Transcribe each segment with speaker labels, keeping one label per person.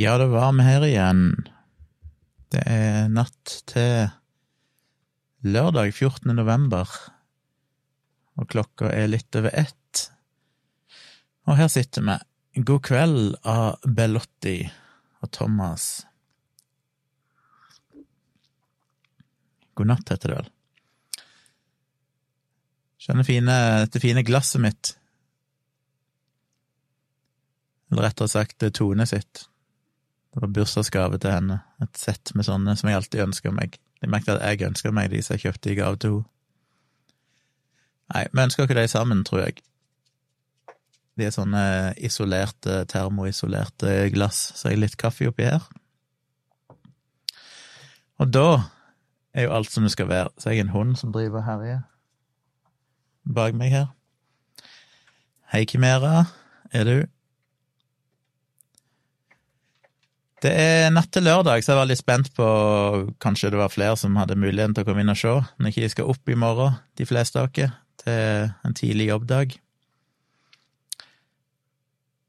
Speaker 1: Ja, det var vi her igjen. Det er natt til lørdag 14. november, og klokka er litt over ett. Og her sitter vi. God kveld av Bellotti og Thomas. God natt, heter det vel. Skjønner fine, dette fine glasset mitt. Eller rettere sagt Tone sitt. Det var bursdagsgave til henne, et sett med sånne som jeg alltid ønsker meg. Jeg merket at jeg ønsker meg de som jeg kjøpte i gave til henne. Nei, vi ønsker ikke de sammen, tror jeg. De er sånne isolerte, termoisolerte glass, så jeg har litt kaffe oppi her. Og da er jo alt som det skal være. Så jeg er en hund som driver og herjer bak meg her. Hei, Kimera, er du? Det er natt til lørdag, så jeg var litt spent på Kanskje det var flere som hadde muligheten til å komme inn og se, når ikke de skal opp i morgen, de fleste av dere, til en tidlig jobbdag.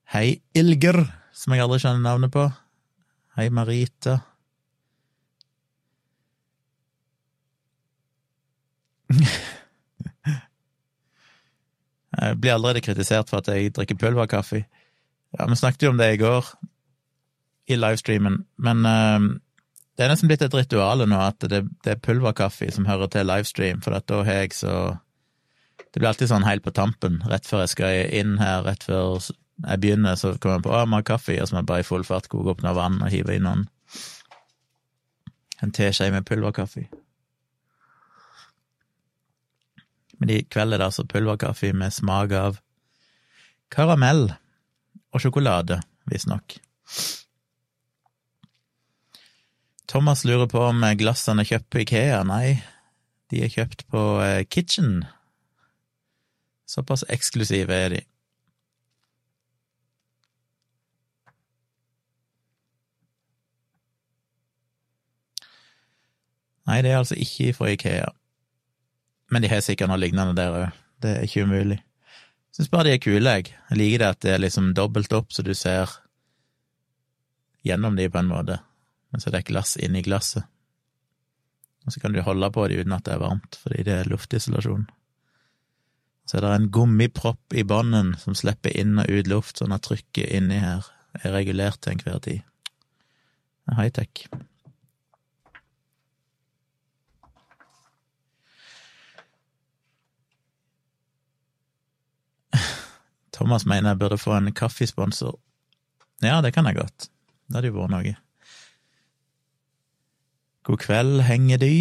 Speaker 1: Hei, Ilger, som jeg aldri skjønner navnet på. Hei, Marita. Jeg blir allerede kritisert for at jeg drikker pulverkaffe. Ja, vi snakket jo om det i går, i livestreamen, men uh, det er nesten blitt et ritual nå at det, det, er pulverkaffe som hører til livestream, for da har jeg så Det blir alltid sånn helt på tampen, rett før jeg skal inn her, rett før jeg begynner, så kommer jeg på å, jeg må ha kaffe, og så må jeg bare i full fart koke opp noe vann og hive i noen en teskje med pulverkaffe. Men i kveld er det altså pulverkaffe med smak av karamell og sjokolade, visstnok. Thomas lurer på om glassene er kjøpt på Ikea. Nei, de er kjøpt på eh, Kitchen. Såpass eksklusive er de. Nei, det er altså ikke fra Ikea. Men de har sikkert noe lignende der òg. Det er ikke umulig. Syns bare de er kule, jeg. Jeg liker det at det er liksom dobbelt opp, så du ser gjennom de på en måte men så er det et glass inni glasset. Og så kan du holde på det uten at det er varmt, fordi det er luftisolasjon. Så er det en gummipropp i bånden som slipper inn og ut luft, sånn at trykket inni her er regulert til enhver tid. Det er high-tech. Thomas mener jeg burde få en kaffesponsor. Ja, det kan jeg godt. Det hadde jo vært noe. God kveld, henger de?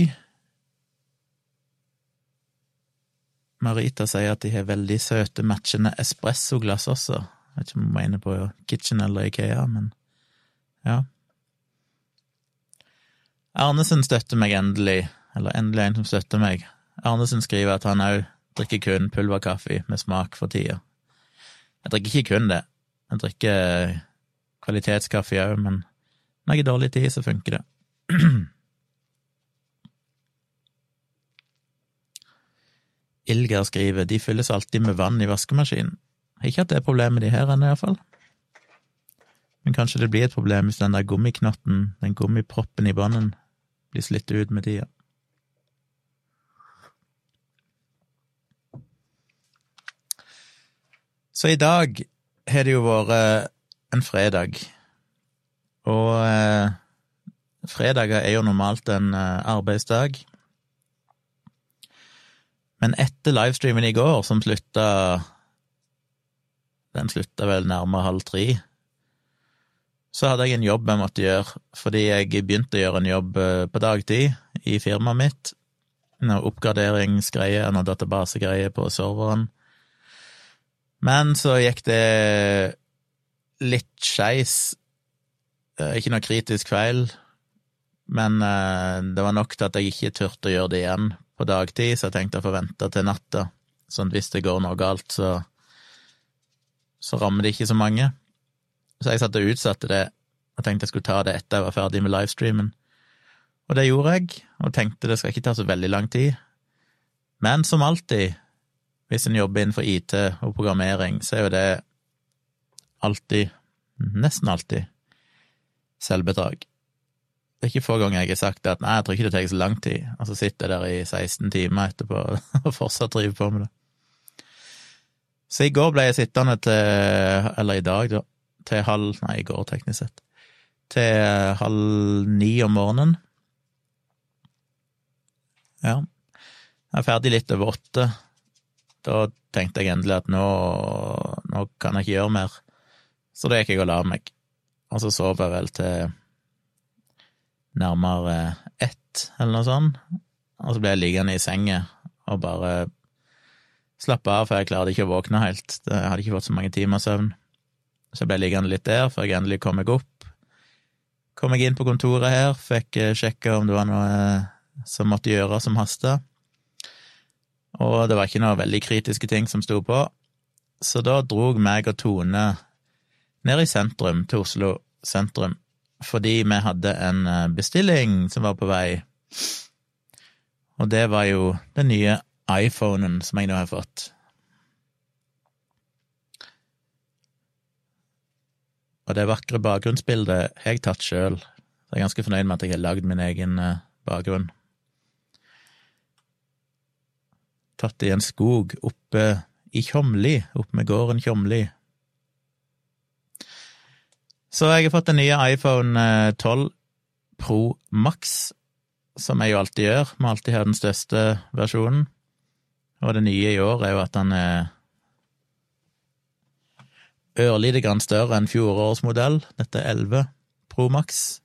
Speaker 1: Marita sier at de har veldig søte, matchende espressoglass også. Jeg vet ikke om hun mener på Kitchen eller Ikea, men ja. Arnesen støtter meg endelig, eller endelig en som støtter meg. Arnesen skriver at han òg drikker kun pulverkaffe med smak for tida. Jeg drikker ikke kun det. Jeg drikker kvalitetskaffe òg, men når jeg har dårlig tid, så funker det. Ilger skriver de fylles alltid med vann i vaskemaskinen. Ikke at det er problemet de her ennå, iallfall. Men kanskje det blir et problem hvis den der gummiknotten, den gummiproppen i bånden, blir slitt ut med tida. Så i dag har det jo vært en fredag, og eh, fredager er jo normalt en eh, arbeidsdag. Men etter livestreamen i går, som slutta Den slutta vel nærmere halv tre, så hadde jeg en jobb jeg måtte gjøre, fordi jeg begynte å gjøre en jobb eh, på dagtid i firmaet mitt. Noe oppgraderingsgreier, noe databasegreier på serveren. Men så gikk det litt skeis. Eh, ikke noe kritisk feil, men eh, det var nok til at jeg ikke turte å gjøre det igjen på dagtid, så jeg tenkte å få vente til natta, sånn at hvis det går noe galt, så, så rammer det ikke så mange. Så jeg satt og utsatte det, og tenkte jeg skulle ta det etter jeg var ferdig med livestreamen. Og det gjorde jeg, og tenkte det skal ikke ta så veldig lang tid. Men som alltid, hvis en jobber innenfor IT og programmering, så er jo det alltid, nesten alltid, selvbedrag. Det er ikke få ganger jeg har sagt at nei, jeg tror ikke det tar så lang tid, og så sitter jeg der i 16 timer etterpå og fortsatt driver på med det. Så i går ble jeg sittende til, eller i dag, da, til halv Nei, i går, teknisk sett. Til halv ni om morgenen. Ja. Jeg er ferdig litt over åtte. Da tenkte jeg endelig at nå, nå kan jeg ikke gjøre mer. Så da gikk jeg og la meg. Og så sov jeg vel til nærmere ett, eller noe sånt. Og så ble jeg liggende i senga og bare slappe av, for jeg klarte ikke å våkne helt. Jeg hadde ikke fått så mange timer søvn. Så jeg ble liggende litt der før jeg endelig kom meg opp. Kom jeg inn på kontoret her, fikk eh, sjekka om det var noe eh, som måtte gjøres som hasta. Og det var ikke noe veldig kritiske ting som sto på. Så da drog meg og Tone ned i sentrum, til Oslo sentrum, fordi vi hadde en eh, bestilling som var på vei. Og det var jo den nye iPhonen som jeg nå har fått. Og det vakre bakgrunnsbildet har jeg tatt sjøl, så jeg er ganske fornøyd med at jeg har lagd min egen eh, bakgrunn. Tatt i en skog oppe i Tjomli, oppe med gården Tjomli. Så jeg har fått den nye iPhone 12 eh, Pro Max, som jeg jo alltid gjør. Må alltid ha den største versjonen. Og det nye i år er jo at den er ørlite grann større enn fjorårets modell. Dette er 11 Pro Max.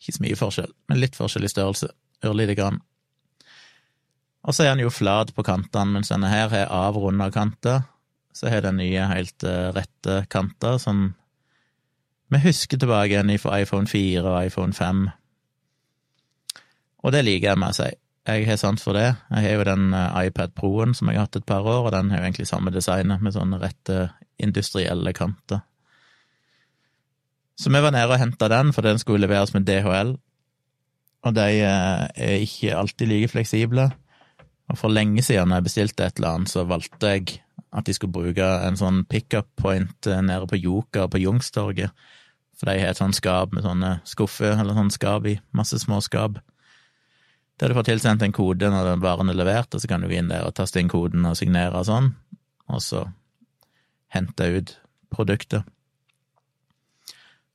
Speaker 1: Ikke så mye forskjell, men litt forskjell i størrelse. Ørlite grann. Og så er den jo flat på kantene, mens denne her har avrunda kanter så har den nye helt uh, rette kanter, som vi husker tilbake igjen fra iPhone 4 og iPhone 5. Og det liker jeg med å si. Jeg har sant for det. Jeg har jo den uh, iPad Pro-en som jeg har hatt et par år, og den har jo egentlig samme designet, med sånne rette industrielle kanter. Så vi var nede og henta den, for den skulle leveres med DHL, og de uh, er ikke alltid like fleksible. Og for lenge siden, da jeg bestilte et eller annet, så valgte jeg at de skulle bruke en sånn pickup point eh, nede på Joker på Youngstorget. For de har et sånt skap med sånne skuffer, eller sånn skap i, masse små skap. Der du får tilsendt en kode når den varen er levert, og så kan du gå inn der og taste inn koden og signere og sånn, og så hente ut produktet.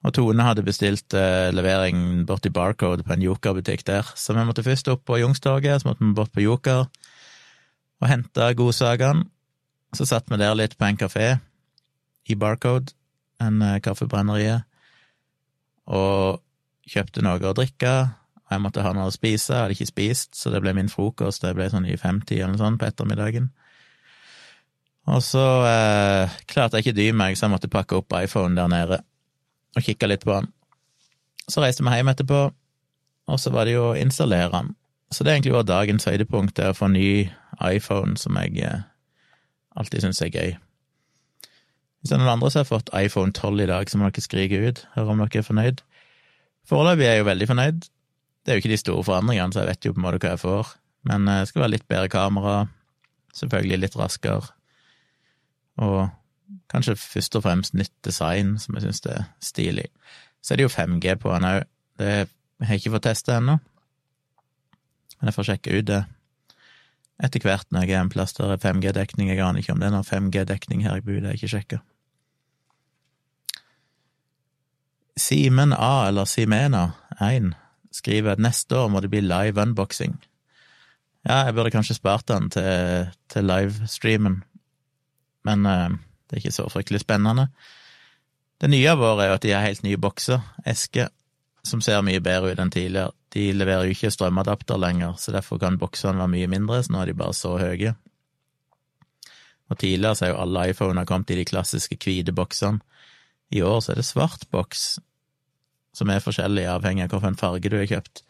Speaker 1: Og Tone hadde bestilt eh, levering borti Barcode på en Joker-butikk der, så vi måtte først opp på Youngstorget, så måtte vi bort på Joker og hente godsakene. Så satt vi der litt på en kafé i Barcode, en uh, kaffebrenneriet, og kjøpte noe å drikke. Jeg måtte ha noe å spise, jeg hadde ikke spist, så det ble min frokost. Det ble sånn i femtid eller noe sånt på ettermiddagen. Og så eh, klarte jeg ikke dy meg, så jeg måtte pakke opp iPhone der nede og kikke litt på den. Så reiste vi hjem etterpå, og så var det jo å installere den. Så det egentlig var dagens høydepunkt, det å få ny iPhone som jeg eh, alltid syns er gøy. Hvis det er noen andre som har fått iPhone 12 i dag, så må dere skrike ut, høre om dere er fornøyd. Foreløpig er jeg jo veldig fornøyd. Det er jo ikke de store forandringene, så jeg vet jo på en måte hva jeg får. Men eh, det skal være litt bedre kamera, selvfølgelig litt raskere, og kanskje først og fremst nytt design, som jeg syns er stilig. Så er det jo 5G på den òg. Det har jeg ikke fått testa ennå, men jeg får sjekke ut det etter hvert når jeg er en plass der er 5G-dekning. Jeg aner ikke om det er noen 5G-dekning her jeg bor, det er ikke sjekka. Simen A, eller Simena 1, skriver at neste år må det bli live unboxing. Ja, jeg burde kanskje spart den til, til livestreamen, men uh, det er ikke så fryktelig spennende. Det nye av året er jo at de har helt nye bokser, esker, som ser mye bedre ut enn tidligere. De leverer jo ikke strømadapter lenger, så derfor kan boksene være mye mindre, så nå er de bare så høye. Og tidligere så er jo alle iPhoner kommet i de klassiske hvite boksene. I år så er det svart boks, som er forskjellig avhengig av hvilken farge du har kjøpt.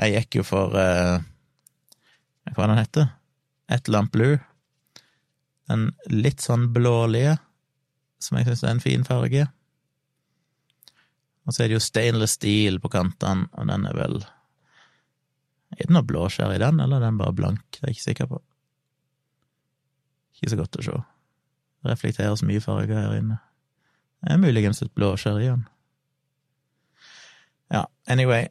Speaker 1: Jeg gikk jo for eh, Hva den heter Et Lamp Blue. Den litt sånn blålige, som jeg syns er en fin farge. Og så er det jo stainless steel på kantene, og den er vel Er det noe blåskjær i den, eller er den bare blank? Det er jeg ikke sikker på. Ikke så godt å se. Det reflekterer så mye farger her inne. Det er muligens et blåskjær i den. Ja, anyway.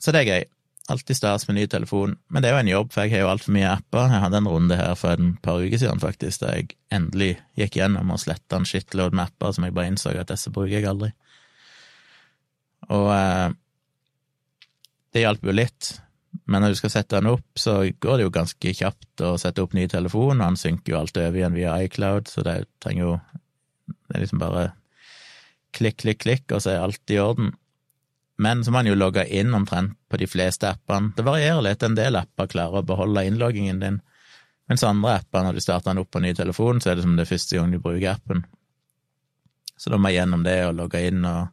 Speaker 1: Så det er gøy. Alltid stas med ny telefon. Men det er jo en jobb, for jeg har jo altfor mye apper. Jeg hadde en runde her for en par uker siden, faktisk, da jeg endelig gikk gjennom og sletta en shitload med apper som jeg bare innså at disse bruker jeg aldri. Og eh, det hjalp jo litt. Men når du skal sette den opp, så går det jo ganske kjapt å sette opp ny telefon, og han synker jo alt over igjen via iCloud, så det trenger jo Det er liksom bare klikk, klikk, klikk, og så er alt i orden. Men så må man jo logge inn omtrent på de fleste appene. Det varierer litt, en del apper klarer å beholde innloggingen din, mens andre apper, når du starter den opp på ny telefon, så er det som det første gang du bruker appen. Så da må jeg gjennom det og logge inn, og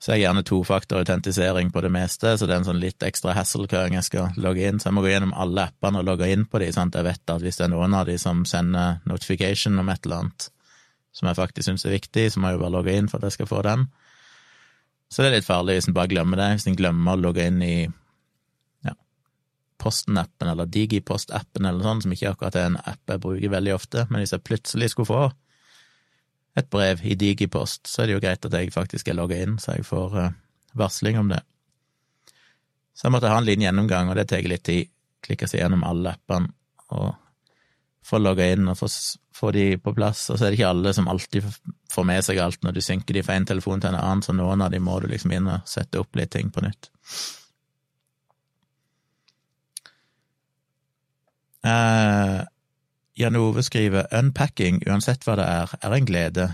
Speaker 1: så er jeg gjerne tofaktorautentisering på det meste, så det er en sånn litt ekstra hassle hver jeg skal logge inn, så jeg må gå gjennom alle appene og logge inn på de, sånn at jeg vet at hvis det er noen av de som sender notification om et eller annet som jeg faktisk syns er viktig, så må jeg jo bare logge inn for at jeg skal få den. Så det er litt farlig hvis en bare glemmer det, hvis en glemmer å logge inn i ja, Posten-appen eller Digipost-appen eller sånn, som ikke akkurat er en app jeg bruker veldig ofte, men hvis jeg plutselig skulle få et brev i Digipost, så er det jo greit at jeg faktisk er logga inn, så jeg får uh, varsling om det. Så jeg måtte ha en liten gjennomgang, og det tar litt tid. Klikke seg gjennom alle appene og få logga inn og få, få, de på plass. Og så er det ikke alle som alltid får med seg alt når du synker de fra en telefon til en annen, så noen av de må du liksom inn og sette opp litt ting på nytt. Uh, Jan Ove skriver Unpacking, uansett hva det er, er en glede.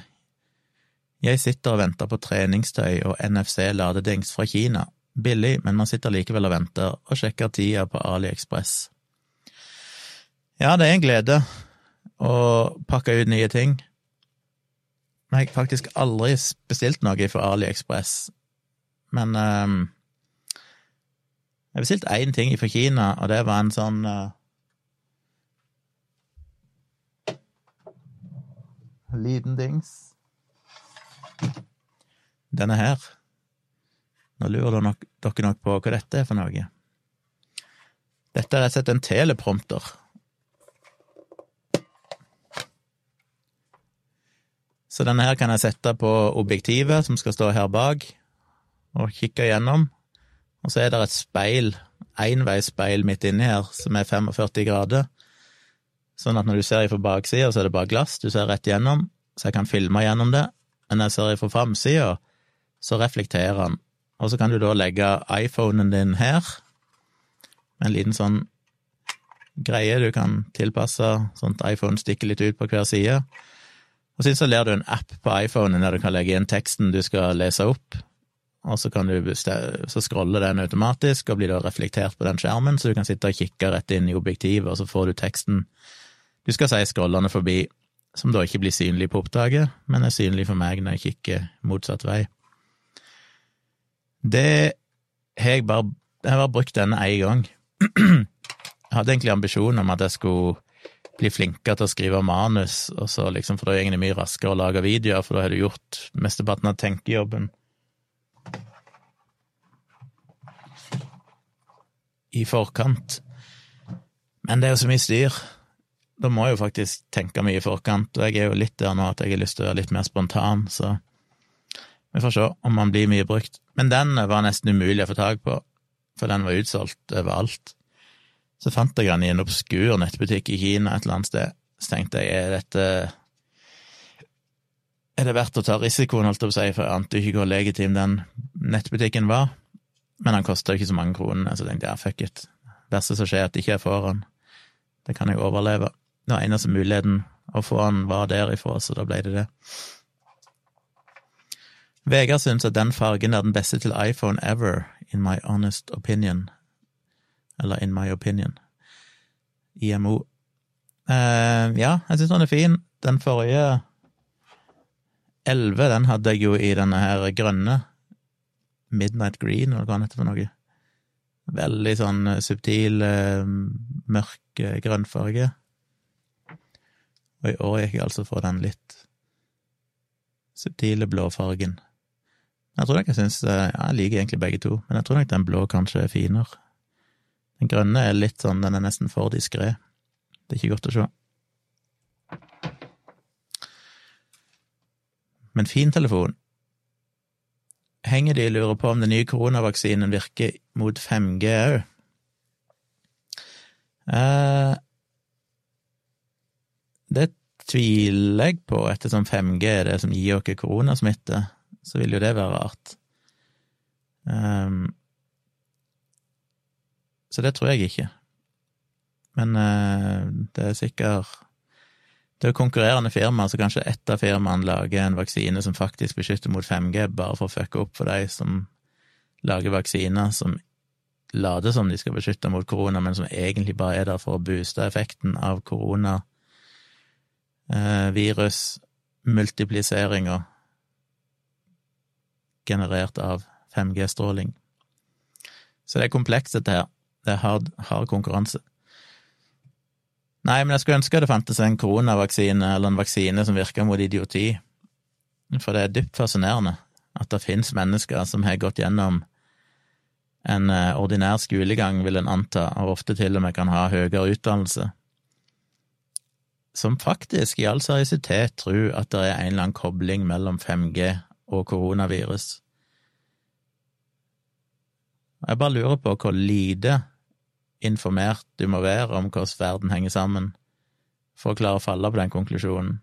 Speaker 1: Jeg sitter og venter på treningstøy og NFC-ladedings fra Kina. Billig, men man sitter likevel og venter, og sjekker tida på AliExpress. Ja, det er en glede å pakka ut nye ting. Men jeg har faktisk aldri bestilt noe fra AliExpress. Men um, jeg bestilte én ting fra Kina, og det var en sånn uh, liten dings. Denne her. Nå lurer dere nok på hva dette er for noe. Dette er rett og slett en teleprompter. Så denne her kan jeg sette på objektivet som skal stå her bak, og kikke gjennom. Og så er det et speil, enveisspeil midt inni her, som er 45 grader. Sånn at når du ser fra baksida, så er det bare glass, du ser rett igjennom, så jeg kan filme gjennom det. Men når jeg ser fra framsida, så reflekterer han. Og så kan du da legge iPhonen din her, med en liten sånn greie du kan tilpasse, sånn at iPhone stikker litt ut på hver side. Og så installerer du en app på iPhonen der du kan legge inn teksten du skal lese opp, og så kan du så scroller den automatisk og blir da reflektert på den skjermen, så du kan sitte og kikke rett inn i objektivet, og så får du teksten du skal si scrollende forbi, som da ikke blir synlig på opptaket, men er synlig for meg når jeg kikker motsatt vei. Det har jeg bare Jeg har bare brukt denne én gang. Jeg hadde egentlig ambisjon om at jeg skulle bli flinkere til å skrive manus, og så liksom, for da er det mye raskere å lage videoer, for da har du gjort mesteparten av tenkejobben. I forkant. Men det er jo så mye styr da må jeg jo faktisk tenke mye i forkant, og jeg er jo litt der nå at jeg har lyst til å være litt mer spontan, så vi får se om han blir mye brukt. Men den var nesten umulig å få tak på, for den var utsolgt overalt. Så fant jeg den i en obskur nettbutikk i Kina et eller annet sted. Så tenkte jeg, er dette Er det verdt å ta risikoen, holdt jeg på å si, for jeg ante ikke hvor legitim den nettbutikken var. Men han kosta ikke så mange kronene, så tenkte jeg ja, fuck it. Det verste som skjer, er at ikke jeg får den. Det kan jeg overleve. Det var eneste muligheten å få han var derifra, så da ble det det. Vegard syns at den fargen er den beste til iPhone ever, in my honest opinion. Eller in my opinion. IMO. Uh, ja, jeg syns den er fin. Den forrige 11, den hadde jeg jo i denne her grønne. Midnight Green, eller hva den heter for noe. Veldig sånn subtil, uh, mørk uh, grønnfarge. Og i år gikk jeg altså for den litt subtile blåfargen. Jeg tror nok jeg syns ja, Jeg liker egentlig begge to, men jeg tror nok den blå kanskje er finere. Den grønne er litt sånn, den er nesten for diskré. Det er ikke godt å se. Men fin telefon. Henger de lurer på om den nye koronavaksinen virker mot 5G òg? Eh, det tviler jeg på, ettersom 5G er det som gir oss koronasmitte, så vil jo det være rart. Um, så det tror jeg ikke. Men uh, det er sikkert Det er konkurrerende firmaer, så kanskje ett av firmaene lager en vaksine som faktisk beskytter mot 5G, bare for å fucke opp for de som lager vaksiner som later som de skal beskytte mot korona, men som egentlig bare er der for å booste effekten av korona eh, virusmultipliseringa generert av 5G-stråling. Så det er komplekst, dette her. Det er hard, hard konkurranse. Nei, men jeg skulle ønske det fantes en koronavaksine, eller en vaksine som virker mot idioti. For det er dypt fascinerende at det finnes mennesker som har gått gjennom en eh, ordinær skolegang, vil en anta, og ofte til og med kan ha høyere utdannelse, som faktisk i all seriøsitet tror at det er en eller annen kobling mellom 5G og koronavirus. Jeg bare lurer på hvor lite informert du må være om hvordan verden henger sammen for å klare å falle på den konklusjonen.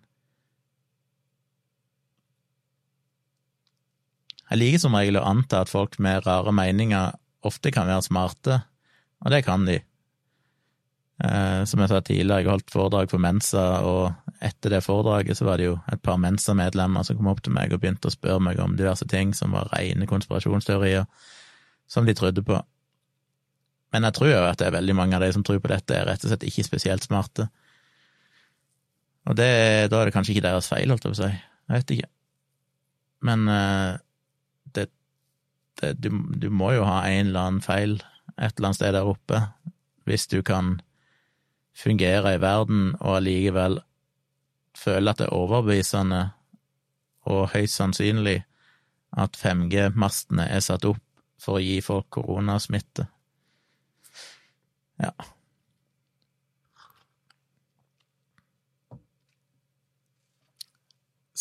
Speaker 1: Jeg liker som regel å anta at folk med rare meninger ofte kan være smarte, og det kan de. Eh, som jeg sa tidligere, jeg holdt foredrag for Mensa, og etter det foredraget så var det jo et par Mensa-medlemmer som kom opp til meg og begynte å spørre meg om diverse ting som var rene konspirasjonsteorier, som de trodde på. Men jeg tror jo at det er veldig mange av de som tror på dette, er rett og slett ikke spesielt smarte. Og det, da er det kanskje ikke deres feil, holdt jeg på å si. Jeg vet ikke. Men eh, det, det du, du må jo ha en eller annen feil et eller annet sted der oppe, hvis du kan fungere i verden og allikevel føle at det er overbevisende og høyst sannsynlig at 5G-mastene er satt opp for å gi folk koronasmitte. Ja.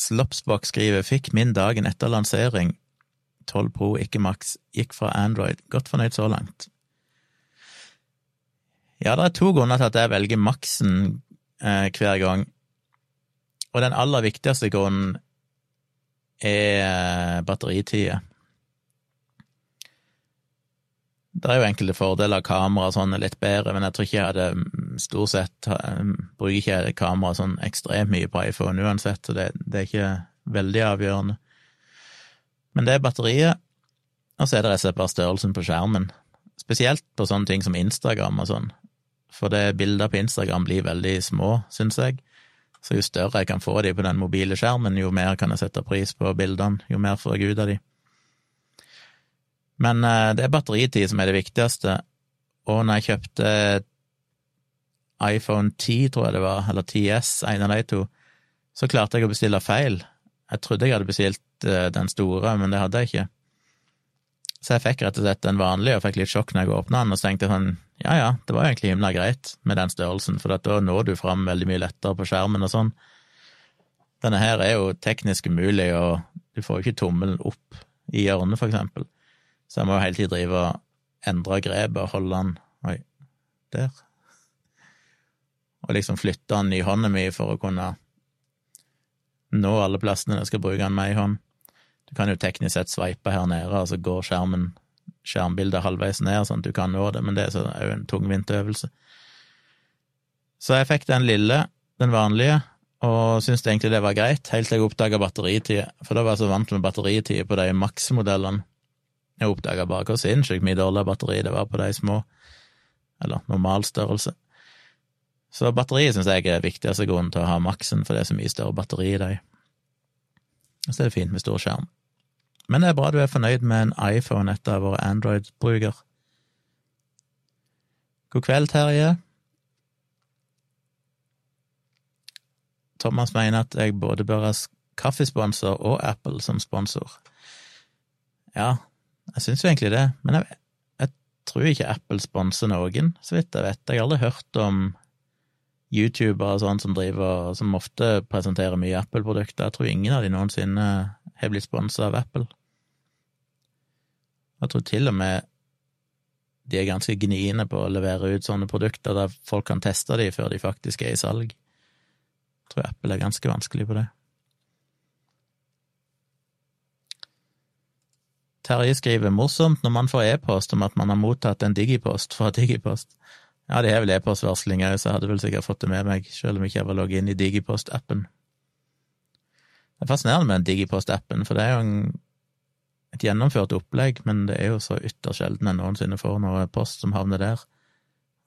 Speaker 1: Slopsbox skriver fikk min dagen etter lansering, 12 Pro, ikke Max, gikk fra Android, godt fornøyd så langt. Ja, det er to grunner til at jeg velger maksen eh, hver gang. Og den aller viktigste grunnen er eh, batteritida. Det er jo enkelte fordeler, kamera og sånn er litt bedre, men jeg tror ikke jeg hadde mm, stort sett eh, Bruker ikke kamera sånn ekstremt mye på iPhone uansett, så det, det er ikke veldig avgjørende. Men det er batteriet, og så er det rett og slett bare størrelsen på skjermen. Spesielt på sånne ting som Instagram og sånn for det bilder på Instagram blir veldig små, syns jeg. Så jo større jeg kan få de på den mobile skjermen, jo mer kan jeg sette pris på bildene, jo mer får jeg ut av de. Men eh, det er batteritid som er det viktigste, og når jeg kjøpte iPhone 10, tror jeg det var, eller 10S, en av de to, så klarte jeg å bestille feil. Jeg trodde jeg hadde bestilt eh, den store, men det hadde jeg ikke. Så jeg fikk rett og slett den vanlige, og fikk litt sjokk når jeg åpna den, og så tenkte jeg sånn, ja ja, det var egentlig himla greit med den størrelsen, for da når du fram veldig mye lettere på skjermen og sånn. Denne her er jo teknisk umulig, og du får jo ikke tommelen opp i hjørnet, for eksempel. Så jeg må jo hele tiden drive og endre grepet holde den Oi, der. Og liksom flytte den i hånda mi for å kunne nå alle plassene jeg skal bruke den med i hånd. Du kan jo teknisk sett sveipe her nede, altså gå skjermen, skjermbildet halvveis ned, sånn at du kan nå det, men det er jo en tungvint øvelse. Så jeg fikk den lille, den vanlige, og syntes egentlig det var greit, helt til jeg oppdaga batteritid, for da var jeg så vant med batteritid på de maksmodellene. Jeg oppdaga bare hvor sinnssykt mye dårligere batteri det var på de små, eller normal størrelse. Så batteriet syns jeg er viktigste grunnen til å ha maksen, for det er så mye større batteri i de. Så er det fint med stor skjerm. Men det er bra du er fornøyd med en iPhone etter å ha vært Android-bruker. God kveld, Terje. Thomas mener at jeg både bør ha kaffesponsor og Apple som sponsor. Ja, jeg syns jo egentlig det, men jeg, jeg tror ikke Apple sponser noen, så vidt jeg vet. Jeg har aldri hørt om youtubere og sånn som driver som ofte presenterer mye Apple-produkter. Jeg tror ingen av de noensinne har blitt sponsa av Apple. Jeg tror til og med de er ganske gniende på å levere ut sånne produkter der folk kan teste de før de faktisk er i salg. Jeg tror Apple er ganske vanskelig på det. Terje skriver morsomt når man får e-post om at man har mottatt en digipost fra Digipost. Ja, de har vel e-postvarsling òg, så jeg hadde vel sikkert fått det med meg, selv om jeg ikke var logget inn i Digipost-appen. Det er fascinerende med den Digipost-appen, for det er jo en, et gjennomført opplegg, men det er jo så ytterst sjelden jeg noensinne får noe post som havner der.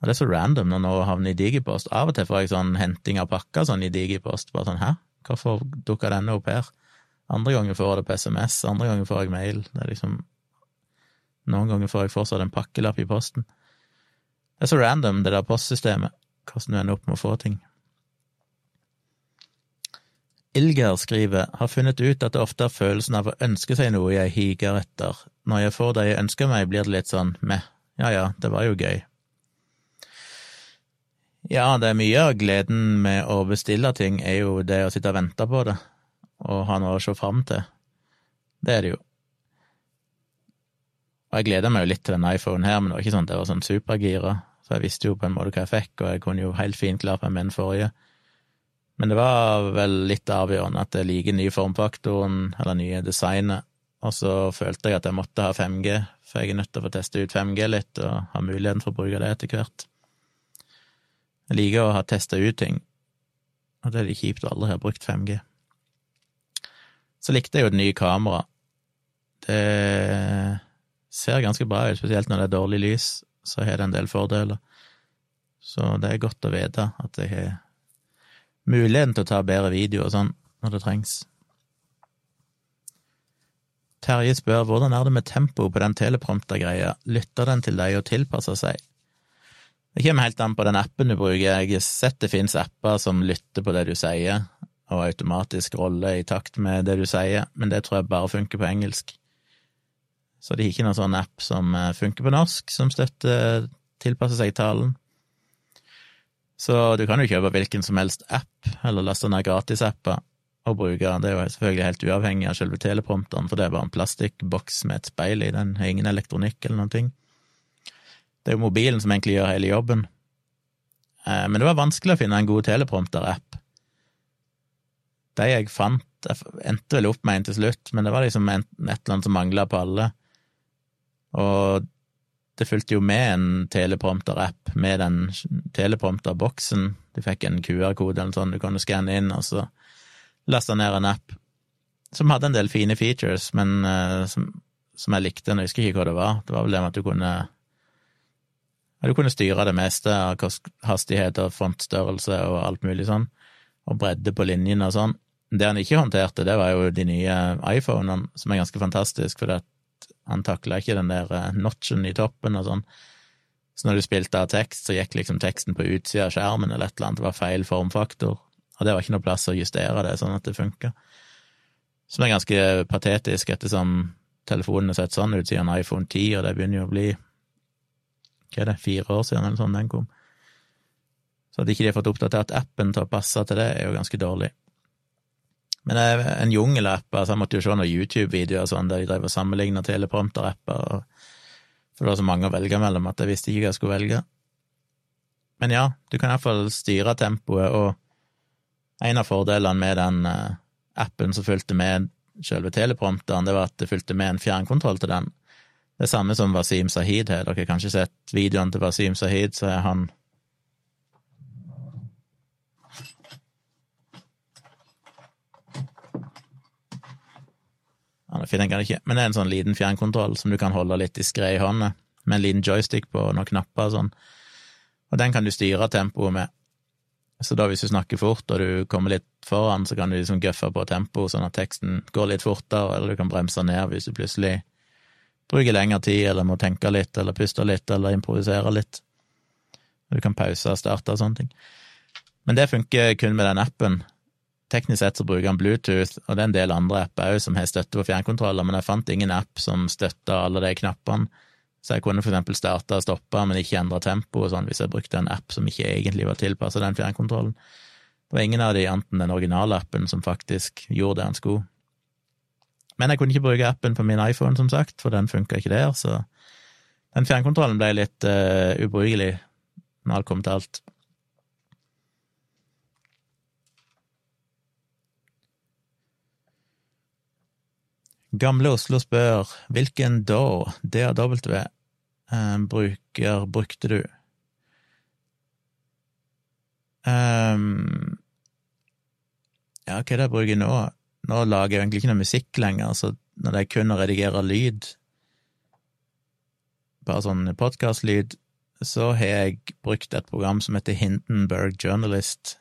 Speaker 1: Og det er så random når noe havner i Digipost. Av og til får jeg sånn henting av pakker sånn i Digipost, bare sånn hæ, hvorfor dukka denne opp her? Andre ganger får jeg det på SMS, andre ganger får jeg mail. Det er liksom Noen ganger får jeg fortsatt en pakkelapp i posten. Det er så random, det der postsystemet, hvordan du ender opp med å få ting. Ilger skriver har funnet ut at det ofte er følelsen av å ønske seg noe jeg higer etter. Når jeg får det jeg ønsker meg, blir det litt sånn meh, ja ja, det var jo gøy. Ja, det er mye av gleden med å bestille ting, er jo det å sitte og vente på det, og ha noe å se fram til. Det er det jo. Og jeg gleda meg jo litt til den iPhonen her, men det var ikke sånn at jeg var sånn supergira, så jeg visste jo på en måte hva jeg fikk, og jeg kunne jo helt fint klart meg med den forrige. Men det var vel litt avgjørende at jeg liker nye formfaktoren, eller nye designet, og så følte jeg at jeg måtte ha 5G, for jeg er nødt til å få teste ut 5G litt, og ha muligheten for å bruke det etter hvert. Jeg liker å ha testa ut ting, og det er litt kjipt å aldri ha brukt 5G. Så likte jeg jo det nye kameraet. Det ser ganske bra ut, spesielt når det er dårlig lys, så har det en del fordeler. Så det er godt å vite at jeg har muligheten til å ta bedre video og sånn når det trengs. Terje spør hvordan er det med tempoet på den teleprompter-greia, lytter den til deg og tilpasser seg? Det kommer helt an på den appen du bruker, jeg har sett det finnes apper som lytter på det du sier, og automatisk roller i takt med det du sier, men det tror jeg bare funker på engelsk. Så det er ikke noen sånn app som eh, funker på norsk, som støtter tilpasser seg talen. Så du kan jo kjøpe hvilken som helst app, eller laste ned gratisapper og bruke. Det er jo selvfølgelig helt uavhengig av selve teleprompteren, for det er bare en plastikkboks med et speil i. Den har ingen elektronikk eller noen ting. Det er jo mobilen som egentlig gjør hele jobben. Eh, men det var vanskelig å finne en god teleprompter-app. De jeg fant, jeg endte vel opp med en til slutt, men det var liksom et eller annet som mangla på alle. Og det fulgte jo med en teleprompter-app med den teleprompter-boksen. Du fikk en QR-kode eller sånn du kunne skanne inn, og så lasta ned en app som hadde en del fine features, men uh, som, som, jeg likte. Jeg husker ikke hva det var. Det var vel det med at du kunne Du kunne styre det meste av hastighet og frontstørrelse og alt mulig sånn, og bredde på linjene og sånn. Det han ikke håndterte, det var jo de nye iPhonene, som er ganske fantastisk, for han takla ikke den der eh, notchen i toppen og sånn. Så når du spilte av tekst, så gikk liksom teksten på utsida av skjermen eller et eller annet, det var feil formfaktor, og det var ikke noe plass å justere det sånn at det funka. Som er ganske patetisk, ettersom telefonen har sett sånn ut siden iPhone 10, og det begynner jo å bli hva er det, fire år siden eller sånn den kom. Så at ikke de har fått oppdatert appen til å passe til det, er jo ganske dårlig. Men en jungelapp, altså jeg måtte jo se noen YouTube-videoer sånn, der de drev og sammenligna teleprompter-apper, for det var så mange å velge mellom at jeg visste ikke hva jeg skulle velge. Men ja, du kan iallfall styre tempoet, og en av fordelene med den eh, appen som fulgte med selve teleprompteren, det var at det fulgte med en fjernkontroll til den. Det samme som Wasim Sahid har. Dere har kanskje sett videoen til Wasim Sahid, så er han Finner jeg ikke, men det er en sånn liten fjernkontroll som du kan holde litt diskré i hånda, med en liten joystick på noen knapper og sånn, og den kan du styre tempoet med. Så da hvis du snakker fort og du kommer litt foran, så kan du liksom guffe på tempoet sånn at teksten går litt fortere, eller du kan bremse ned hvis du plutselig bruker lengre tid, eller må tenke litt, eller puste litt, eller improvisere litt. Du kan pause og starte og sånne ting. Men det funker kun med den appen, Teknisk sett så bruker han Bluetooth, og det er en del andre apper òg som har støtte på fjernkontroller, men jeg fant ingen app som støtta alle de knappene. Så jeg kunne for eksempel starte og stoppe, men ikke endre tempo og sånn, hvis jeg brukte en app som ikke egentlig var tilpassa den fjernkontrollen. Det var ingen av de annet den originale appen som faktisk gjorde det han skulle. Men jeg kunne ikke bruke appen på min iPhone, som sagt, for den funka ikke der, så den fjernkontrollen ble litt uh, ubrukelig når alt kom til alt. Gamle Oslo spør hvilken DAW, DAW, eh, bruker brukte du? Um, ja, hva er det jeg bruker nå? Nå lager jeg egentlig ikke noe musikk lenger, så når er kun redigere lyd, bare sånn podkastlyd, så har jeg brukt et program som heter Hindenburg Journalist,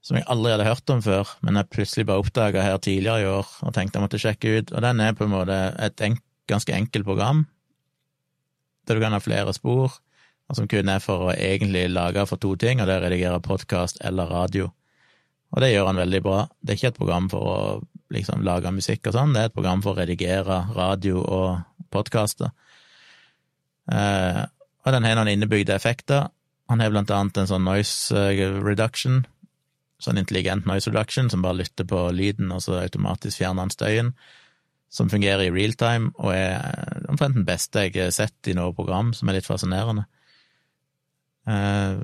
Speaker 1: som jeg aldri hadde hørt om før, men jeg plutselig bare oppdaga her tidligere i år og tenkte jeg måtte sjekke ut, og den er på en måte et enk ganske enkelt program, der du kan ha flere spor, og som kun er for å egentlig lage for to ting, og det er å redigere podkast eller radio. Og det gjør han veldig bra. Det er ikke et program for å liksom lage musikk og sånn, det er et program for å redigere radio og podkaster. Eh, og den har noen innebygde effekter. Han har blant annet en sånn noise eh, reduction, sånn intelligent noise reduction, som bare lytter på lyden, og så automatisk fjerner han støyen, som fungerer i real time, og er omtrent den beste jeg har sett i noe program, som er litt fascinerende. Uh,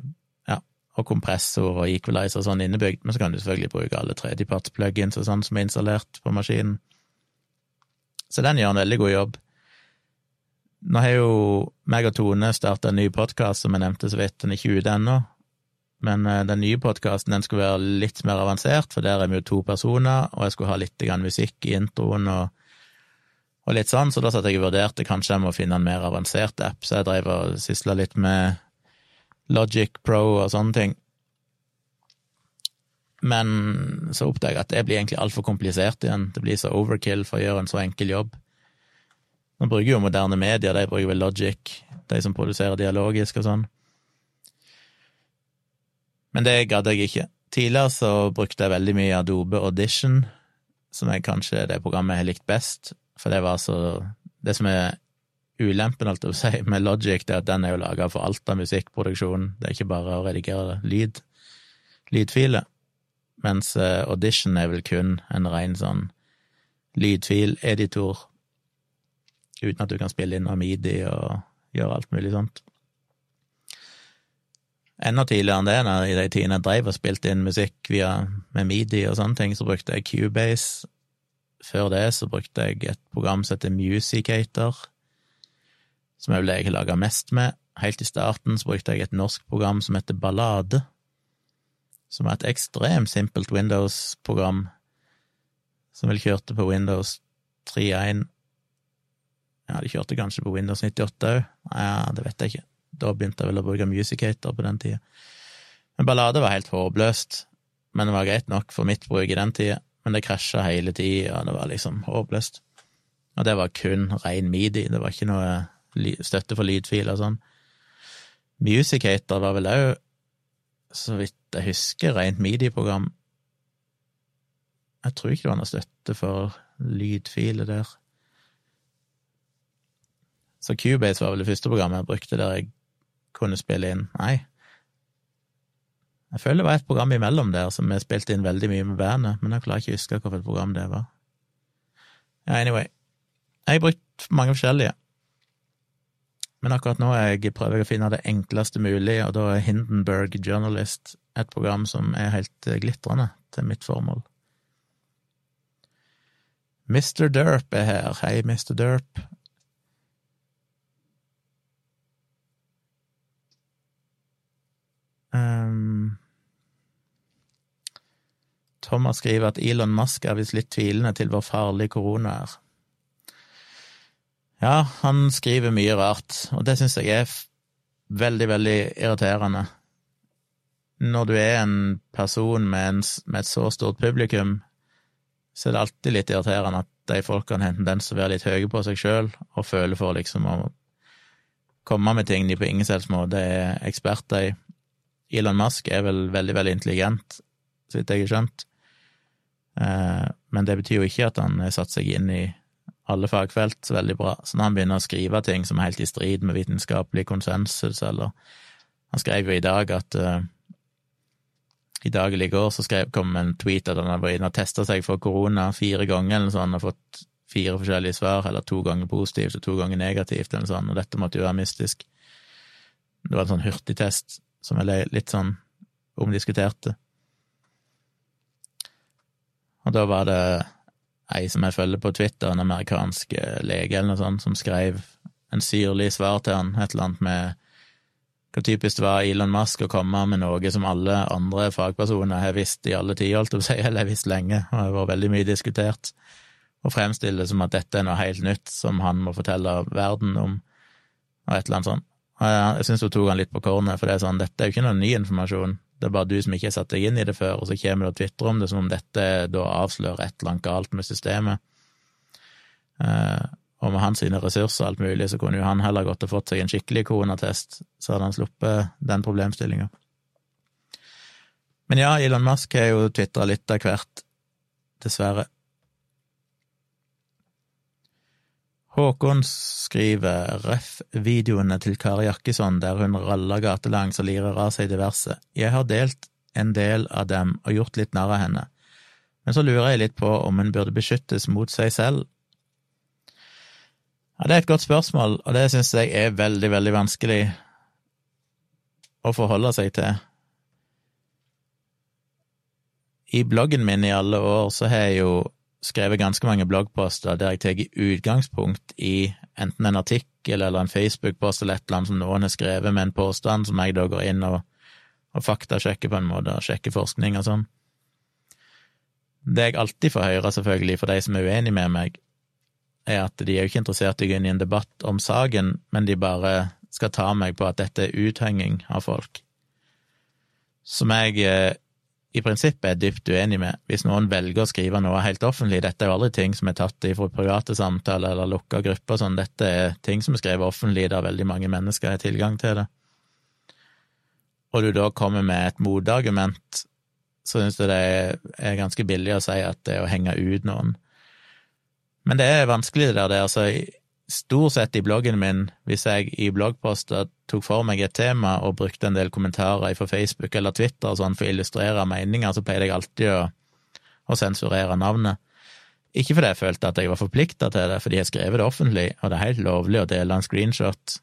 Speaker 1: ja, og kompressor og equalizer og sånn innebygd, men så kan du selvfølgelig bruke alle tredjeparts-plugins og sånn som er installert på maskinen. Så den gjør en veldig god jobb. Nå har jo meg og Tone starta en ny podkast, som jeg nevnte så vidt, den er ikke ute ennå. Men uh, den nye podkasten den skulle være litt mer avansert, for der er vi jo to personer, og jeg skulle ha litt grann musikk i introen og, og litt sånn, så da satt jeg og vurderte kanskje jeg må finne en mer avansert app, så jeg drev og sysla litt med Logic Pro og sånne ting. Men så oppdaga jeg at det blir egentlig altfor komplisert igjen, det blir så overkill for å gjøre en så enkel jobb. Nå bruker jo moderne medier, de bruker vel Logic, de som produserer dialogisk og sånn. Men det gadd jeg ikke. Tidligere så brukte jeg veldig mye Adobe Audition, som er kanskje det programmet jeg har likt best, for det var så Det som er ulempen, alt å si, med Logic, det er at den er jo laga for alt av musikkproduksjon, det er ikke bare å redigere lyd, lydfiler, mens eh, Audition er vel kun en ren sånn lydfil-editor uten at du kan spille inn Amidi og gjøre alt mulig sånt. Enda tidligere enn det, når i de tidene jeg drev og spilte inn musikk via med midi og sånne ting, så brukte jeg Cubase. Før det så brukte jeg et program som heter Musicator, som jeg ble jeg laga mest med. Helt i starten så brukte jeg et norsk program som heter Ballade, som er et ekstremt simpelt Windows-program, som vel kjørte på Windows 3.1 ja, de kjørte kanskje på Windows 98 òg. Ja, det vet jeg ikke. Da begynte jeg vel å bruke Musicator på den tida. Men ballade var helt håpløst. Men det var greit nok for mitt bruk i den tida. Men det krasja hele tida, og det var liksom håpløst. Og det var kun rein midi, det var ikke noe støtte for lydfiler og sånn. Musicator var vel òg, så vidt jeg husker, rent midi-program. Jeg tror ikke det var noe støtte for lydfiler der. Så Cubase var vel det første programmet jeg brukte der jeg kunne spille inn. Nei. Jeg føler det var et program imellom der som vi spilte inn veldig mye med bandet, men jeg klarer ikke å huske hvilket program det var. Anyway. Jeg har brukt mange forskjellige. Men akkurat nå jeg prøver jeg å finne det enkleste mulig, og da er Hindenburg Journalist et program som er helt glitrende til mitt formål. Mr. Derp er her. Hei, Mr. Derp. Um, Thomas skriver at Elon Musk er visst litt tvilende til hvor farlig korona er. Ja, han skriver mye rart, og det syns jeg er veldig, veldig irriterende. Når du er en person med, en, med, et så stort publikum, så er det alltid litt irriterende at de folkene har en tendens til å være litt høye på seg sjøl og føler for liksom å komme med ting de på ingen selvs måte er eksperter i. Elon Musk er vel veldig, veldig intelligent, så vidt jeg har skjønt. Eh, men det betyr jo ikke at han har satt seg inn i alle fagfelt veldig bra. Så når han begynner å skrive ting som er helt i strid med vitenskapelig konsensus, eller Han skrev jo i dag at uh, I dag eller i går så skrev, kom en tweet at han har vært inne og testa seg for korona fire ganger, eller sånn, og fått fire forskjellige svar, eller to ganger positivt og to ganger negativt, eller sånn, og dette måtte jo være mystisk. Det var en sånn hurtigtest som er litt sånn omdiskuterte. Og da var det ei som jeg følger på Twitter, en amerikansk eh, lege eller noe sånt, som skrev en syrlig svar til han, et eller annet med hvor typisk det var Elon Musk å komme med noe som alle andre fagpersoner har visst i alle tider, holdt jeg på å si, eller har visst lenge, og har vært veldig mye diskutert, og fremstille det som at dette er noe helt nytt som han må fortelle verden om, og et eller annet sånt. Jeg, syns hun tok han litt på kornet, for det er sånn, dette er jo ikke noe ny informasjon, det er bare du som ikke har satt deg inn i det før, og så kommer du og tvitrer om det som om dette da avslører et eller annet galt med systemet. Eh, og med hans ressurser og alt mulig, så kunne jo han heller gått og fått seg en skikkelig koronatest, så hadde han sluppet den problemstillinga. Men ja, Elon Musk har jo tvitra litt av hvert, dessverre. Håkon skriver ref-videoene til Kari Jakkesson der hun raller gatelangs og lirer av seg diverse. Jeg har delt en del av dem og gjort litt narr av henne, men så lurer jeg litt på om hun burde beskyttes mot seg selv. Ja, det er et godt spørsmål, og det synes jeg er veldig, veldig vanskelig å forholde seg til. I bloggen min i alle år så har jeg jo skrevet ganske mange bloggposter der jeg tar utgangspunkt i enten en artikkel eller en Facebook-post eller et eller annet som noen har skrevet med en påstand, som jeg da går inn og, og faktasjekker på en måte, og sjekker forskning og sånn. Det jeg alltid får høre, selvfølgelig, for de som er uenig med meg, er at de er jo ikke interessert i å gå inn i en debatt om saken, men de bare skal ta meg på at dette er uthenging av folk. Som jeg eh, i prinsippet er dypt uenig med. Hvis noen velger å skrive noe helt offentlig, dette er jo aldri ting som er tatt fra private samtaler eller lukka grupper, sånn, dette er ting som er skrevet offentlig der veldig mange mennesker har tilgang til det. Og du da kommer med et motargument, så synes jeg det er ganske billig å si at det er å henge ut noen. Men det er vanskelig det der, det. Altså, stort sett i bloggen min, hvis jeg i bloggposter tok for meg et tema og brukte en del kommentarer fra Facebook eller Twitter og sånn for å illustrere meninger, så pleide jeg alltid å, å sensurere navnet. Ikke fordi jeg følte at jeg var forplikta til det, fordi jeg skrev det offentlig, og det er helt lovlig å dele en screenshot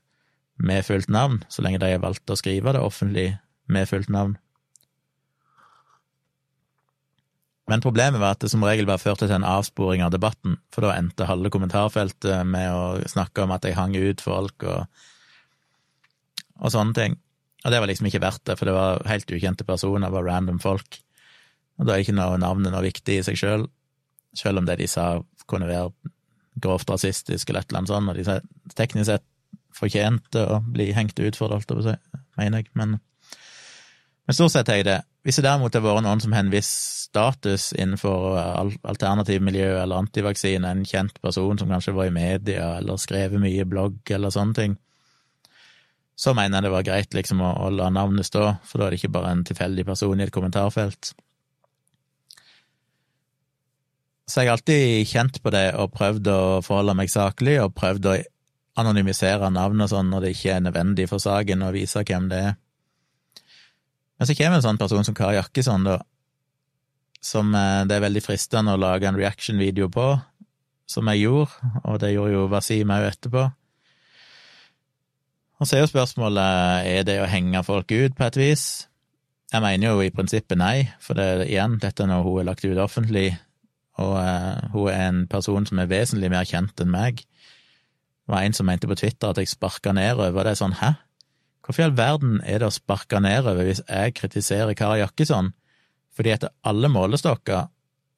Speaker 1: med fullt navn, så lenge de har valgt å skrive det offentlig med fullt navn. Men problemet var at det som regel bare førte til en avsporing av debatten, for da endte halve kommentarfeltet med å snakke om at jeg hang ut folk og, og sånne ting. Og det var liksom ikke verdt det, for det var helt ukjente personer, bare random folk. Og da er ikke noe navnet noe viktig i seg sjøl, selv, selv om det de sa kunne være grovt rasistisk eller et eller annet sånt, og de teknisk sett fortjente å bli hengt ut for det, holdt jeg på å si, mener jeg, men, men stort sett er jeg det. Hvis det derimot har vært noen som har en viss status innenfor alternativmiljø eller antivaksine, en kjent person som kanskje var i media eller skrevet mye i blogg eller sånne ting, så mener jeg det var greit liksom å, å la navnet stå, for da er det ikke bare en tilfeldig person i et kommentarfelt. Så jeg har alltid kjent på det og prøvd å forholde meg saklig, og prøvd å anonymisere navn og sånn når det ikke er nødvendig for saken å vise hvem det er. Men så kommer en sånn person som Kari Jakkesson, da, som eh, det er veldig fristende å lage en reaction-video på, som jeg gjorde, og det gjorde jo Wasim òg etterpå. Og så er jo spørsmålet er det å henge folk ut på et vis. Jeg mener jo i prinsippet nei, for det, igjen, dette er noe hun er lagt ut offentlig, og uh, hun er en person som er vesentlig mer kjent enn meg. Det var en som mente på Twitter at jeg sparka nedover, og det er sånn hæ? Hvorfor i all verden er det å sparke nedover hvis jeg kritiserer Kari Jakkesson? Fordi etter alle målestokker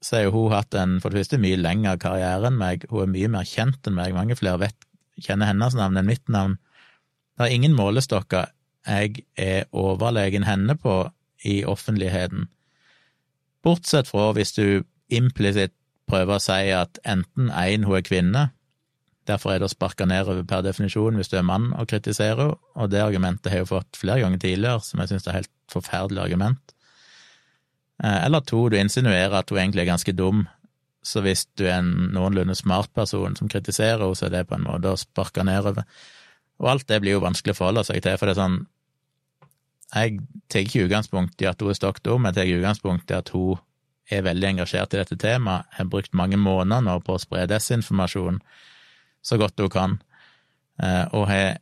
Speaker 1: så har hun hatt en for det første mye lengre karriere enn meg, hun er mye mer kjent enn meg, mange flere vet, kjenner hennes navn enn mitt navn. Det er ingen målestokker jeg er overlegen henne på i offentligheten, bortsett fra hvis du implisitt prøver å si at enten én, hun er kvinne, Derfor er det å sparke nedover per definisjon hvis du er mann og kritiserer, henne, og det argumentet har jeg jo fått flere ganger tidligere, som jeg synes er et helt forferdelig argument. Eh, eller to, du insinuerer at hun egentlig er ganske dum, Så hvis du er en noenlunde smart person som kritiserer henne, så er det på en måte å sparke nedover. Og alt det blir jo vanskelig å forholde seg til, for det er sånn Jeg tar ikke utgangspunkt i at hun er stokk dum, jeg tar utgangspunkt i at hun er veldig engasjert i dette temaet, har brukt mange måneder nå på å spre desinformasjon så godt hun kan, eh, og har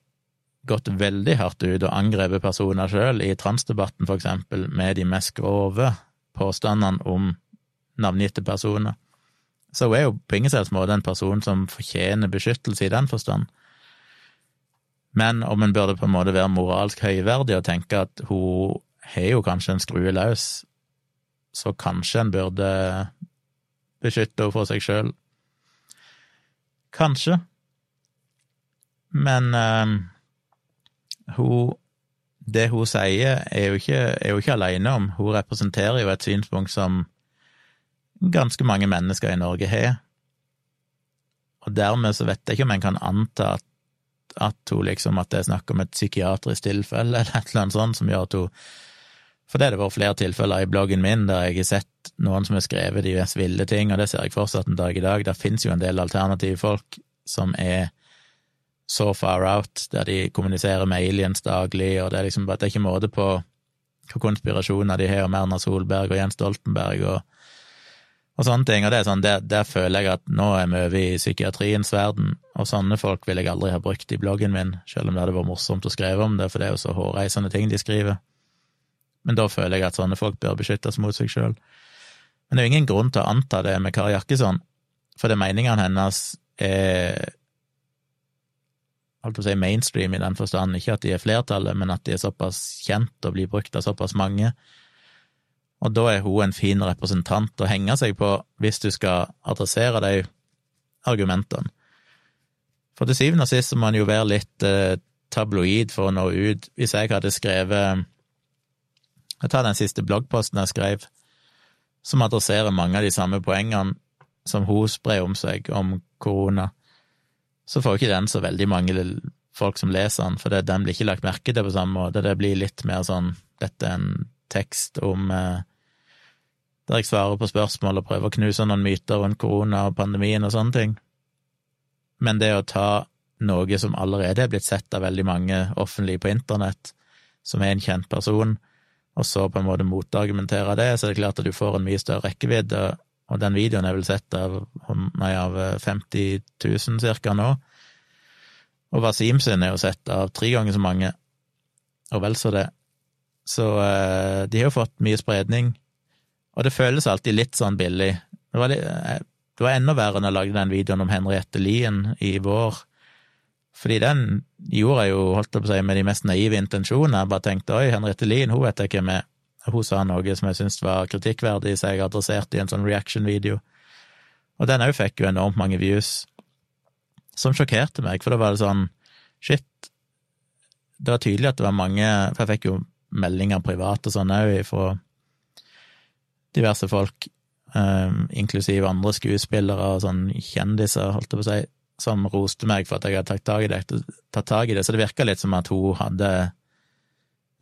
Speaker 1: gått veldig hardt ut og angrepet personer sjøl, i transdebatten for eksempel, med de mest grove påstandene om navngitte personer. Så hun er jo på ingen selvs måte en person som fortjener beskyttelse i den forstand. Men om en burde på en måte være moralsk høyverdig og tenke at hun har jo kanskje en skrue løs, så kanskje en burde beskytte henne for seg sjøl. Kanskje. Men uh, hun Det hun sier, er jo ikke, ikke alene om. Hun representerer jo et synspunkt som ganske mange mennesker i Norge har. Og dermed så vet jeg ikke om en kan anta at, at hun liksom, at det er snakk om et psykiatrisk tilfelle eller et eller annet sånt som gjør at hun For det har det vært flere tilfeller i bloggen min der jeg har sett noen som har skrevet de mest ville ting, og det ser jeg fortsatt en dag i dag. Der finnes jo en del alternative folk som er så far out, der de kommuniserer med aliens daglig, og det er liksom bare det er ikke måte på hva konspirasjoner de har om Erna Solberg og Jens Stoltenberg og, og sånne ting, og det er sånn, der, der, føler jeg at nå er vi over i psykiatriens verden, og sånne folk vil jeg aldri ha brukt i bloggen min, selv om det hadde vært morsomt å skrive om det, for det er jo så hårreisende ting de skriver. Men da føler jeg at sånne folk bør beskyttes mot seg sjøl. Men det er jo ingen grunn til å anta det med Kari Jakkesson, for det meningene hennes er holdt på å si mainstream i den forstand, ikke at de er flertallet, men at de er såpass kjent og blir brukt av såpass mange. Og da er hun en fin representant å henge seg på hvis du skal adressere de argumentene. For til syvende og sist må en jo være litt eh, tabloid for å nå ut. Hvis jeg hadde skrevet Jeg tar den siste bloggposten jeg skrev, som adresserer mange av de samme poengene som hun sprer om seg om korona så får ikke den så veldig mange folk som leser den, for det, den blir ikke lagt merke til på samme måte. Det blir litt mer sånn dette er en tekst om eh, der jeg svarer på spørsmål og prøver å knuse noen myter rundt korona og pandemien og sånne ting. Men det å ta noe som allerede er blitt sett av veldig mange offentlig på internett, som er en kjent person, og så på en måte motargumentere det, så er det klart at du får en mye større rekkevidde, og den videoen er vel sett av, nei, av 50 000 cirka nå. Og Wasim sin er jo sett av tre ganger så mange, og vel så det. Så eh, de har jo fått mye spredning, og det føles alltid litt sånn billig. Det var, litt, eh, det var enda verre når jeg lagde den videoen om Henriette Lien i vår, fordi den gjorde jeg jo, holdt jeg på å si, med de mest naive intensjoner. Jeg bare tenkte oi, Henriette Lien, hun vet jeg hvem er. Hun sa noe som jeg syntes var kritikkverdig, så jeg adresserte i en sånn reaction-video. Og den òg fikk jo enormt mange views, som sjokkerte meg, for da var det sånn shit. Det var tydelig at det var mange For jeg fikk jo meldinger privat og sånn òg fra diverse folk, um, inklusiv andre skuespillere og sånn kjendiser, holdt jeg på å si, som roste meg for at jeg hadde tatt tak i det. Tatt tak i det. Så det virka litt som at hun hadde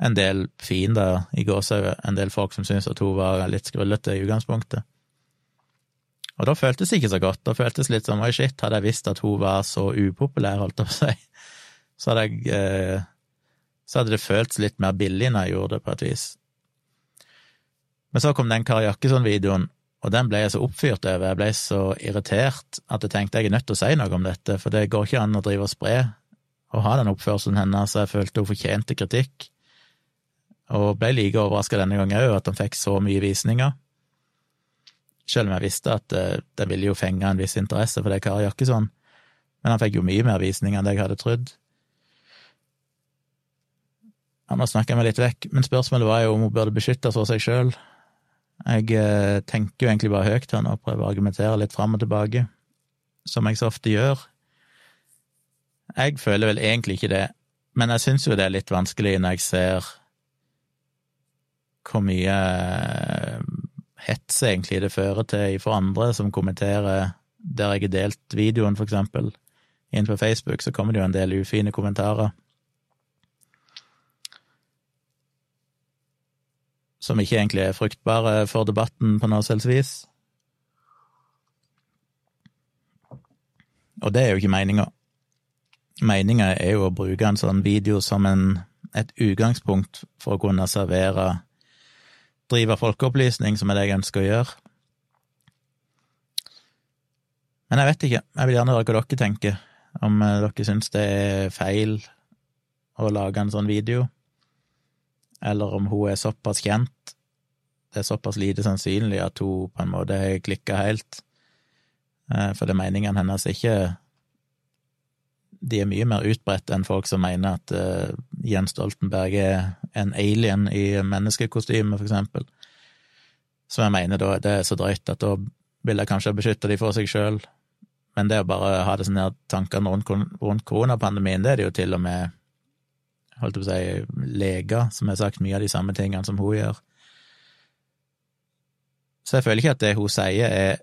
Speaker 1: en del fiender i gåsehudet, en del folk som syntes at hun var litt skrullete i utgangspunktet. Og da føltes det ikke så godt, da føltes det litt som oi, shit, hadde jeg visst at hun var så upopulær, holdt jeg på å si, så hadde jeg eh, Så hadde det føltes litt mer billig når jeg gjorde det, på et vis. Men så kom den Kari Jakkesson-videoen, og den ble jeg så oppfyrt over, jeg ble så irritert at jeg tenkte jeg er nødt til å si noe om dette, for det går ikke an å drive og spre og ha den oppførselen hennes, så jeg følte hun fortjente kritikk og ble like overraska denne gangen òg, at han fikk så mye visninger. Selv om jeg visste at uh, det ville jo fenge en viss interesse for det Kari Jakkesson, men han fikk jo mye mer visninger enn det jeg hadde trodd. Ja, nå snakker jeg meg litt vekk, men spørsmålet var jo om hun burde beskyttes for seg sjøl. Jeg uh, tenker jo egentlig bare høyt nå, prøver å argumentere litt fram og tilbake, som jeg så ofte gjør. Jeg føler vel egentlig ikke det, men jeg syns jo det er litt vanskelig når jeg ser hvor mye eh, hets egentlig det fører til for andre som kommenterer der jeg har delt videoen, for eksempel. Inn på Facebook så kommer det jo en del ufine kommentarer. Som ikke egentlig er fruktbare for debatten på noe selvs vis. Og det er jo ikke meninga. Meninga er jo å bruke en sånn video som en, et utgangspunkt for å kunne servere Drive folkeopplysning, som er det jeg ønsker å gjøre. Men jeg vet ikke. Jeg vil gjerne høre hva dere tenker. Om eh, dere syns det er feil å lage en sånn video, eller om hun er såpass kjent, det er såpass lite sannsynlig at hun på en måte har klikka helt. Eh, for det er meningene hennes ikke De er mye mer utbredt enn folk som mener at uh, Jens Stoltenberg er en alien i menneskekostyme, for eksempel. Så jeg mener da det er så drøyt at da vil jeg kanskje beskytte de for seg sjøl. Men det å bare ha det sånne tankene rundt, rundt koronapandemien, det er det jo til og med holdt på å si, leger som har sagt mye av de samme tingene som hun gjør. Så jeg føler ikke at det hun sier er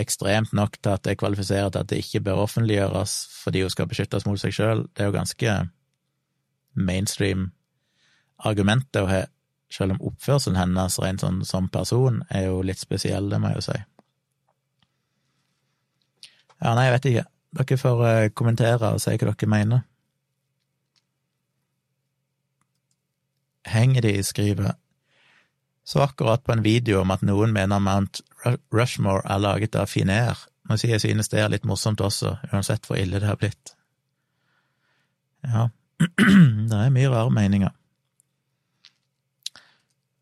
Speaker 1: ekstremt nok til at det kvalifiserer til at det ikke bør offentliggjøres fordi hun skal beskyttes mot seg sjøl. Det er jo ganske mainstream argumentet å ha, selv om oppførselen hennes rent sånn som person er jo litt spesiell, det må jeg jo si. Ja, nei, jeg vet ikke. Dere får uh, kommentere og si hva dere mener. Henger de skriver så akkurat på en video om at noen mener Mount Rushmore er laget av Finnair. Må si jeg synes det er litt morsomt også, uansett hvor ille det har blitt. Ja, det er mye rare meninger.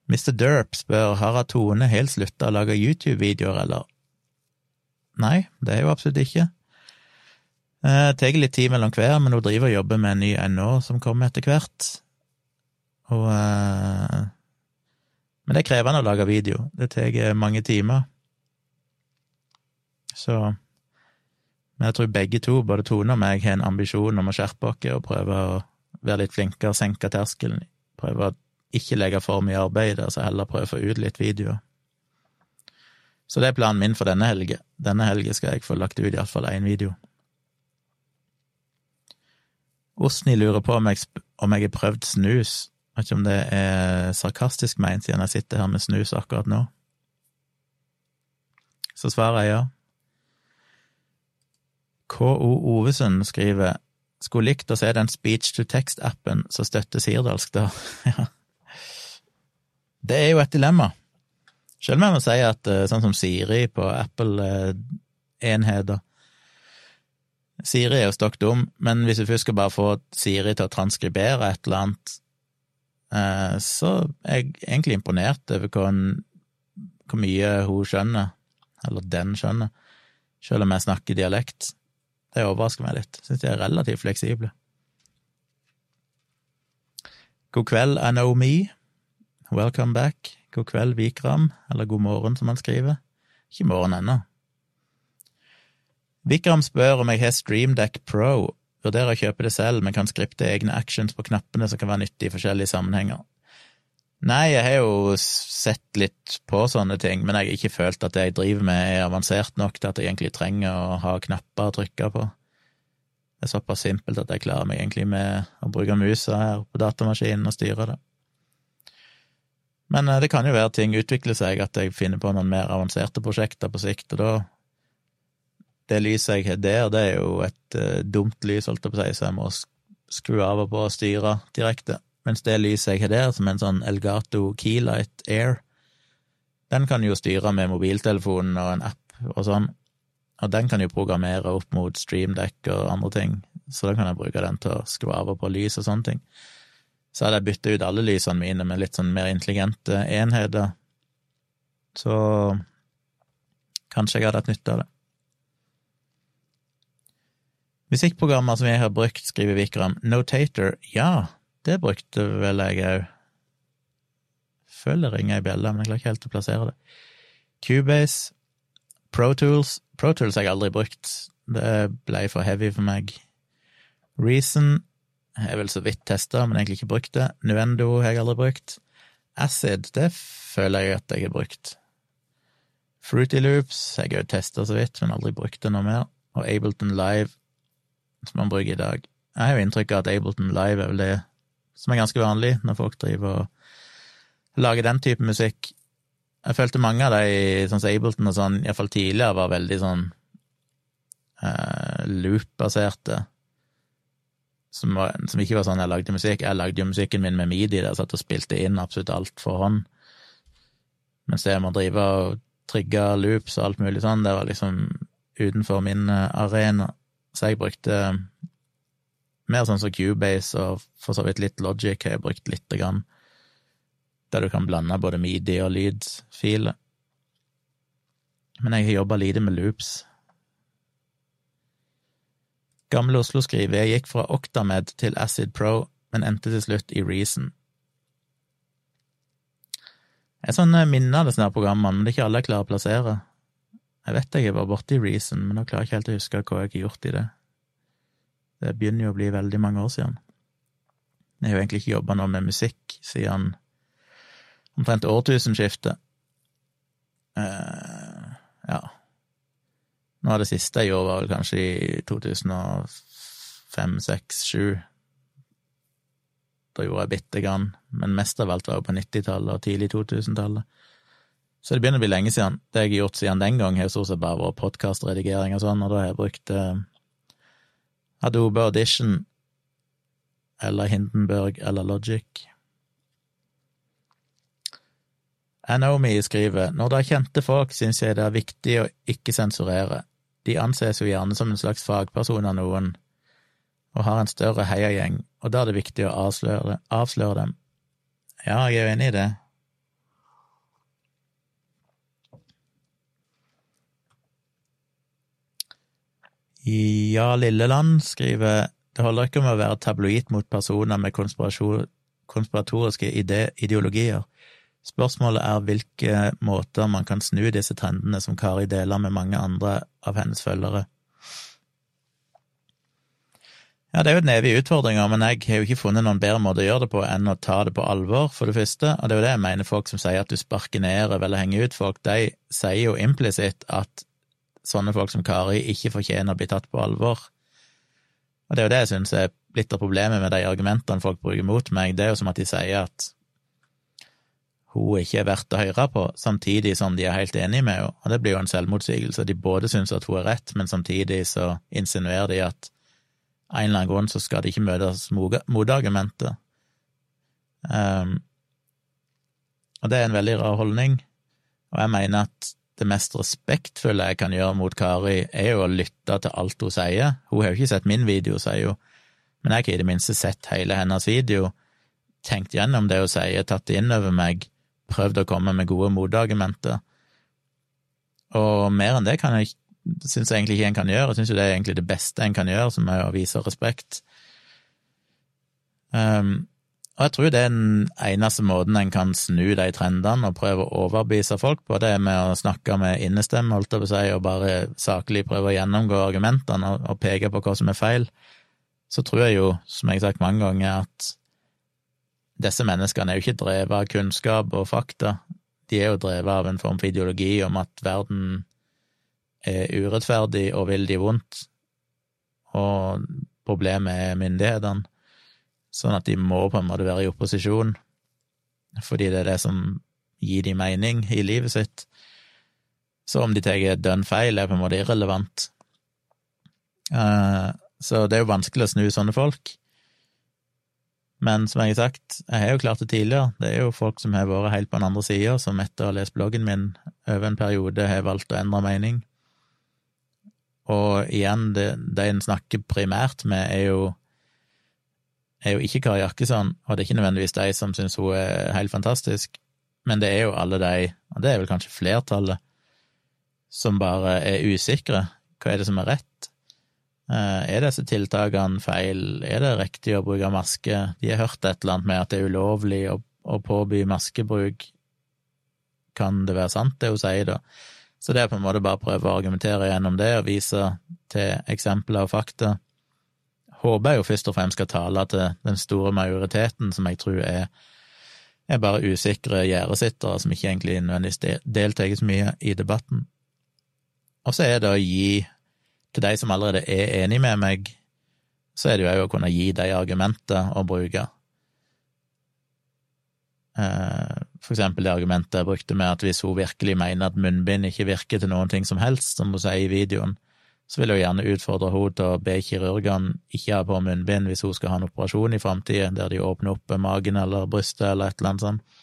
Speaker 1: Mr. Derp spør har Tone helt slutta å lage YouTube-videoer, eller? Nei, det er jo absolutt ikke. Det eh, tar litt tid mellom hver, men hun driver og jobber med en ny NO som kommer etter hvert. Og uh... men det er krevende å lage video. Det tar mange timer. Så Men jeg tror begge to, både Tone og meg, har en ambisjon om å skjerpe oss og prøve å være litt flinkere, senke terskelen. Prøve å ikke legge for mye arbeid altså heller prøve å få ut litt videoer. Så det er planen min for denne helga. Denne helga skal jeg få lagt ut iallfall én video. Osni lurer på om jeg, om jeg har prøvd snus. Vet ikke om det er sarkastisk meint, siden jeg sitter her med snus akkurat nå. Så svarer jeg ja. KO Ovesund skriver skulle likt å se den speech to text-appen som støtter sirdalsk, da. Det er jo et dilemma. Selv om jeg må si at eh, sånn som Siri på Apple-enheter Siri er jo stokk dum, men hvis du først skal bare få Siri til å transkribere et eller annet Eh, så er jeg egentlig imponert over hvor, hvor mye hun skjønner, eller den skjønner, selv om jeg snakker dialekt. Det overrasker meg litt. Syns de er relativt fleksible. God kveld, I know me. Welcome back. God kveld, Vikram. Eller god morgen, som han skriver. Ikke morgen ennå. Vikram spør om jeg har Streamdeck Pro, Vurderer å kjøpe det selv, men kan skripte egne actions på knappene som kan være nyttige i forskjellige sammenhenger. Nei, jeg har jo sett litt på sånne ting, men jeg har ikke følt at det jeg driver med er avansert nok til at jeg egentlig trenger å ha knapper å trykke på. Det er såpass simpelt at jeg klarer meg egentlig med å bruke musa her på datamaskinen og styre det. Men eh, det kan jo være ting utvikler seg, at jeg finner på noen mer avanserte prosjekter på sikt, og da det lyset jeg har der, det er jo et uh, dumt lys, holdt jeg på å si, så jeg må skru av og på og styre direkte. Mens det lyset jeg har der, som er en sånn Elgato Keylight Air, den kan jo styre med mobiltelefonen og en app og sånn, og den kan jo programmere opp mot streamdekk og andre ting, så da kan jeg bruke den til å skru av og på lys og sånne ting. Så hadde jeg bytta ut alle lysene mine med litt sånn mer intelligente enheter, så kanskje jeg hadde hatt nytte av det. Musikkprogrammer som jeg har brukt, skriver Vikram. Notator, ja, det brukte vel jeg òg. Føler det ringer ei bjelle, men jeg klarer ikke helt å plassere det. Cubase, Protools Protools har jeg aldri brukt, det ble for heavy for meg. Reason har jeg vel så vidt testa, men egentlig ikke brukt det. Nuendo har jeg aldri brukt. Acid, det føler jeg at jeg har brukt. Fruity Loops jeg har òg testa så vidt, men aldri brukt det noe mer. Og Ableton Live som man bruker i dag. Jeg har jo inntrykk av at Ableton Live er vel det som er ganske vanlig når folk driver og lager den type musikk. Jeg følte mange av de, sånn som Ableton og sånn, iallfall tidligere, var veldig sånn eh, loop-baserte, som, som ikke var sånn jeg lagde musikk. Jeg lagde jo musikken min med midi, der jeg satt og spilte inn absolutt alt for hånd. Mens det med å drive og trigge loops og alt mulig sånn, det var liksom utenfor min eh, arena. Så jeg brukte mer sånn som Cubase og for så vidt litt Logic har jeg brukt lite grann, der du kan blande både midi og lydfiler. Men jeg har jobba lite med loops. Gamle Oslo skriver jeg gikk fra Octamed til Acid Pro, men endte til slutt i Reason. Jeg sånn minner av disse her programmene, men det er ikke alle jeg klarer å plassere. Jeg vet jeg var borte i Reason, men nå klarer jeg ikke helt å huske hva jeg har gjort i det. Det begynner jo å bli veldig mange år siden. Jeg har jo egentlig ikke jobba noe med musikk siden omtrent årtusenskiftet. Uh, ja. Noe av det siste jeg gjorde, var vel kanskje i 2005, 6, 7. Da gjorde jeg bitte grann, men mest av alt var jo på 90-tallet og tidlig 2000-tallet. Så det begynner å bli lenge siden. Det jeg har gjort siden den gang, har jo stort sett bare vært podkastredigering og sånn, og da har jeg brukt eh, Adobe Audition eller Hindenburg eller Logic. Anomi skriver når det er kjente folk, syns jeg det er viktig å ikke sensurere. De anses jo gjerne som en slags fagperson av noen, og har en større heiagjeng, og da er det viktig å avsløre, avsløre dem. Ja, jeg er jo enig i det. Ja Lilleland skriver det holder ikke med å være tabloid mot personer med konspiratoriske ide ideologier. Spørsmålet er hvilke måter man kan snu disse trendene som Kari deler med mange andre av hennes følgere. Ja, det er jo en evig utfordring, men jeg har jo ikke funnet noen bedre måte å gjøre det på enn å ta det på alvor, for det første, og det er jo det jeg mener folk som sier at du sparker ned eller henger ut folk, de sier jo implisitt at sånne folk som Kari ikke fortjener å bli tatt på alvor. Og det er jo det jeg syns er litt av problemet med de argumentene folk bruker mot meg, det er jo som at de sier at hun ikke er verdt å høre på, samtidig som de er helt enige med henne, og det blir jo en selvmotsigelse. De både syns at hun er rett, men samtidig så insinuerer de at en eller annen grunn så skal de ikke møtes motargumenter. Um, og det er en veldig rar holdning, og jeg mener at det mest respektfulle jeg kan gjøre mot Kari, er jo å lytte til alt hun sier. Hun har jo ikke sett min video, sier hun, men jeg har ikke i det minste sett hele hennes video, tenkt gjennom det hun sier, tatt det inn over meg, prøvd å komme med gode motargumenter. Og mer enn det kan jeg, syns jeg egentlig ikke en kan gjøre. Jeg syns jo det er egentlig det beste en kan gjøre, som er å vise respekt. Um, og jeg tror det er den eneste måten en kan snu de trendene og prøve å overbevise folk på, det er med å snakke med innestemme, holdt jeg på å si, og bare saklig prøve å gjennomgå argumentene og, og peke på hva som er feil. Så tror jeg jo, som jeg har sagt mange ganger, at disse menneskene er jo ikke drevet av kunnskap og fakta, de er jo drevet av en form for ideologi om at verden er urettferdig og vil de vondt, og problemet er myndighetene, sånn at de må på en måte være i opposisjon, fordi det er det som gir de mening i livet sitt. Så om de tar dønn feil, er på en måte irrelevant. Så det er jo vanskelig å snu sånne folk. Men som jeg har sagt, jeg har jo klart det tidligere, det er jo folk som har vært helt på den andre sida, som etter å ha lest bloggen min over en periode har valgt å endre mening. Og igjen, det, de en snakker primært med, er jo, er jo ikke Kari Jakkesson, og det er ikke nødvendigvis de som syns hun er helt fantastisk, men det er jo alle de, og det er vel kanskje flertallet, som bare er usikre. Hva er det som er rett? Er disse tiltakene feil? Er det riktig å bruke maske? De har hørt et eller annet med at det er ulovlig å, å påby maskebruk. Kan det være sant, det hun sier, da? Så det er på en måte bare å prøve å argumentere gjennom det og vise til eksempler og fakta. Håper jeg jo først og fremst skal tale til den store majoriteten, som jeg tror er, er bare usikre gjerdesittere som ikke egentlig nødvendigvis deltar så mye i debatten. Og så er det å gi til de som allerede er enig med meg, så er det jo òg å kunne gi de argumenter å bruke. For eksempel det argumentet jeg brukte med at hvis hun virkelig mener at munnbind ikke virker til noen ting som helst, som hun sier i videoen, så vil jeg gjerne utfordre henne til å be kirurgene ikke ha på munnbind hvis hun skal ha en operasjon i framtida, der de åpner opp magen eller brystet eller et eller annet sånt.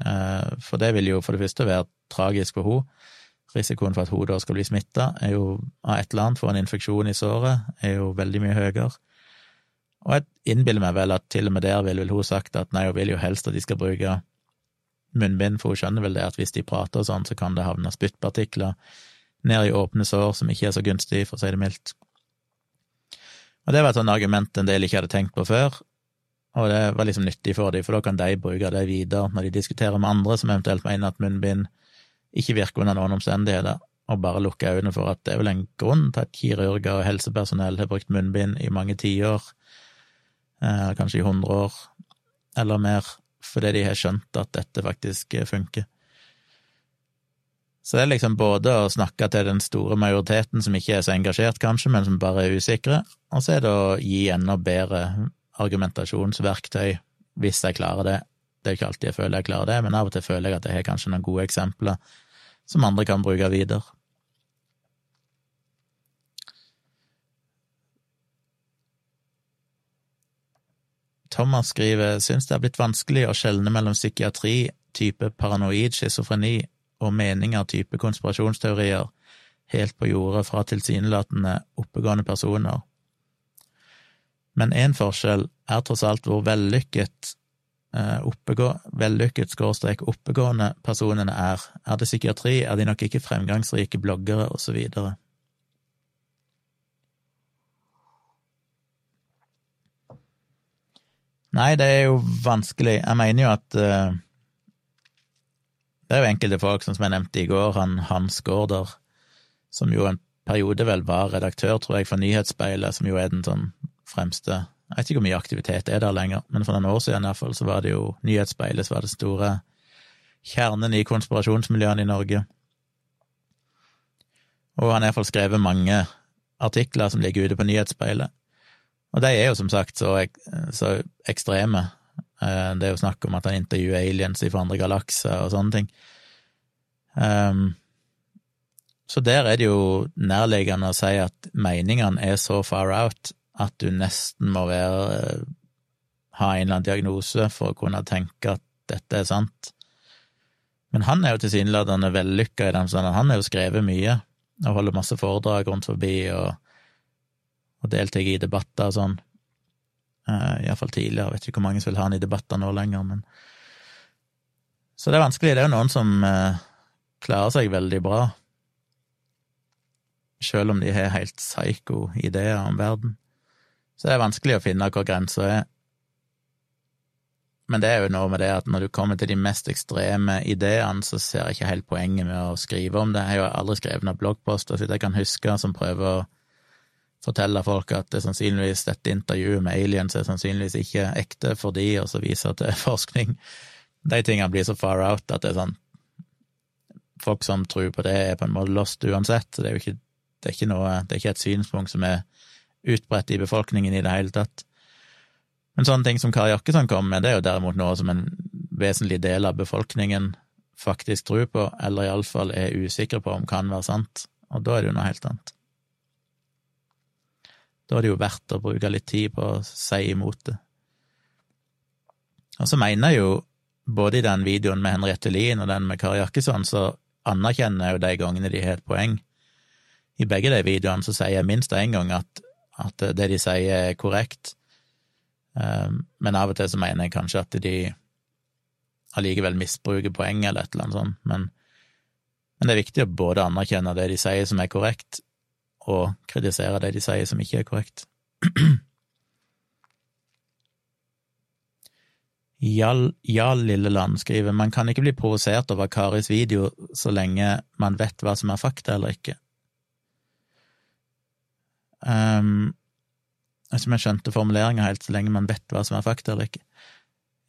Speaker 1: Eh, for det vil jo for det første være tragisk for henne. Risikoen for at hun da skal bli smitta av et eller annet, få en infeksjon i såret, er jo veldig mye høyere. Og jeg innbiller meg vel at til og med der ville hun sagt at nei, hun vil jo helst at de skal bruke munnbind, for hun skjønner vel det at hvis de prater og sånn, så kan det havne spyttpartikler ned i åpne sår, som ikke er så gunstig, for å si det mildt. Og det var et sånt argument en del ikke hadde tenkt på før, og det var liksom nyttig for dem, for da kan de bruke det videre når de diskuterer med andre som eventuelt mener at munnbind ikke virke under noen omstendigheter, og bare lukke øynene for at det er vel en grunn til at kirurger og helsepersonell har brukt munnbind i mange tiår, eh, kanskje i hundre år eller mer, fordi de har skjønt at dette faktisk funker. Så det er liksom både å snakke til den store majoriteten som ikke er så engasjert, kanskje, men som bare er usikre, og så er det å gi enda bedre argumentasjonsverktøy hvis jeg klarer det. Det er ikke alltid jeg føler jeg klarer det, men av og til føler jeg at jeg har kanskje noen gode eksempler som andre kan bruke videre. Thomas skriver syns det er blitt vanskelig å skjelne mellom psykiatri, type paranoid schizofreni og meninger type konspirasjonsteorier helt på jordet fra tilsynelatende oppegående personer. Men én forskjell er tross alt hvor vellykket oppegå, vellykket skråstrek oppegående personene er. Er det psykiatri, er de nok ikke fremgangsrike bloggere, videre. Nei, det er jo vanskelig. Jeg mener jo at uh, det er jo enkelte folk, som jeg nevnte i går, han Hans Gaarder, som jo en periode vel var redaktør, tror jeg, for Nyhetsspeilet, som jo er den sånn fremste Jeg vet ikke hvor mye aktivitet er der lenger, men for noen år siden iallfall så var det jo Nyhetsspeilet som var det store kjernen i konspirasjonsmiljøene i Norge. Og han har iallfall skrevet mange artikler som ligger ute på Nyhetsspeilet. Og de er jo som sagt så, så ekstreme Eh, det er jo snakk om at han intervjuer aliens fra andre galakser og sånne ting. Um, så der er det jo nærliggende å si at meningene er så far out at du nesten må være eh, ha en eller annen diagnose for å kunne tenke at dette er sant. Men han er jo tilsynelatende vellykka i den forstand han har jo skrevet mye og holder masse foredrag rundt forbi og, og deltar i debatter og sånn. Uh, Iallfall tidligere. Vet ikke hvor mange som vil ha han i debatter nå lenger, men Så det er vanskelig. Det er jo noen som uh, klarer seg veldig bra, selv om de har helt psycho ideer om verden. Så det er vanskelig å finne hvor grensa er. Men det er jo noe med det at når du kommer til de mest ekstreme ideene, så ser jeg ikke helt poenget med å skrive om det. Jeg har jo aldri skrevet noen bloggposter så jeg kan huske, som prøver å fortelle folk at det sannsynligvis dette intervjuet med aliens er sannsynligvis ikke ekte for de, og så viser at det er forskning. De tingene blir så far out at det er sånn Folk som tror på det, er på en måte lost uansett. Det er jo ikke, det er ikke, noe, det er ikke et synspunkt som er utbredt i befolkningen i det hele tatt. Men sånne ting som Kari Jakkesson kom med, det er jo derimot noe som en vesentlig del av befolkningen faktisk tror på, eller iallfall er usikre på om kan være sant, og da er det jo noe helt annet. Da er det jo verdt å bruke litt tid på å si imot det. Og så mener jeg jo, både i den videoen med Henriette Lien og den med Kari Jakkesson, så anerkjenner jeg jo de gangene de har et poeng. I begge de videoene så sier jeg minst én gang at, at, det de sier er korrekt, um, men av og til så mener jeg kanskje at de allikevel misbruker poenget eller et eller annet sånt, men, men det er viktig å både anerkjenne det de sier som er korrekt, og kritisere det de sier som ikke er korrekt. Jarl, Jarl Lilleland skriver man kan ikke bli provosert over Karis video så lenge man vet hva som er fakta eller ikke. Um, jeg vet ikke om jeg skjønte formuleringa helt, så lenge man vet hva som er fakta eller ikke.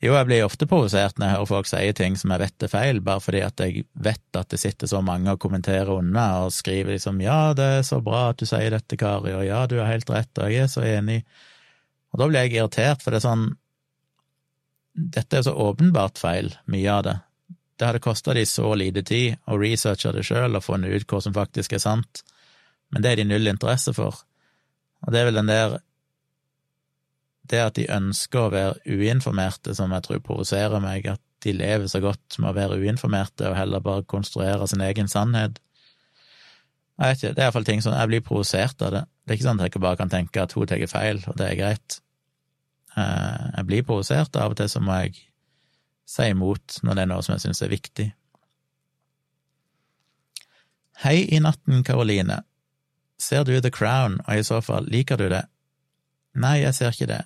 Speaker 1: Jo, jeg blir ofte provosert når jeg hører folk si ting som jeg vet er feil, bare fordi at jeg vet at det sitter så mange og kommenterer unna og skriver liksom 'ja, det er så bra at du sier dette, Kari', og 'ja, du har helt rett', og 'jeg er så enig'. Og da blir jeg irritert, for det er sånn Dette er så åpenbart feil, mye av det. Det hadde kosta de så lite tid å researche det sjøl og funnet ut hva som faktisk er sant, Men det er de null interesse for. Og det er vel den der Det at de ønsker å være uinformerte, som jeg tror provoserer meg, at de lever så godt med å være uinformerte og heller bare konstruere sin egen sannhet. Jeg vet ikke, det er iallfall ting som Jeg blir provosert av det. Det er ikke sånn at jeg ikke bare kan tenke at hun tar feil, og det er greit. Eh, jeg blir provosert, av og til så må jeg si imot når det er noe som jeg syns er viktig. Hei i natten, Karoline. Ser du The Crown, og i så fall, liker du det? Nei, jeg ser ikke det.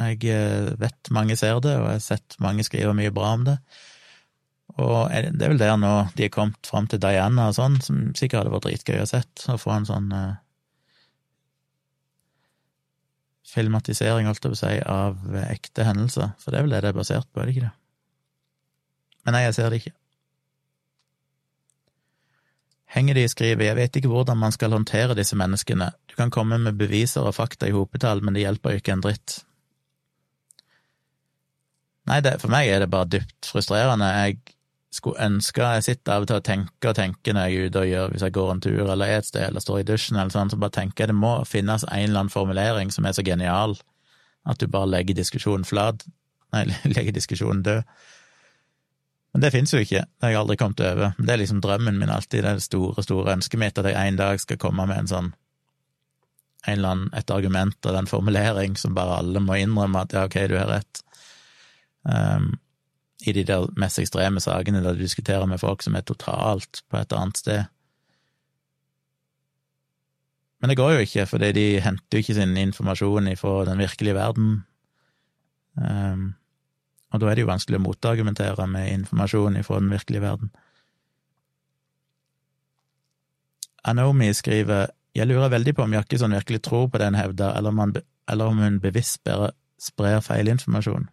Speaker 1: Jeg eh, vet mange ser det, og jeg har sett mange skrive mye bra om det. Og det er vel der nå de er kommet fram til Diana og sånn, som sikkert hadde vært dritgøy å sett, å få en sånn uh, filmatisering, holdt jeg på å si, av ekte hendelser. For det er vel det det er basert på, er det ikke det? Men nei, jeg ser det ikke. Henger de skriver Jeg vet ikke hvordan man skal håndtere disse menneskene. Du kan komme med beviser og fakta i hopetall, men det hjelper jo ikke en dritt. Nei, det, for meg er det bare dypt frustrerende. Jeg skulle ønske Jeg sitter av og til og tenker og tenker når jeg er ute og gjør hvis jeg går en tur eller er et sted eller står i dusjen eller sånn, så bare tenker jeg det må finnes en eller annen formulering som er så genial at du bare legger diskusjonen flat. Nei, legger diskusjonen død. Men det fins jo ikke, det har jeg aldri kommet over. Det er liksom drømmen min alltid, det er det store, store ønsket mitt, at jeg en dag skal komme med en sånn en eller annen, et argument eller en formulering som bare alle må innrømme at ja, ok, du har rett. Um, I de der mest ekstreme sakene der du diskuterer med folk som er totalt på et annet sted. Men det går jo ikke, for de henter jo ikke sin informasjon fra den virkelige verden. Um, og da er det jo vanskelig å motargumentere med informasjon fra den virkelige verden. Anomi skriver jeg lurer veldig på om Jakkison virkelig tror på det hun hevder, eller, man, eller om hun bevisst sprer, sprer feilinformasjon.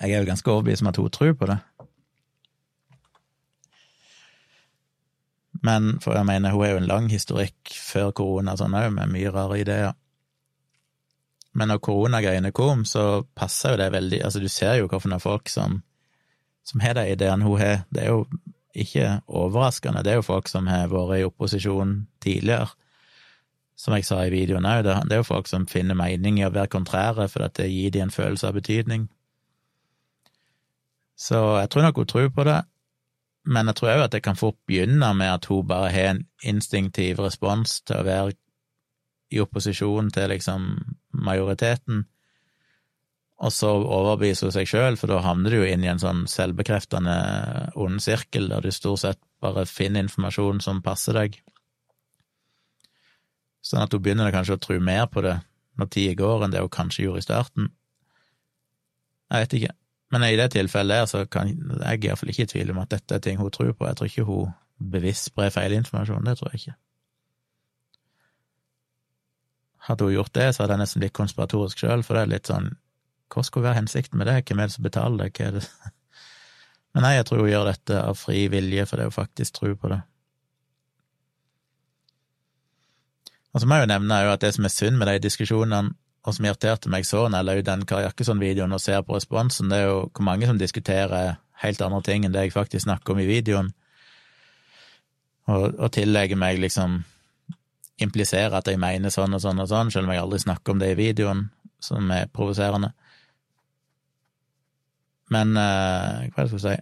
Speaker 1: Jeg er jo ganske overbevist om at hun tror på det. Men for jeg mener, hun er jo en lang historikk før korona sånn òg, med mye rare ideer. Men når koronagreiene kom, så passer jo det veldig Altså, du ser jo hvilke folk som, som har de ideene hun har. Det er jo ikke overraskende, det er jo folk som har vært i opposisjon tidligere. Som jeg sa i videoen òg, det er jo folk som finner mening i å være kontrære, for at det gir dem en følelse av betydning. Så jeg tror nok hun tror på det, men jeg tror òg at det kan fort begynne med at hun bare har en instinktiv respons til å være i opposisjon til liksom majoriteten, og så overbeviser hun seg sjøl, for da havner du jo inn i en sånn selvbekreftende ond sirkel, der du stort sett bare finner informasjon som passer deg. Sånn at hun begynner kanskje å tro mer på det når tida går, enn det hun kanskje gjorde i starten. Jeg vet ikke, men i det tilfellet der så kan jeg iallfall ikke i tvil om at dette er ting hun tror på. Jeg tror ikke hun bevisst sprer feilinformasjon, det tror jeg ikke. Hadde hun gjort det, så hadde jeg nesten blitt konspiratorisk sjøl, for det er litt sånn Hva skulle være hensikten med det? Hvem er det som betaler? Hva er det Men nei, jeg tror hun gjør dette av fri vilje, for det er jo faktisk tro på det. Og så må jeg jo nevne at det som er synd med de diskusjonene, og som irriterte meg så når jeg la ut den Kari Jakkesson-videoen og ser på responsen, det er jo hvor mange som diskuterer helt andre ting enn det jeg faktisk snakker om i videoen, og, og tillegger meg liksom implisere at jeg mener sånn og sånn og sånn, selv om jeg aldri snakker om det i videoen, som er provoserende. Men uh, hva er det jeg skulle si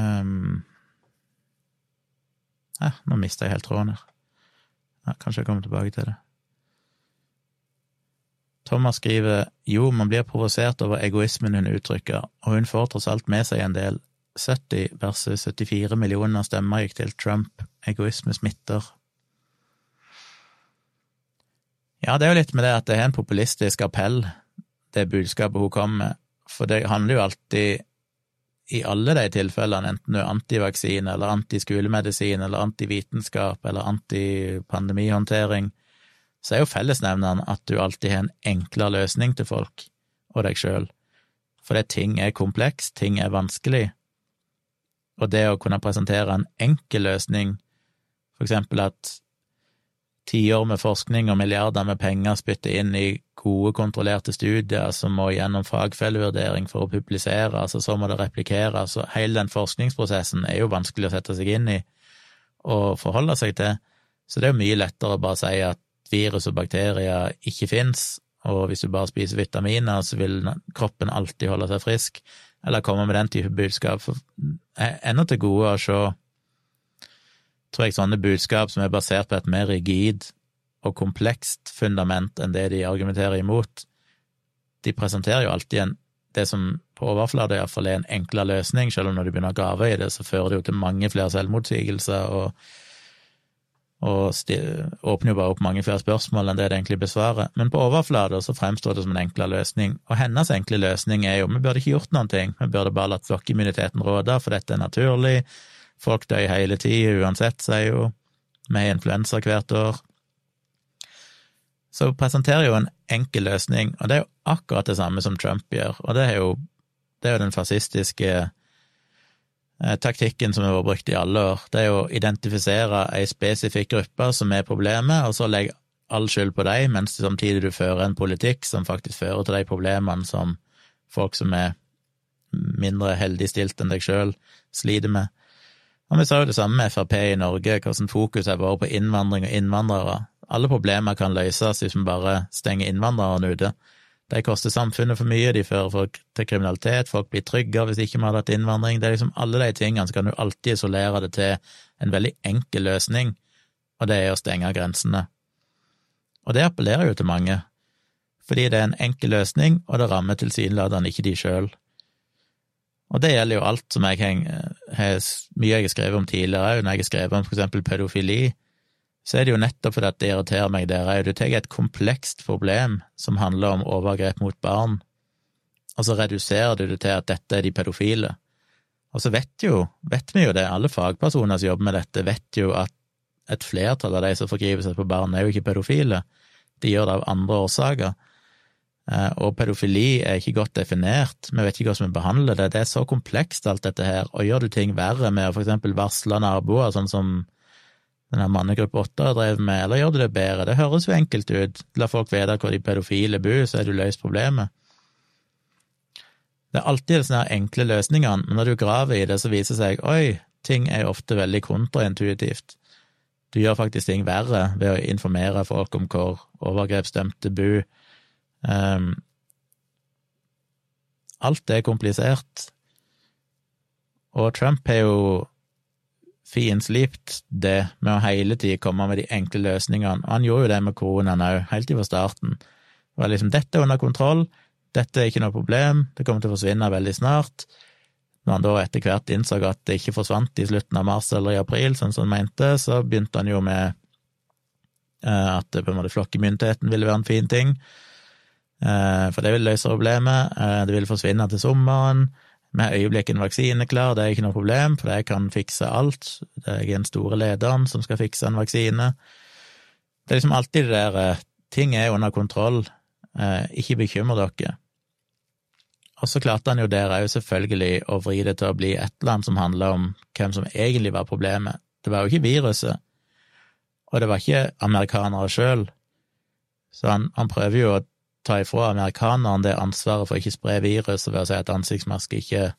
Speaker 1: um, eh, Nå mista jeg helt tråden her. Ja, kanskje jeg kommer tilbake til det. Thomas skriver jo, man blir provosert over egoismen hun uttrykker, og hun får tross alt med seg en del 70 versus 74 millioner stemmer gikk til Trump. Egoisme smitter. Ja, det er jo litt med det at det er en populistisk appell, det budskapet hun kom med. For det handler jo alltid, i alle de tilfellene, enten du er antivaksine eller antiskolemedisin eller antivitenskap eller antipandemihåndtering, så er jo fellesnevneren at du alltid har en enklere løsning til folk og deg sjøl. Fordi ting er komplekst, ting er vanskelig, og det å kunne presentere en enkel løsning, for eksempel at tiår med forskning og milliarder med penger spytter inn i gode, kontrollerte studier som må gjennom fagfellevurdering for å publisere, altså så må det replikeres, og hele den forskningsprosessen er jo vanskelig å sette seg inn i og forholde seg til, så det er jo mye lettere å bare si at virus og bakterier ikke fins, og hvis du bare spiser vitaminer, så vil kroppen alltid holde seg frisk, eller komme med den type budskap. For ennå til gode å se tror jeg sånne budskap som er basert på et mer rigid og komplekst fundament enn det de argumenterer imot, de presenterer jo alltid en, det som på overflata iallfall er en enklere løsning, selv om når de begynner å grave i det, så fører det jo til mange flere selvmotsigelser og, og åpner jo bare opp mange flere spørsmål enn det det egentlig besvarer. Men på overflata så fremstår det som en enklere løsning, og hennes enkle løsning er jo vi burde ikke gjort noen ting, vi burde bare latt flokkimmuniteten råde, for dette er naturlig, folk dør hele tida uansett, sier jo, har influensa hvert år så presenterer jo en enkel løsning, og det er jo akkurat det samme som Trump gjør, og det er jo, det er jo den fascistiske taktikken som har vært brukt i alle år. Det er å identifisere ei spesifikk gruppe som er problemet, og så legge all skyld på dem, mens samtidig du fører en politikk som faktisk fører til de problemene som folk som er mindre heldigstilt enn deg sjøl, sliter med. Og vi sa jo det samme med Frp i Norge, hvordan fokus har vært på innvandring og innvandrere. Alle problemer kan løses hvis vi bare stenger innvandrerne ute. De koster samfunnet for mye, de fører folk til kriminalitet, folk blir tryggere hvis ikke vi hadde hatt innvandring. Det er liksom alle de tingene, så kan du alltid isolere det til en veldig enkel løsning, og det er å stenge grensene. Og det appellerer jo til mange, fordi det er en enkel løsning, og det rammer tilsynelatende ikke de sjøl. Og det gjelder jo alt som jeg har mye jeg har skrevet om tidligere òg, når jeg har skrevet om for eksempel pedofili så er det jo nettopp fordi at det irriterer meg der òg. Du tar et komplekst problem som handler om overgrep mot barn, og så reduserer du det til at dette er de pedofile. Og så vet, jo, vet vi jo det, alle fagpersoner som jobber med dette, vet jo at et flertall av de som forgriper seg på barn, er jo ikke pedofile. De gjør det av andre årsaker. Eh, og pedofili er ikke godt definert, vi vet ikke hvordan vi behandler det. Det er så komplekst, alt dette her. Og gjør du ting verre med å for eksempel varsle naboer, sånn som denne mannegruppe åtte har drevet med, eller gjør du det bedre? Det høres jo enkelt ut. La folk vite hvor de pedofile bor, så er du løst problemet. Det er alltid sånne enkle løsningene, men når du graver i det, så viser det seg oi, ting er ofte veldig kontraintuitivt. Du gjør faktisk ting verre ved å informere folk om hvor overgrepsdømte bor. Um, alt er komplisert. Og Trump har jo finslipt det med å hele tida komme med de enkle løsningene. Og han gjorde jo det med koronaen òg, helt fra starten. Det var liksom dette er under kontroll, dette er ikke noe problem, det kommer til å forsvinne veldig snart. Når han da etter hvert innså at det ikke forsvant i slutten av mars eller i april, sånn som han mente, så begynte han jo med eh, at på en måte flokkimmuniteten ville være en fin ting, eh, for det ville løse problemet. Eh, det ville forsvinne til sommeren. Med øyeblikket en vaksine klar, det er ikke noe problem, for jeg kan fikse alt. Det er den store lederen som skal fikse en vaksine. Det er liksom alltid det der eh, Ting er under kontroll, eh, ikke bekymre dere. Og så klarte han jo der òg selvfølgelig å vri det til å bli et eller annet som handla om hvem som egentlig var problemet. Det var jo ikke viruset, og det var ikke amerikanere sjøl. Så han, han prøver jo å ta ifra amerikanerne det ansvaret for å ikke spre viruset ved å si at ansiktsmaske ikke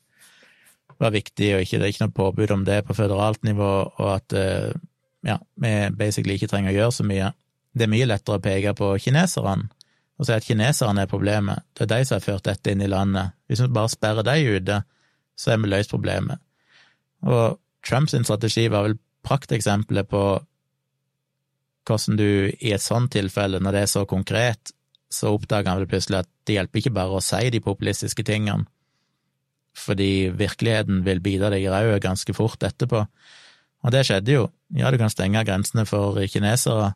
Speaker 1: var viktig, og ikke, det er ikke noe påbud om det på føderalt nivå, og at eh, ja, vi basically ikke trenger å gjøre så mye. Det er mye lettere å peke på kineserne og si at kineserne er problemet. Det er de som har ført dette inn i landet. Hvis vi bare sperrer de ute, så er vi løst problemet. Og Trumps strategi var vel prakteksempelet på hvordan du i et sånt tilfelle, når det er så konkret, så oppdager han plutselig at det hjelper ikke bare å si de populistiske tingene, fordi virkeligheten vil bite deg i ræva ganske fort etterpå. Og det skjedde jo. Ja, du kan stenge grensene for kinesere,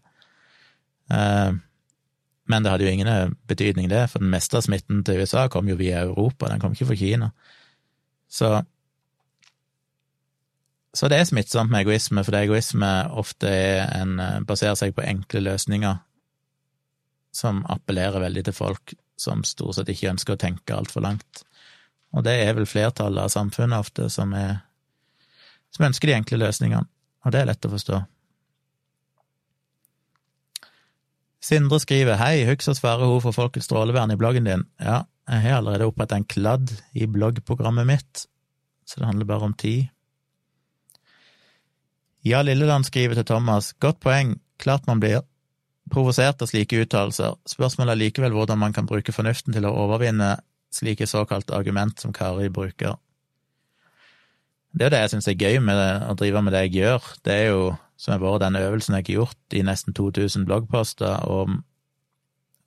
Speaker 1: eh, men det hadde jo ingen betydning, det, for den meste av smitten til USA kom jo via Europa, den kom ikke fra Kina. Så så det er smittsomt med egoisme, fordi egoisme ofte en, eh, baserer seg på enkle løsninger som appellerer veldig til folk som stort sett ikke ønsker å tenke altfor langt. Og det er vel flertallet av samfunnet ofte som, er, som ønsker de enkle løsningene, og det er lett å forstå. Sindre skriver hei, husk å svare hun for Folkets strålevern i bloggen din. Ja, jeg har allerede opprettet en kladd i bloggprogrammet mitt, så det handler bare om tid. Ja, Lilleland skriver til Thomas, godt poeng, klart man blir provosert av slike uttalelser, spørsmålet er likevel hvordan man kan bruke fornuften til å overvinne slike såkalte argument som Kari bruker. Det er jo det jeg syns er gøy med å drive med det jeg gjør, det er jo som har vært den øvelsen jeg har gjort i nesten 2000 bloggposter, og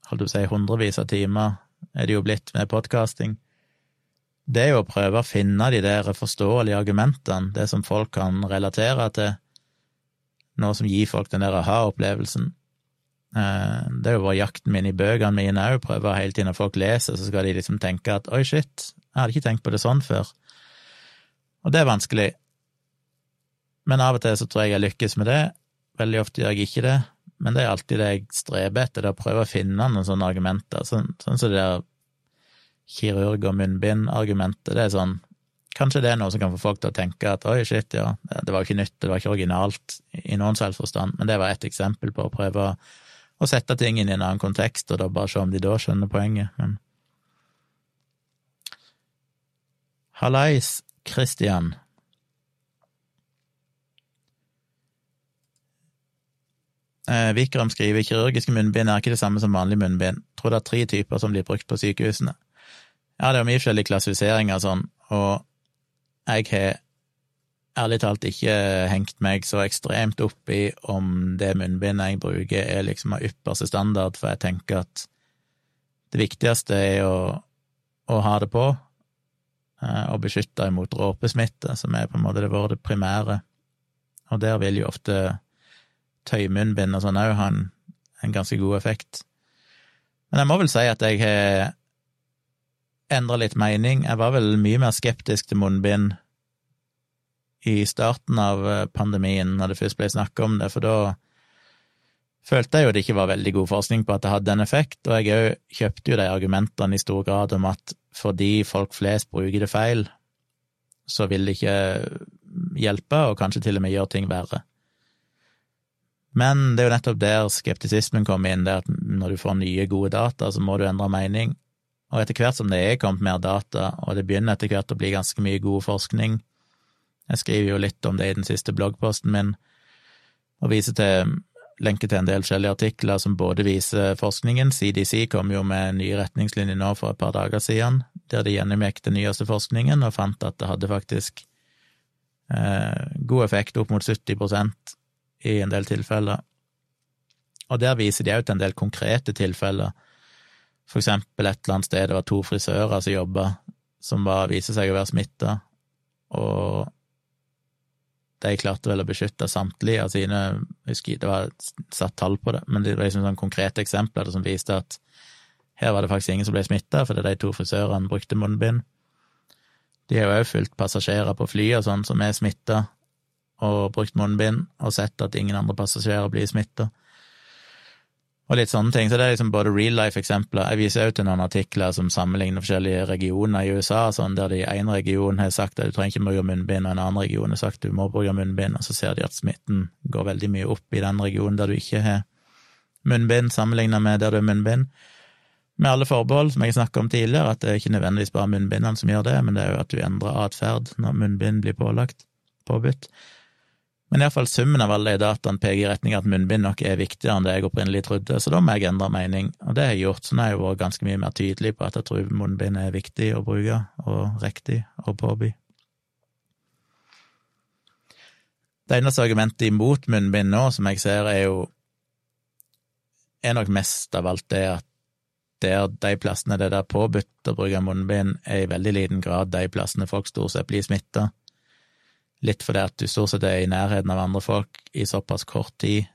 Speaker 1: holdt å si hundrevis av timer er det jo blitt med podkasting. Det er jo å prøve å finne de der forståelige argumentene, det som folk kan relatere til, noe som gir folk den der aha-opplevelsen. Eh, det er jo bare jakten min i bøkene mine òg, prøve hele tiden når folk leser, så skal de liksom tenke at oi, shit, jeg hadde ikke tenkt på det sånn før. Og det er vanskelig. Men av og til så tror jeg jeg lykkes med det. Veldig ofte gjør jeg ikke det, men det er alltid det jeg streber etter, det å prøve å finne noen sånne argumenter. Sånn, sånn som det der kirurg- og munnbind-argumentet. Det er sånn Kanskje det er noe som kan få folk til å tenke at oi, shit, ja, det var ikke nytt, det var ikke originalt i noen selvforstand, men det var et eksempel på å prøve å sette ting inn i en annen kontekst, og da bare se om de da skjønner poenget. Men Hallais, Christian. Eh, Vikram skriver kirurgiske munnbind er ikke det samme som vanlig munnbind. Tror det er tre typer som blir brukt på sykehusene. Ja, det er mye forskjellige klassifiseringer og sånn, og jeg har ærlig talt ikke hengt meg så ekstremt opp i om det munnbindet jeg bruker er liksom av ypperste standard, for jeg tenker at det viktigste er å, å ha det på eh, og beskytte imot råpesmitte, som er på en måte det våre primære, og der vil jo ofte tøymunnbind og sånn òg ha en, en, ganske god effekt. Men jeg må vel si at jeg har endra litt mening. Jeg var vel mye mer skeptisk til munnbind i starten av eh, pandemien, når det først ble snakka om det, for da følte jeg jo det ikke var veldig god forskning på at det hadde en effekt, og jeg òg kjøpte jo de argumentene i stor grad om at fordi folk flest bruker det feil, så vil det ikke hjelpe, og kanskje til og med gjøre ting verre. Men det er jo nettopp der skeptisismen kommer inn, det at når du får nye, gode data, så må du endre mening. Og etter hvert som det er kommet mer data, og det begynner etter hvert å bli ganske mye god forskning Jeg skriver jo litt om det i den siste bloggposten min, og viser til lenke til en del forskjellige artikler som både viser forskningen. CDC kom jo med nye retningslinjer nå for et par dager siden, der de gjennomgikk den nyeste forskningen og fant at det hadde faktisk eh, god effekt, opp mot 70% i en del tilfeller. Og der viser de òg til en del konkrete tilfeller. For eksempel et eller annet sted det var to frisører som jobba, som var, viser seg å være smitta, og de klarte vel å beskytte samtlige av sine husker det var satt tall på det, men det var liksom sånn konkrete eksempler som viste at her var det faktisk ingen som ble smitta fordi de to frisørene brukte munnbind. De har jo òg fulgt passasjerer på fly og sånn som er smitta, og brukt munnbind, og sett at ingen andre passasjerer blir smitta. Og litt sånne ting. Så det er liksom både real life-eksempler. Jeg viser også til noen artikler som sammenligner forskjellige regioner i USA, sånn der de i en region har sagt at du trenger ikke bruke munnbind, og en annen region har sagt at du må bruke munnbind, og så ser de at smitten går veldig mye opp i den regionen der du ikke har munnbind, sammenlignet med der du har munnbind. Med alle forbehold, som jeg snakket om tidligere, at det er ikke nødvendigvis bare munnbindene som gjør det, men det er jo at du endrer atferd når munnbind blir pålagt, påbudt. Men iallfall summen av alle de dataene peker i retning at munnbind nok er viktigere enn det jeg opprinnelig trodde, så da må jeg endre mening, og det har jeg gjort. Så nå har jeg vært ganske mye mer tydelig på at jeg tror munnbind er viktig å bruke, og riktig å påby. Det eneste argumentet imot munnbind nå, som jeg ser, er jo er nok mest av alt det at der de plassene det er påbudt å bruke munnbind, er i veldig liten grad de plassene folk stort sett blir smitta. Litt fordi at du stort sett er i nærheten av andre folk i såpass kort tid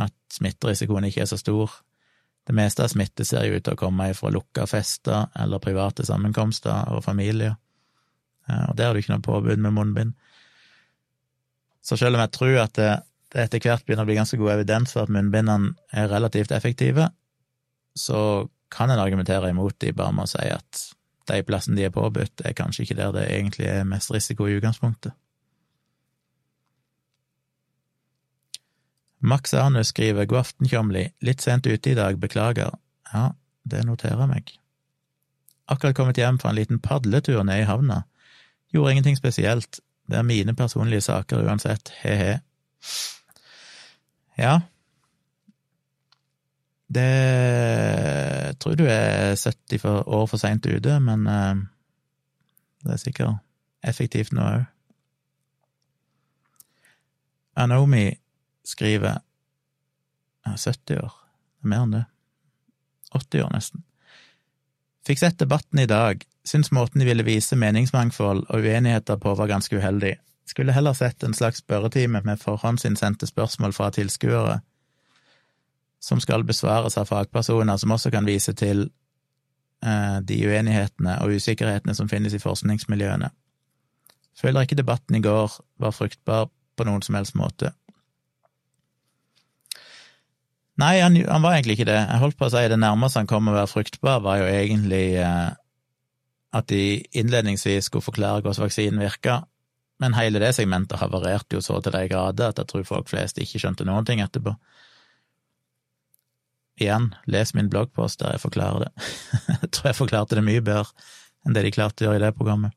Speaker 1: at smitterisikoen ikke er så stor. Det meste av smitte ser jo ut til å komme fra lukka fester eller private sammenkomster og familier, og der har du ikke noe påbud med munnbind. Så selv om jeg tror at det, det etter hvert begynner å bli ganske god evidens for at munnbindene er relativt effektive, så kan en argumentere imot de bare med å si at de plassene de er påbudt, er kanskje ikke der det egentlig er mest risiko i utgangspunktet. Max Arnus skriver God aften, Tjomli. Litt sent ute i dag, beklager. Ja, det noterer meg. Akkurat kommet hjem fra en liten padletur ned i havna. Gjorde ingenting spesielt. Det er mine personlige saker uansett, he-he. Ja, det jeg tror du er 70 år for seint ute, men uh, det er sikkert effektivt nå òg. Anomi skriver ja, 70 år, er mer enn det. 80 år, nesten. Fikk sett debatten i dag, syns måten de ville vise meningsmangfold og uenigheter på var ganske uheldig. Skulle heller sett en slags spørretime med forhåndsinnsendte spørsmål fra tilskuere som skal besvares av fagpersoner, som også kan vise til eh, de uenighetene og usikkerhetene som finnes i forskningsmiljøene. Føler ikke debatten i går var fruktbar på noen som helst måte. Nei, han, han, var egentlig ikke det. Jeg holdt på å si det nærmeste han kom å være fruktbar, var jo egentlig eh, at de innledningsvis skulle forklare hvordan vaksinen virka, men hele det segmentet havarerte jo så til de grader at jeg tror folk flest ikke skjønte noen ting etterpå. Igjen, les min bloggpost der jeg forklarer det. jeg tror jeg forklarte det mye bedre enn det de klarte å gjøre i det programmet.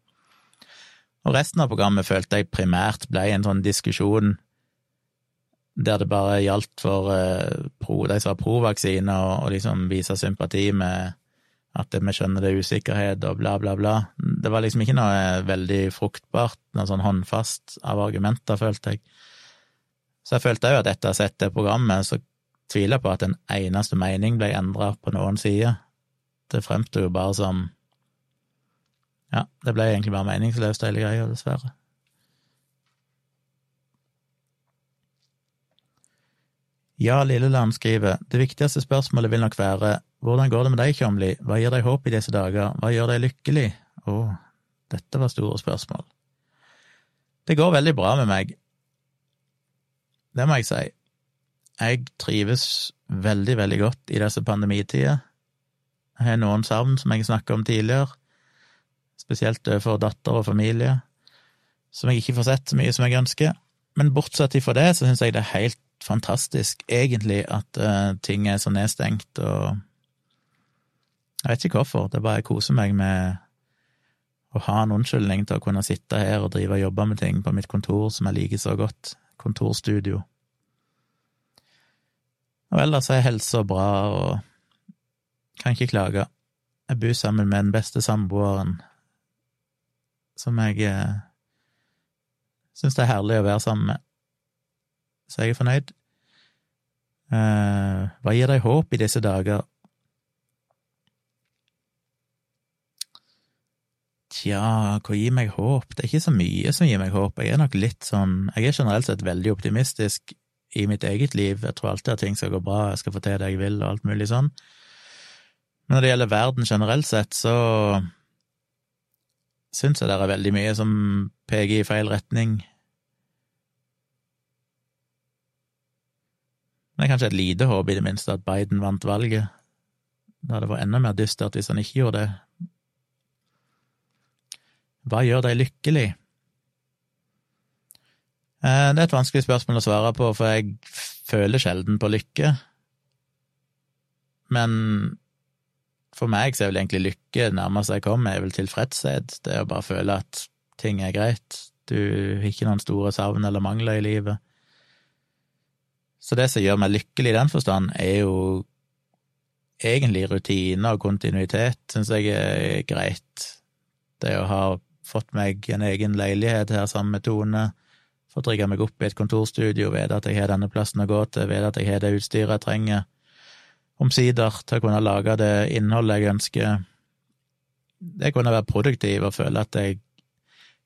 Speaker 1: Og resten av programmet følte jeg primært ble en sånn diskusjon der det bare gjaldt for uh, pro, de som har provaksine, og, og, liksom vise sympati med at vi skjønner det er usikkerhet og bla, bla, bla. Det var liksom ikke noe veldig fruktbart, noe sånn håndfast av argumenter, følte jeg. Så jeg følte òg at etter å ha sett det programmet, så tviler jeg på at en eneste mening ble endra på noen side. Det fremsto jo bare som Ja, det ble egentlig bare meningsløst, hele greia, dessverre. Ja, Lilleland skriver det viktigste spørsmålet vil nok være hvordan går det med deg, Tjomli, hva gir deg håp i disse dager, hva gjør deg lykkelig? Å, dette var store spørsmål. Det går veldig bra med meg, det må jeg si. Jeg trives veldig, veldig godt i disse pandemitider. Jeg har noen savn, som jeg snakket om tidligere, spesielt for datter og familie, som jeg ikke får sett så mye som jeg ønsker. Men bortsett fra det, så syns jeg det er helt fantastisk, egentlig, at uh, ting er så nedstengt, og jeg vet ikke hvorfor, det er bare jeg koser meg med å ha en unnskyldning til å kunne sitte her og drive og jobbe med ting på mitt kontor som jeg liker så godt, kontorstudio. Og ellers er helsa bra og kan ikke klage. Jeg bor sammen med den beste samboeren som jeg eh, syns det er herlig å være sammen med. Så jeg er fornøyd. Eh, hva gir deg håp i disse dager? Tja, hva gir meg håp? Det er ikke så mye som gir meg håp. Jeg er nok litt sånn Jeg er generelt sett veldig optimistisk i mitt eget liv. Jeg tror alltid at ting skal gå bra, jeg skal få til det jeg vil, og alt mulig sånn. Men når det gjelder verden generelt sett, så syns jeg det er veldig mye som peker i feil retning. Men det er kanskje et lite håp, i det minste, at Biden vant valget. Da det vært enda mer dystert hvis han ikke gjorde det. Hva gjør deg lykkelig? Eh, det er et vanskelig spørsmål å svare på, for jeg føler sjelden på lykke. Men for meg så er vel egentlig lykke nærmest jeg kommer, er vel tilfredshet. Det er å bare føle at ting er greit. Du har ikke noen store savn eller mangler i livet. Så det som gjør meg lykkelig i den forstand, er jo egentlig rutine og kontinuitet, syns jeg er greit. Det å ha fått meg en egen leilighet her sammen med Tone, Fått rigga meg opp i et kontorstudio, vite at jeg har denne plassen å gå til, vite at jeg har det utstyret jeg trenger, omsider, til å kunne lage det innholdet jeg ønsker. Det kunne være produktiv og føle at jeg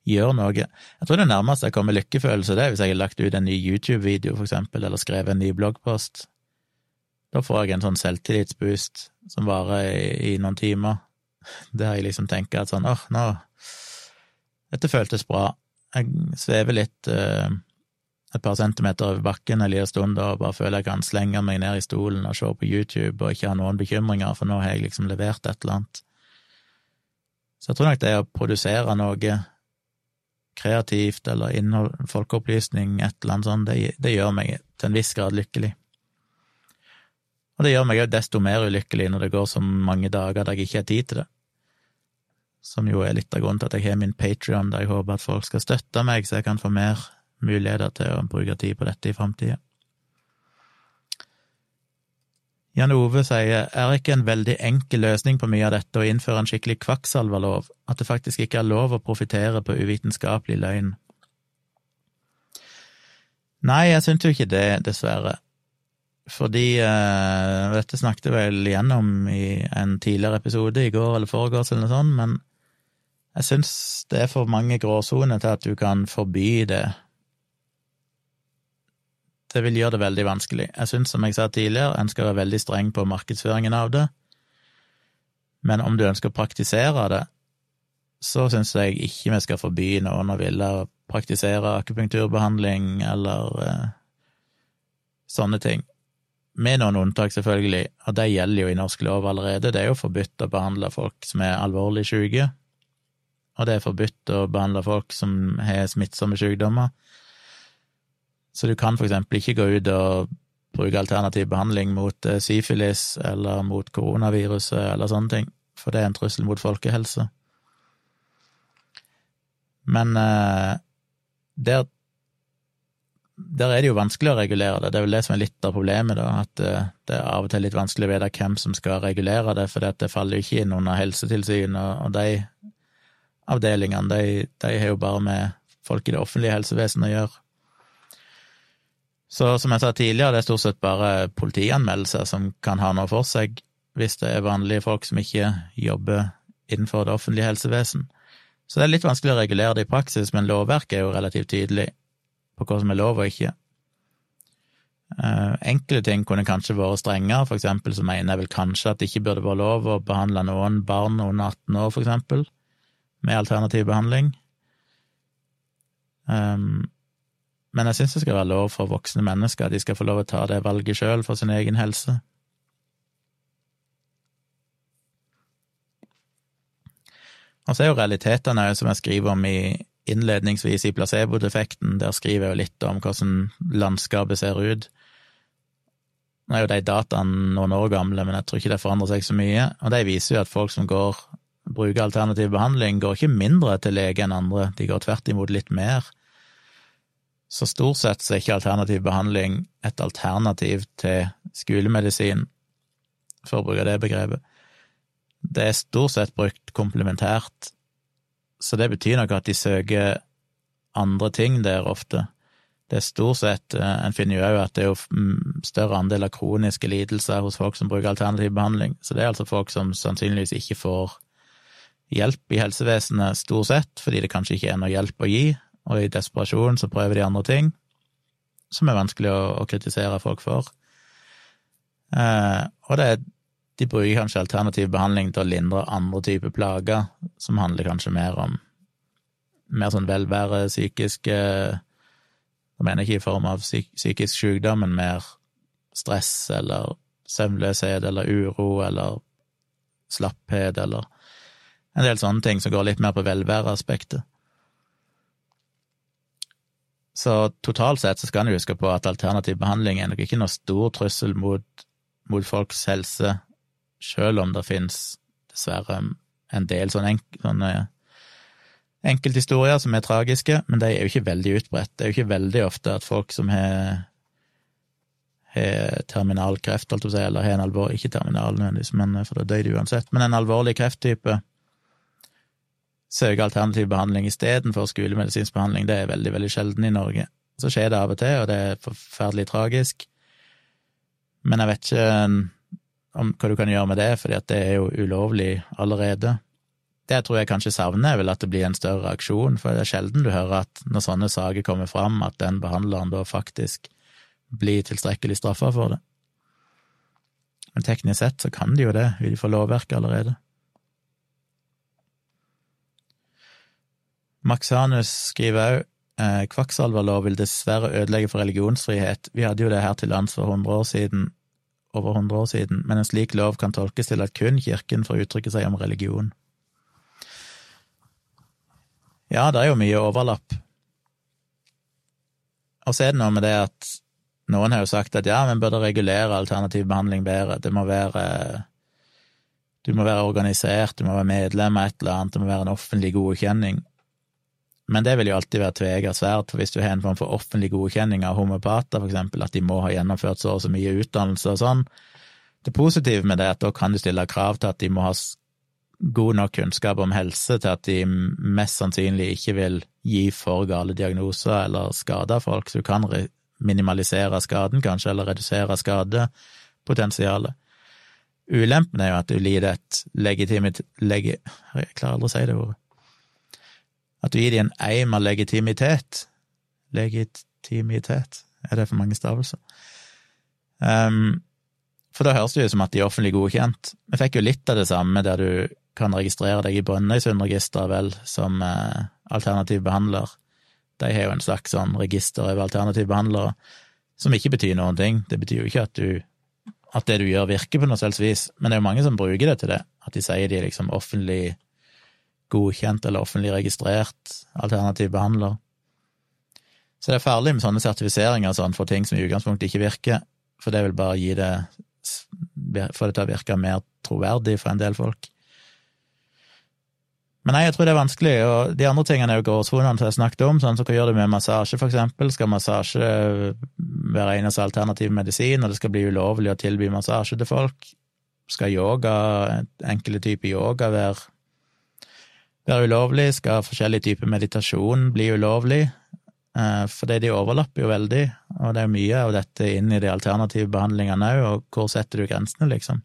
Speaker 1: gjør noe. Jeg tror det nærmeste jeg kommer lykkefølelse, det hvis jeg har lagt ut en ny YouTube-video, for eksempel, eller skrevet en ny bloggpost. Da får jeg en sånn selvtillitsboost som varer i, noen timer, der jeg liksom tenker at sånn åh, nå Dette føltes bra. Jeg svever litt uh, et par centimeter over bakken en liten stund og bare føler jeg kan slenge meg ned i stolen og se på YouTube og ikke ha noen bekymringer, for nå har jeg liksom levert et eller annet. Så jeg tror nok det å produsere noe kreativt eller innhold, folkeopplysning, et eller annet sånt, det, det gjør meg til en viss grad lykkelig. Og det gjør meg jo desto mer ulykkelig når det går så mange dager der jeg ikke har tid til det. Som jo er litt av grunnen til at jeg har min Patrion, der jeg håper at folk skal støtte meg, så jeg kan få mer muligheter til å bruke tid på dette i framtida. Jan Ove sier er ikke en veldig enkel løsning på mye av dette å innføre en skikkelig kvakksalverlov, at det faktisk ikke er lov å profitere på uvitenskapelig løgn. Nei, jeg syns jo ikke det, dessverre. Fordi uh, Dette snakket vel igjennom i en tidligere episode, i går eller foregårs eller noe sånt, men jeg syns det er for mange gråsoner til at du kan forby det det vil gjøre det veldig vanskelig. Jeg syns, som jeg sa tidligere, en skal være veldig streng på markedsføringen av det, men om du ønsker å praktisere det, så syns jeg ikke vi skal forby noen å ville praktisere akupunkturbehandling eller eh, sånne ting. Med noen unntak, selvfølgelig, og det gjelder jo i norsk lov allerede. Det er jo forbudt å behandle folk som er alvorlig syke, og det er forbudt å behandle folk som har smittsomme sykdommer. Så du kan for eksempel ikke gå ut og bruke alternativ behandling mot eh, syfilis eller mot koronaviruset eller sånne ting, for det er en trussel mot folkehelse. Men eh, der, der er det jo vanskelig å regulere det. Det er vel det som er litt av problemet, da, at eh, det er av og til litt vanskelig å vite hvem som skal regulere det, for det faller jo ikke inn under Helsetilsynet, og de avdelingene, de, de har jo bare med folk i det offentlige helsevesenet å gjøre. Så som jeg sa tidligere, det er stort sett bare politianmeldelser som kan ha noe for seg, hvis det er vanlige folk som ikke jobber innenfor det offentlige helsevesen. Så det er litt vanskelig å regulere det i praksis, men lovverket er jo relativt tydelig på hva som er lov og ikke. Enkle ting kunne kanskje vært strengere, for eksempel så mener jeg vel kanskje at det ikke burde være lov å behandle noen barn under 18 år, for eksempel, med alternativ behandling. Um, men jeg syns det skal være lov for voksne mennesker, at de skal få lov å ta det valget sjøl for sin egen helse. Og så er jo realitetene som jeg skriver om i innledningsvis i placebo-defekten, der skriver jeg jo litt om hvordan landskapet ser ut. Nå er jo de dataene noen år gamle, men jeg tror ikke det forandrer seg så mye, og de viser jo at folk som går, bruker alternativ behandling, går ikke mindre til lege enn andre, de går tvert imot litt mer. Så stort sett så er ikke alternativ behandling et alternativ til skolemedisin, for å bruke det begrepet. Det er stort sett brukt komplementært, så det betyr nok at de søker andre ting der ofte. Det er stort sett eh, En finner jo òg at det er jo mm, større andel av kroniske lidelser hos folk som bruker alternativ behandling, så det er altså folk som sannsynligvis ikke får hjelp i helsevesenet, stort sett, fordi det kanskje ikke er noe hjelp å gi, og i desperasjon så prøver de andre ting som er vanskelig å, å kritisere folk for. Eh, og det de bruker kanskje alternativ behandling til å lindre andre typer plager, som handler kanskje mer om mer sånn velvære, psykiske Jeg mener ikke i form av psyk, psykisk sykdom, men mer stress eller søvnløshet eller uro eller slapphet eller en del sånne ting som går litt mer på velværeaspektet. Så totalt sett så skal en huske på at alternativ behandling er nok ikke noe stor trussel mot, mot folks helse, selv om det finnes dessverre en del sånne, enk, sånne enkelthistorier som er tragiske, men de er jo ikke veldig utbredt. Det er jo ikke veldig ofte at folk som har har terminal kreft, holdt å si, eller har en alvorlig Ikke terminal nødvendigvis, men for da dør de uansett, men en alvorlig krefttype søke alternativ behandling istedenfor skolemedisinsk behandling, det er veldig, veldig sjelden i Norge. Så skjer det av og til, og det er forferdelig tragisk. Men jeg vet ikke om hva du kan gjøre med det, at det er jo ulovlig allerede. Det tror jeg kanskje savner, er vel at det blir en større reaksjon, for det er sjelden du hører at når sånne saker kommer fram, at den behandleren da faktisk blir tilstrekkelig straffa for det. Men teknisk sett så kan de jo det, vil de få lovverket allerede. Maxanus skriver òg eh, kvakksalverlov vil dessverre ødelegge for religionsfrihet. Vi hadde jo det her til lands for 100 år siden, over 100 år siden, men en slik lov kan tolkes til at kun kirken får uttrykke seg om religion. Ja, det er jo mye overlapp. Og så er det noe med det at noen har jo sagt at ja, vi burde regulere alternativ behandling bedre. Det må være Du må være organisert, du må være medlem av et eller annet, det må være en offentlig godkjenning. Men det vil jo alltid være tveget sverd, for hvis du har en form for offentlig godkjenning av homopater, for eksempel, at de må ha gjennomført så og så mye utdannelse og sånn, det positive med det er at da kan du stille krav til at de må ha god nok kunnskap om helse til at de mest sannsynlig ikke vil gi for gale diagnoser eller skade folk, så du kan minimalisere skaden, kanskje, eller redusere skadepotensialet. Ulempen er jo at du lider et legitimitet legi, Jeg klarer aldri å si det ordet. At du gir dem en eim av legitimitet. Legitimitet, er det for mange stavelser? Um, for da høres det jo ut som at de er offentlig godkjent. Vi fikk jo litt av det samme der du kan registrere deg i Brønnøysundregisteret, vel, som eh, alternativ behandler. De har jo en slags sånn register over alternative behandlere, som ikke betyr noen ting. Det betyr jo ikke at, du, at det du gjør, virker på noe selvs vis, men det er jo mange som bruker det til det. At de sier de er liksom offentlig godkjent eller offentlig registrert alternativ behandler. Så det er farlig med sånne sertifiseringer sånn for ting som i utgangspunktet ikke virker, for det vil bare gi det få det til å virke mer troverdig for en del folk. Men nei, jeg tror det er vanskelig, og de andre tingene er jo gråsonene som jeg snakket om, sånn som hva gjør du med massasje, for eksempel? Skal massasje være eneste alternativ medisin, og det skal bli ulovlig å tilby massasje til folk? Skal yoga, enkelte typer yoga, være, være ulovlig? Skal forskjellige typer meditasjon bli ulovlig? Eh, fordi de overlapper jo veldig, og det er mye av dette inn i de alternative behandlingene òg, og hvor setter du grensene, liksom?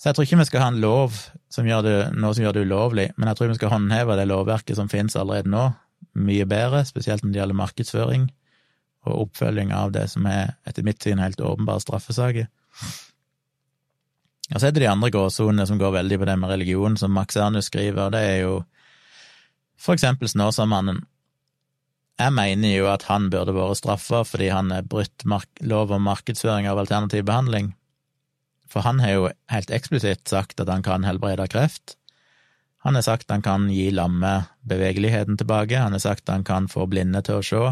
Speaker 1: Så jeg tror ikke vi skal ha en lov som gjør det, noe som gjør det ulovlig, men jeg tror vi skal håndheve det lovverket som finnes allerede nå, mye bedre, spesielt når det gjelder markedsføring og oppfølging av det som er, etter mitt syn, helt åpenbare straffesaker. Og så er det de andre gråsonene som går veldig på det med religion, som Max Ernus skriver, det er jo for eksempel Snåsamannen. Jeg mener jo at han burde vært straffa fordi han har brutt lov om markedsføring av alternativ behandling. For han har jo helt eksplisitt sagt at han kan helbrede kreft. Han har sagt han kan gi lamme bevegeligheten tilbake, han har sagt han kan få blinde til å se.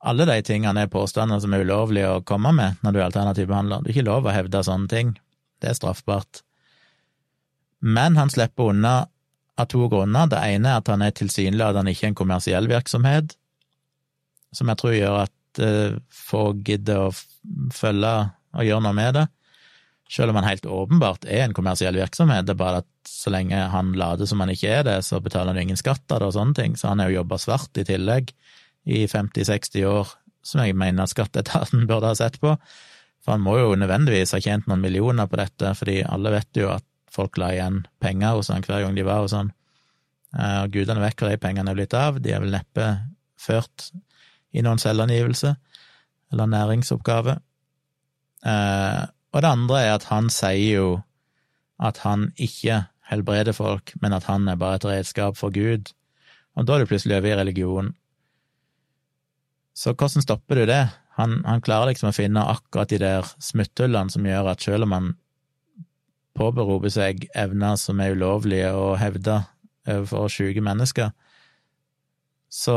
Speaker 1: Alle de tingene er påstander som er ulovlige å komme med når du er alternativ behandler. Du er ikke lov å hevde sånne ting. Det er straffbart. Men han slipper unna av to grunner. Det ene er at han er tilsynelatende ikke en kommersiell virksomhet, som jeg tror gjør at uh, få gidder å følge og gjøre noe med det. Selv om han helt åpenbart er en kommersiell virksomhet, det er bare at så lenge han later som han ikke er det, så betaler han ingen skatt av det og sånne ting, så han har jo jobba svart i tillegg i 50-60 år, som jeg mener at skatteetaten burde ha sett på, for han må jo nødvendigvis ha tjent noen millioner på dette, fordi alle vet jo at folk la igjen penger hos han hver gang de var hos han. Eh, og gudene vet hvor de pengene er blitt av, de er vel neppe ført i noen selvangivelse eller næringsoppgave. Eh, og det andre er at han sier jo at han ikke helbreder folk, men at han er bare et redskap for Gud. Og da er du plutselig over i religion. Så hvordan stopper du det? Han, han, klarer liksom å finne akkurat de der smutthullene som gjør at selv om han påberoper seg evner som er ulovlige å hevde overfor sjuke mennesker, så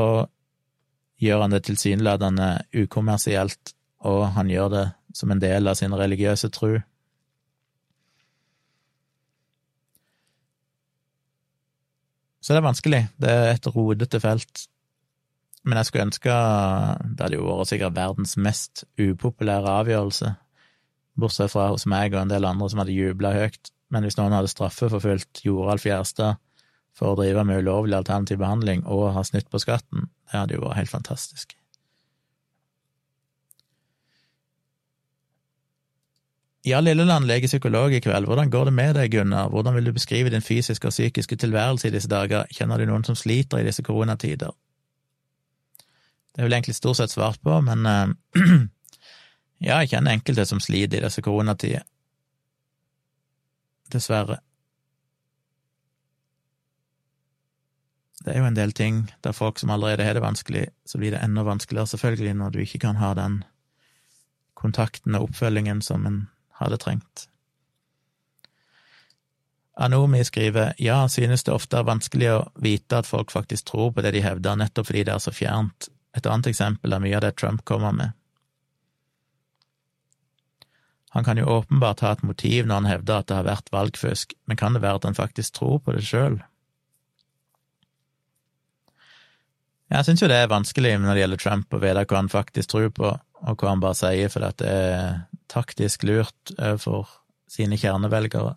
Speaker 1: gjør han det tilsynelatende ukommersielt, og han gjør det som en del av sin religiøse tru. Så det er vanskelig. Det er et rodete felt. Men jeg skulle ønske Det hadde jo vært sikkert verdens mest upopulære avgjørelse, bortsett fra hos meg og en del andre som hadde jubla høyt. Men hvis noen hadde straffeforfulgt Joralf Gjerstad for å drive med ulovlig alternativ behandling og ha snytt på skatten, det hadde jo vært helt fantastisk. Ja, Lilleland legepsykolog i kveld, hvordan går det med deg, Gunnar, hvordan vil du beskrive din fysiske og psykiske tilværelse i disse dager, kjenner du noen som sliter i disse koronatider? Det er vel egentlig stort sett svart på, men uh, ja, jeg kjenner enkelte som sliter i disse koronatider dessverre. Det er jo en del ting der folk som allerede har det vanskelig, så blir det enda vanskeligere, selvfølgelig, når du ikke kan ha den kontakten og oppfølgingen som en hadde trengt. Anomi skriver ja, synes det ofte er vanskelig å vite at folk faktisk tror på det de hevder, nettopp fordi det er så fjernt. Et annet eksempel er mye av det Trump kommer med. Han kan jo åpenbart ha et motiv når han hevder at det har vært valgfusk, men kan det være at han faktisk tror på det sjøl? Jeg syns jo det er vanskelig når det gjelder Trump, å vite hva han faktisk tror på, og hva han bare sier fordi at det er taktisk lurt overfor sine kjernevelgere.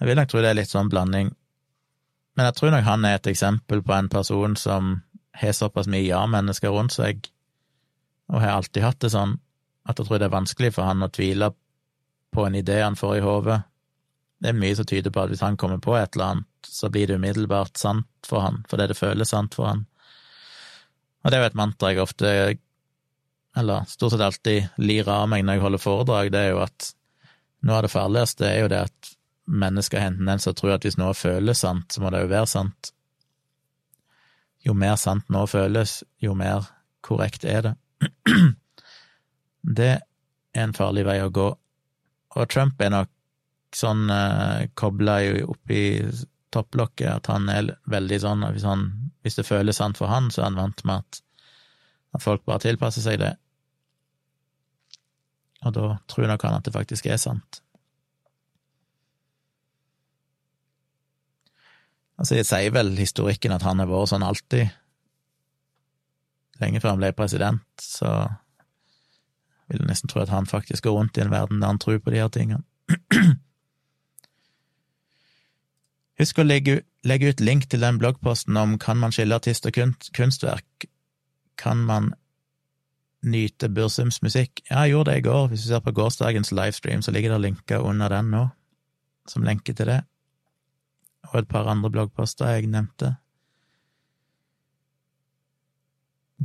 Speaker 1: Jeg vil nok tro det er litt sånn blanding, men jeg tror nok han er et eksempel på en person som har såpass mye ja-mennesker rundt seg, og har alltid hatt det sånn, at jeg tror det er vanskelig for han å tvile på en idé han får i hodet. Det er mye som tyder på at hvis han kommer på et eller annet, så blir det umiddelbart sant for han, fordi det føles sant for han. Og det er jo et mantra jeg ofte, eller stort sett alltid, lirer av meg når jeg holder foredrag, det er jo at noe av det farligste er jo det at mennesker har en tendens til å tro at hvis noe føles sant, så må det jo være sant. Jo mer sant nå føles, jo mer korrekt er det. Det er en farlig vei å gå, og Trump er nok sånn eh, kobla opp i topplokket at han er veldig sånn hvis, han, hvis det føles sant for han, så er han vant med at, at folk bare tilpasser seg det. Og da tror nok han at det faktisk er sant. Altså, jeg sier vel historikken at han har vært sånn alltid. Lenge før han ble president, så vil jeg nesten tro at han faktisk går rundt i en verden der han tror på de her tingene. Husk å legge, legge, ut link til den bloggposten om kan man skille artist og kunstverk. Kan man nyte Bursums musikk? Ja, jeg gjorde det i går. Hvis du ser på gårsdagens livestream, så ligger det linker under den nå, som lenke til det og et par andre bloggposter jeg nevnte.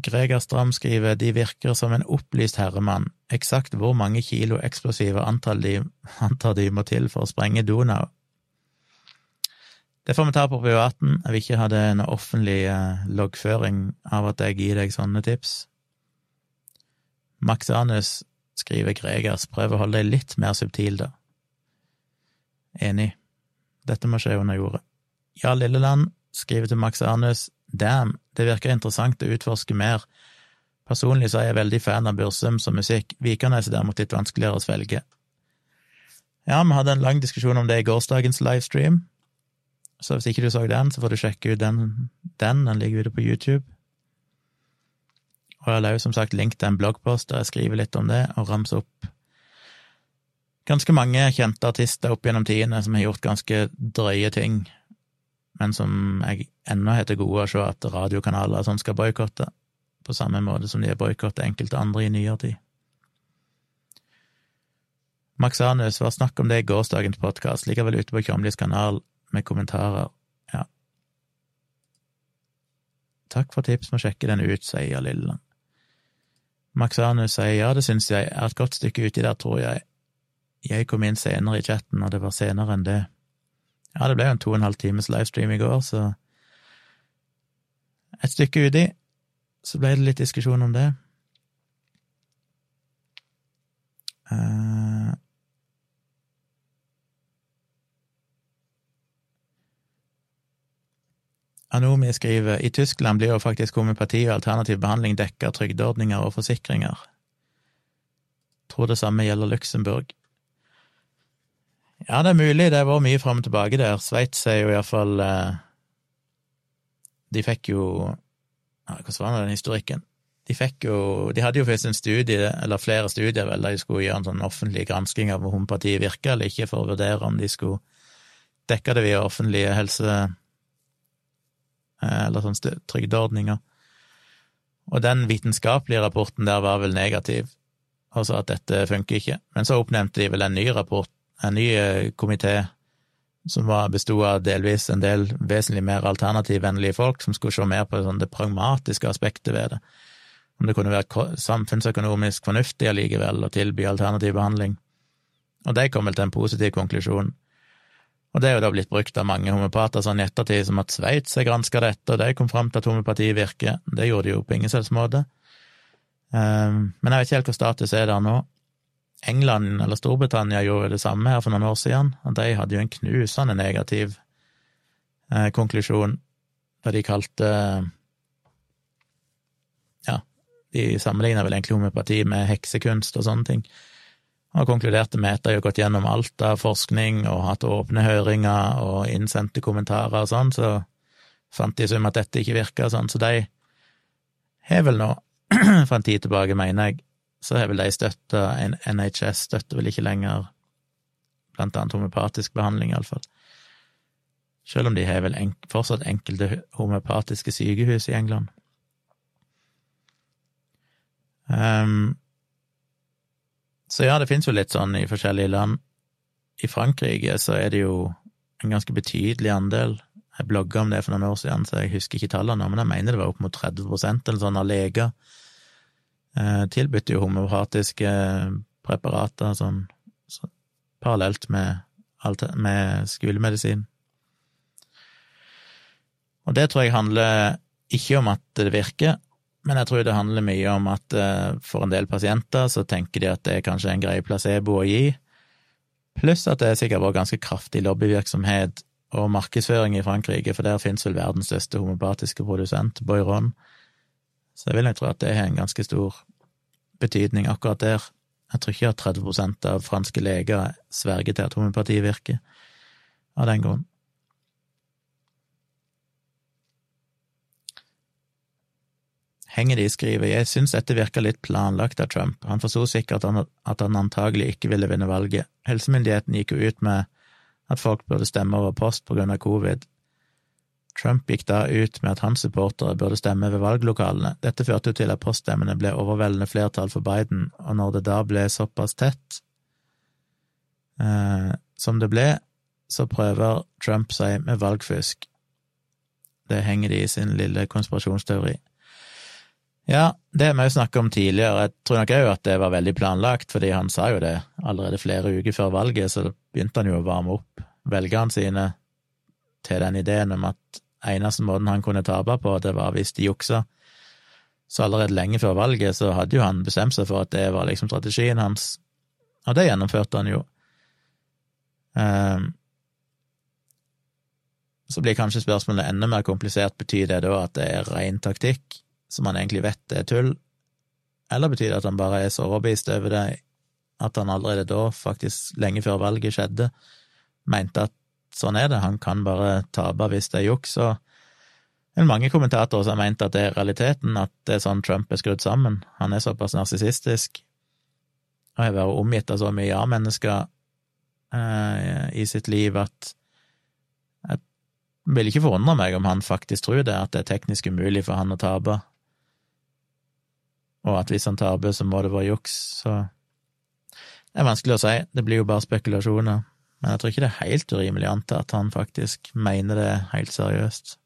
Speaker 1: Greger Stram skriver de virker som en opplyst herremann, eksakt hvor mange kilo eksplosive antar de, antar de må til for å sprenge Donau. Det får vi ta på privaten, jeg vil ikke ha det en offentlig eh, loggføring av at jeg gir deg sånne tips. Max Anus skriver Gregers, prøv å holde deg litt mer subtil, da. Enig. Dette må skje under jordet. Ja Lilleland skriver til Max Arnes. Damn, det virker interessant å utforske mer. Personlig så er jeg veldig fan av Bursum som musikk, Vikernes er derimot litt vanskeligere å svelge. Ja, vi hadde en lang diskusjon om det i gårsdagens livestream, så hvis ikke du så den, så får du sjekke ut den, den, den ligger ute på YouTube. Og jeg jo som sagt link til en bloggpost der jeg skriver litt om det, og ramser opp ganske mange kjente artister opp gjennom tidene som har gjort ganske drøye ting, men som jeg ennå har til gode å se at radiokanaler sånn skal boikotte, på samme måte som de har boikottet enkelte andre i nyere tid. Max Anus var snakk om det i gårsdagens podkast, likevel ute på Kjomlis kanal med kommentarer. Ja. Takk for tips, må sjekke den ut, sier Lilleland. Max Anus sier ja, det syns jeg, er et godt stykke uti der, tror jeg. Jeg kom inn senere i chatten, og det var senere enn det. Ja, det ble jo en to og en halv times livestream i går, så Et stykke uti så ble det litt diskusjon om det. Uh... Anomi skriver i Tyskland blir jo faktisk homopati og alternativ behandling dekka av trygdeordninger og forsikringer. Tror det samme gjelder Luxembourg. Ja, det er mulig. Det har vært mye fram og tilbake der. Sveits er jo iallfall eh, De fikk jo Hvordan var den historikken? De fikk jo De hadde jo først en studie, eller flere studier, vel, der de skulle gjøre en sånn offentlig gransking av om homopatiet virka eller ikke, for å vurdere om de skulle dekke det via offentlige helse... Eh, eller sånn trygdeordninger. Og den vitenskapelige rapporten der var vel negativ, sa at dette funker ikke. Men så oppnevnte de vel en ny rapport en ny eh, komité som besto av delvis en del vesentlig mer alternativvennlige folk, som skulle se mer på sånn det pragmatiske aspektet ved det. Om det kunne være samfunnsøkonomisk fornuftig allikevel å tilby alternativ behandling. Og de kom vel til en positiv konklusjon. Og det er jo da blitt brukt av mange homopater sånn i ettertid som at Sveits har granska dette, og de kom fram til at homopati virker. Det gjorde de jo på ingen selvs måte. Um, men jeg vet ikke helt hva status er der nå. England eller Storbritannia gjorde det samme her for noen år siden, og de hadde jo en knusende negativ eh, konklusjon da de kalte Ja, de sammenligna vel egentlig homopati med heksekunst og sånne ting, og konkluderte med at de har gått gjennom alt av forskning og hatt åpne høringer og innsendte kommentarer og sånn, så fant de sum at dette ikke virka sånn, så de har vel nå, fra en tid tilbake, mener jeg, så har vel de støtta NHS støtter vel ikke lenger blant annet homeopatisk behandling, iallfall. Selv om de har vel en, fortsatt enkelte homeopatiske sykehus i England. Um, så ja, det finnes jo litt sånn i forskjellige land. I Frankrike så er det jo en ganske betydelig andel. Jeg blogga om det for noen år siden, så jeg husker ikke tallene, men jeg mener det var opp mot 30% eller sånn av leger eh, tilbød jo homopatiske preparater sånn så, parallelt med, med skolemedisin. Og det tror jeg handler ikke om at det virker, men jeg tror det handler mye om at eh, for en del pasienter så tenker de at det er kanskje en grei placebo å gi, pluss at det er sikkert vært ganske kraftig lobbyvirksomhet og markedsføring i Frankrike, for der finnes vel verdens største homopatiske produsent, Boiron. Så jeg vil nok tro at det har en ganske stor betydning akkurat der. Jeg tror ikke at 30% av franske leger sverger til at homopati virker, av den grunn. Hengedi skriver jeg syns dette virker litt planlagt av Trump, han forsto sikkert at han antagelig ikke ville vinne valget. Helsemyndigheten gikk jo ut med at folk burde stemme over post på grunn av covid. Trump gikk da ut med at hans supportere burde stemme ved valglokalene. Dette førte jo til at poststemmene ble overveldende flertall for Biden, og når det da ble såpass tett eh, som det ble, så prøver Trump seg med valgfusk. Det henger de i sin lille konspirasjonsteori. Ja, det har vi jo snakket om tidligere. Jeg tror nok òg at det var veldig planlagt, fordi han sa jo det allerede flere uker før valget, så begynte han jo å varme opp velgerne sine til den ideen om at eneste måten han kunne tape på, det var hvis de juksa. Så allerede lenge før valget så hadde jo han bestemt seg for at det var liksom strategien hans, og det gjennomførte han jo. Um, så blir kanskje spørsmålet enda mer komplisert. Betyr det da at det er ren taktikk? som han egentlig vet er tull, eller betyr det at han bare er så overbevist over det at han allerede da, faktisk lenge før valget skjedde, mente at sånn er det, han kan bare tape hvis det er juks, og mange kommentatorer som har ment at det er realiteten, at det er sånn Trump er skrudd sammen. Han er såpass narsissistisk. Og har vært omgitt av så mye ja-mennesker eh, i sitt liv at jeg vil ikke forundre meg om han faktisk tror det, at det er teknisk umulig for han å tape. Og at hvis han taper, så må det være juks, så Det er vanskelig å si, det blir jo bare spekulasjoner, men jeg tror ikke det er helt urimelig å anta at han faktisk mener det helt seriøst.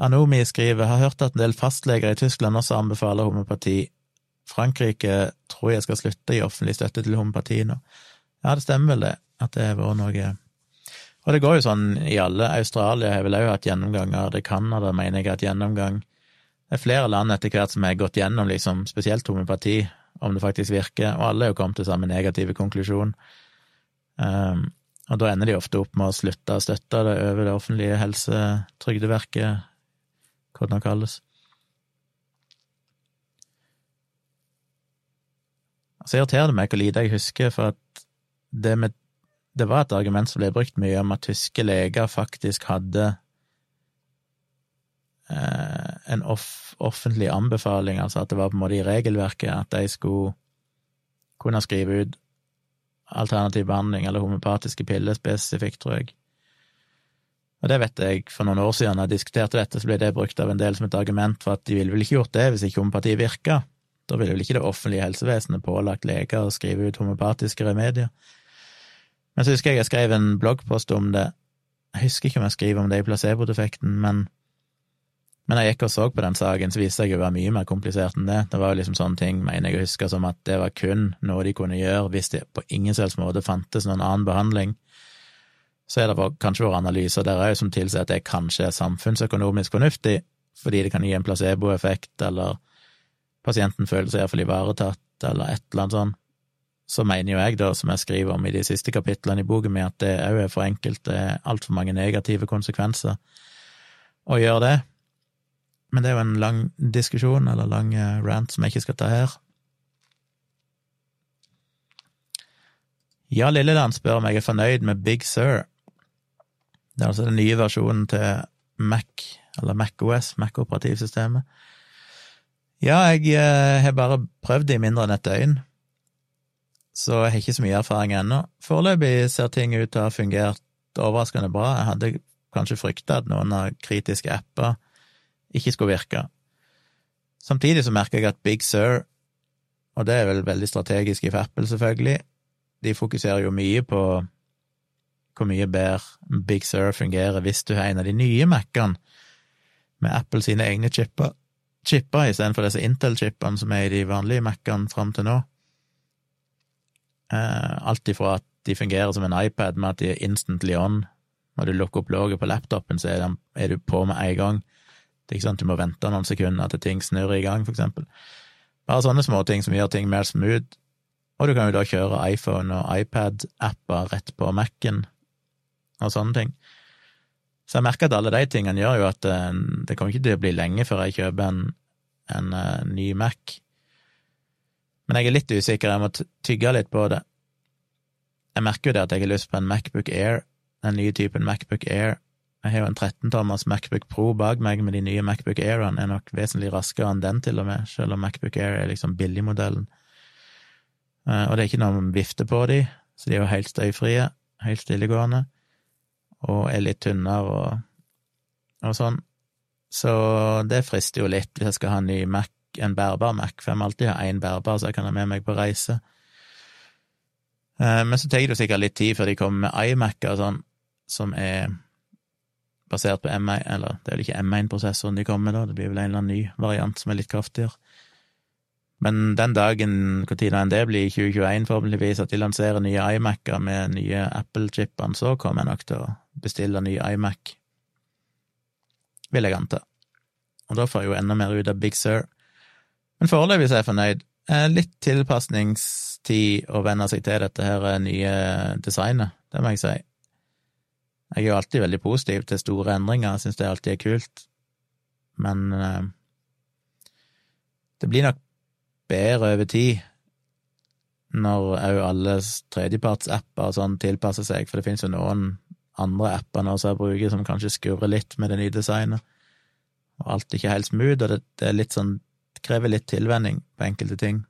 Speaker 1: Anomi skriver har hørt at en del fastleger i Tyskland også anbefaler homopati. Frankrike tror jeg skal slutte gi offentlig støtte til homopati nå. Ja, det stemmer vel det, at det har vært noe og det går jo sånn i alle. Australia har vel òg hatt gjennomganger, det Canada mener jeg har hatt gjennomgang. Det er flere land etter hvert som har gått gjennom liksom, spesielt homopati, om det faktisk virker, og alle er jo kommet til samme negative konklusjon. Um, og da ender de ofte opp med å slutte å støtte det over det offentlige helsetrygdeverket, hva det nå kalles. Så irriterer det meg hvor lite jeg husker, for at det med det var et argument som ble brukt mye om at tyske leger faktisk hadde eh, en off offentlig anbefaling, altså at det var på en måte i regelverket at de skulle kunne skrive ut alternativ behandling eller homopatiske piller spesifikt, tror jeg. Og det vet jeg for noen år siden, da jeg diskuterte dette, så ble det brukt av en del som et argument for at de ville vel ikke gjort det hvis ikke homopati virka. Da ville vel ikke det offentlige helsevesenet pålagt leger å skrive ut homopatiske remedier. Men så husker jeg jeg skrev en bloggpost om det. Jeg husker ikke om jeg skriver om det i placebo-defekten, men, men jeg gikk og så på den saken, så viste jeg jo å være mye mer komplisert enn det. Det var jo liksom sånne ting, mener jeg å huske, som at det var kun noe de kunne gjøre hvis det på ingen selvs måte fantes noen annen behandling. Så er det kanskje våre analyser der òg som tilsier at det kanskje er samfunnsøkonomisk fornuftig, fordi det kan gi en placeboeffekt, eller pasienten føler seg iallfall ivaretatt, eller et eller annet sånt, så mener jo jeg, da, som jeg skriver om i de siste kapitlene i boken min, at det òg er for enkelt, det er altfor mange negative konsekvenser å gjøre det. Men det er jo en lang diskusjon, eller lang eh, rant, som jeg ikke skal ta her. Ja Lilleland spør om jeg er fornøyd med Big Sur. Det er altså den nye versjonen til Mac, eller MacOS, Mac-operativsystemet. Ja, jeg eh, har bare prøvd det i mindre enn et døgn, så jeg har ikke så mye erfaring ennå. Foreløpig ser ting ut til å ha fungert overraskende bra. Jeg hadde kanskje frykta at noen av kritiske apper ikke skulle virke. Samtidig så merker jeg at Big Sur, og det er vel veldig strategisk i Apple, selvfølgelig, de fokuserer jo mye på hvor mye bedre Big Sur fungerer hvis du har en av de nye Mac-ene med Apple sine egne chipper, chipper istedenfor disse Intel-chippene som er i de vanlige Mac-ene fram til nå. Eh, alt ifra at de fungerer som en iPad med at de er instantly on. Når du lukker opp låget på laptopen, så er, du på med en gang. Det er ikke sånn at du må vente noen sekunder til ting snurrer i gang, for eksempel. Bare sånne småting som gjør ting mer smooth. Og du kan jo da kjøre iPhone og iPad-apper rett på Mac-en og sånne ting. Så jeg merker at alle de tingene gjør jo at eh, det kommer ikke til å bli lenge før jeg kjøper en, en uh, ny Mac. Men jeg er litt usikker, jeg må tygge litt på det. Jeg merker jo det at jeg har lyst på en Macbook Air, den nye typen Macbook Air. Jeg har jo en 13-tommers Macbook Pro bak meg, med de nye Macbook Airene er nok vesentlig raskere enn den, til og med, selv om Macbook Air er liksom billigmodellen. Uh, og det er ikke noe vifte på de, så de er jo helt støyfrie, helt stillegående og er litt tynnere og, og sånn. Så det frister jo litt hvis jeg skal ha en ny Mac, en bærbar Mac, for jeg må alltid ha én bærbar så jeg kan ha med meg på reise. Eh, men så tar det jo sikkert litt tid før de kommer med iMac-er sånn, som er basert på M1, eller det er vel ikke M1-prosessoren de kommer med, da, det blir vel en eller annen ny variant som er litt kraftigere. Men den dagen, når det blir, i 2021 forhåpentligvis, at de lanserer nye iMac-er med nye Apple-chipene, så kommer jeg nok til å bestille ny iMac, vil jeg anta. Og da får jeg jo enda mer ut av Big Sur. Men foreløpig er jeg fornøyd. Litt tilpasningstid å venne seg til dette her nye designet, det må jeg si. Jeg er jo alltid veldig positiv til store endringer, jeg syns det alltid er kult, men eh, det blir nok bedre over tid når òg alle tredjepartsapper og sånn tilpasser seg, for det finnes jo noen andre apper nå som jeg bruker som kanskje skurrer litt med det nye designet, og alt er ikke helt smooth, og det, det er litt sånn krever litt tilvenning på enkelte ting.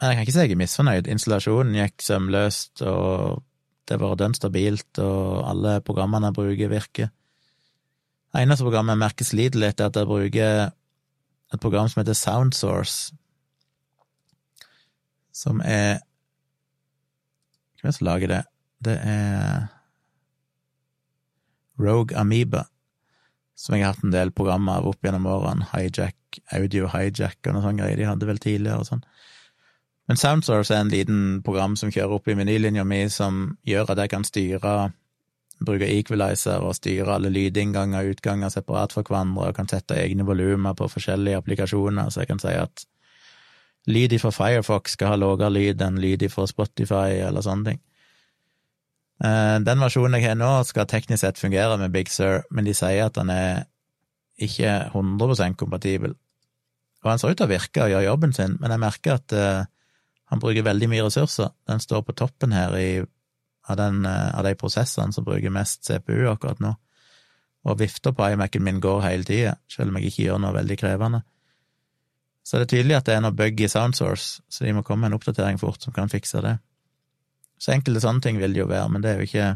Speaker 1: Men jeg kan ikke si jeg er misfornøyd. Installasjonen gikk sømløst, og det var dønn stabilt, og alle programmene jeg bruker, virker. Det eneste programmet jeg merker sliter litt, er at jeg bruker et program som heter Soundsource, som er Hvem er det som lager det? Det er Rogue Amoeba, som jeg har hatt en del programmer av opp gjennom årene. Hijack, Audio Hijack og noe sånt greier de hadde vel tidligere og sånn. Men Soundsource er en liten program som kjører opp i menylinja mi, som gjør at jeg kan styre bruke equalizer og styre alle lydinnganger og utganger separat fra hverandre, og kan sette egne volumer på forskjellige applikasjoner, så jeg kan si at lyd fra Firefox skal ha lavere lyd enn lyd fra Spotify, eller sånne ting. Eh, den versjonen jeg har nå, skal teknisk sett fungere med Big Sur, men de sier at den er ikke 100% kompatibel. Og han ser ut til å virke og gjøre jobben sin, men jeg merker at uh, han bruker veldig mye ressurser. Den står på toppen her i av, den, eh, av de prosessene som bruker mest CPU akkurat nå. Og vifta på iMac-en min går hele tida, selv om jeg ikke gjør noe veldig krevende. Så det er tydelig at det er noe bug i Soundsource, så de må komme med en oppdatering fort som kan fikse det. Så enkelte sånne ting vil det jo være, men det er jo ikke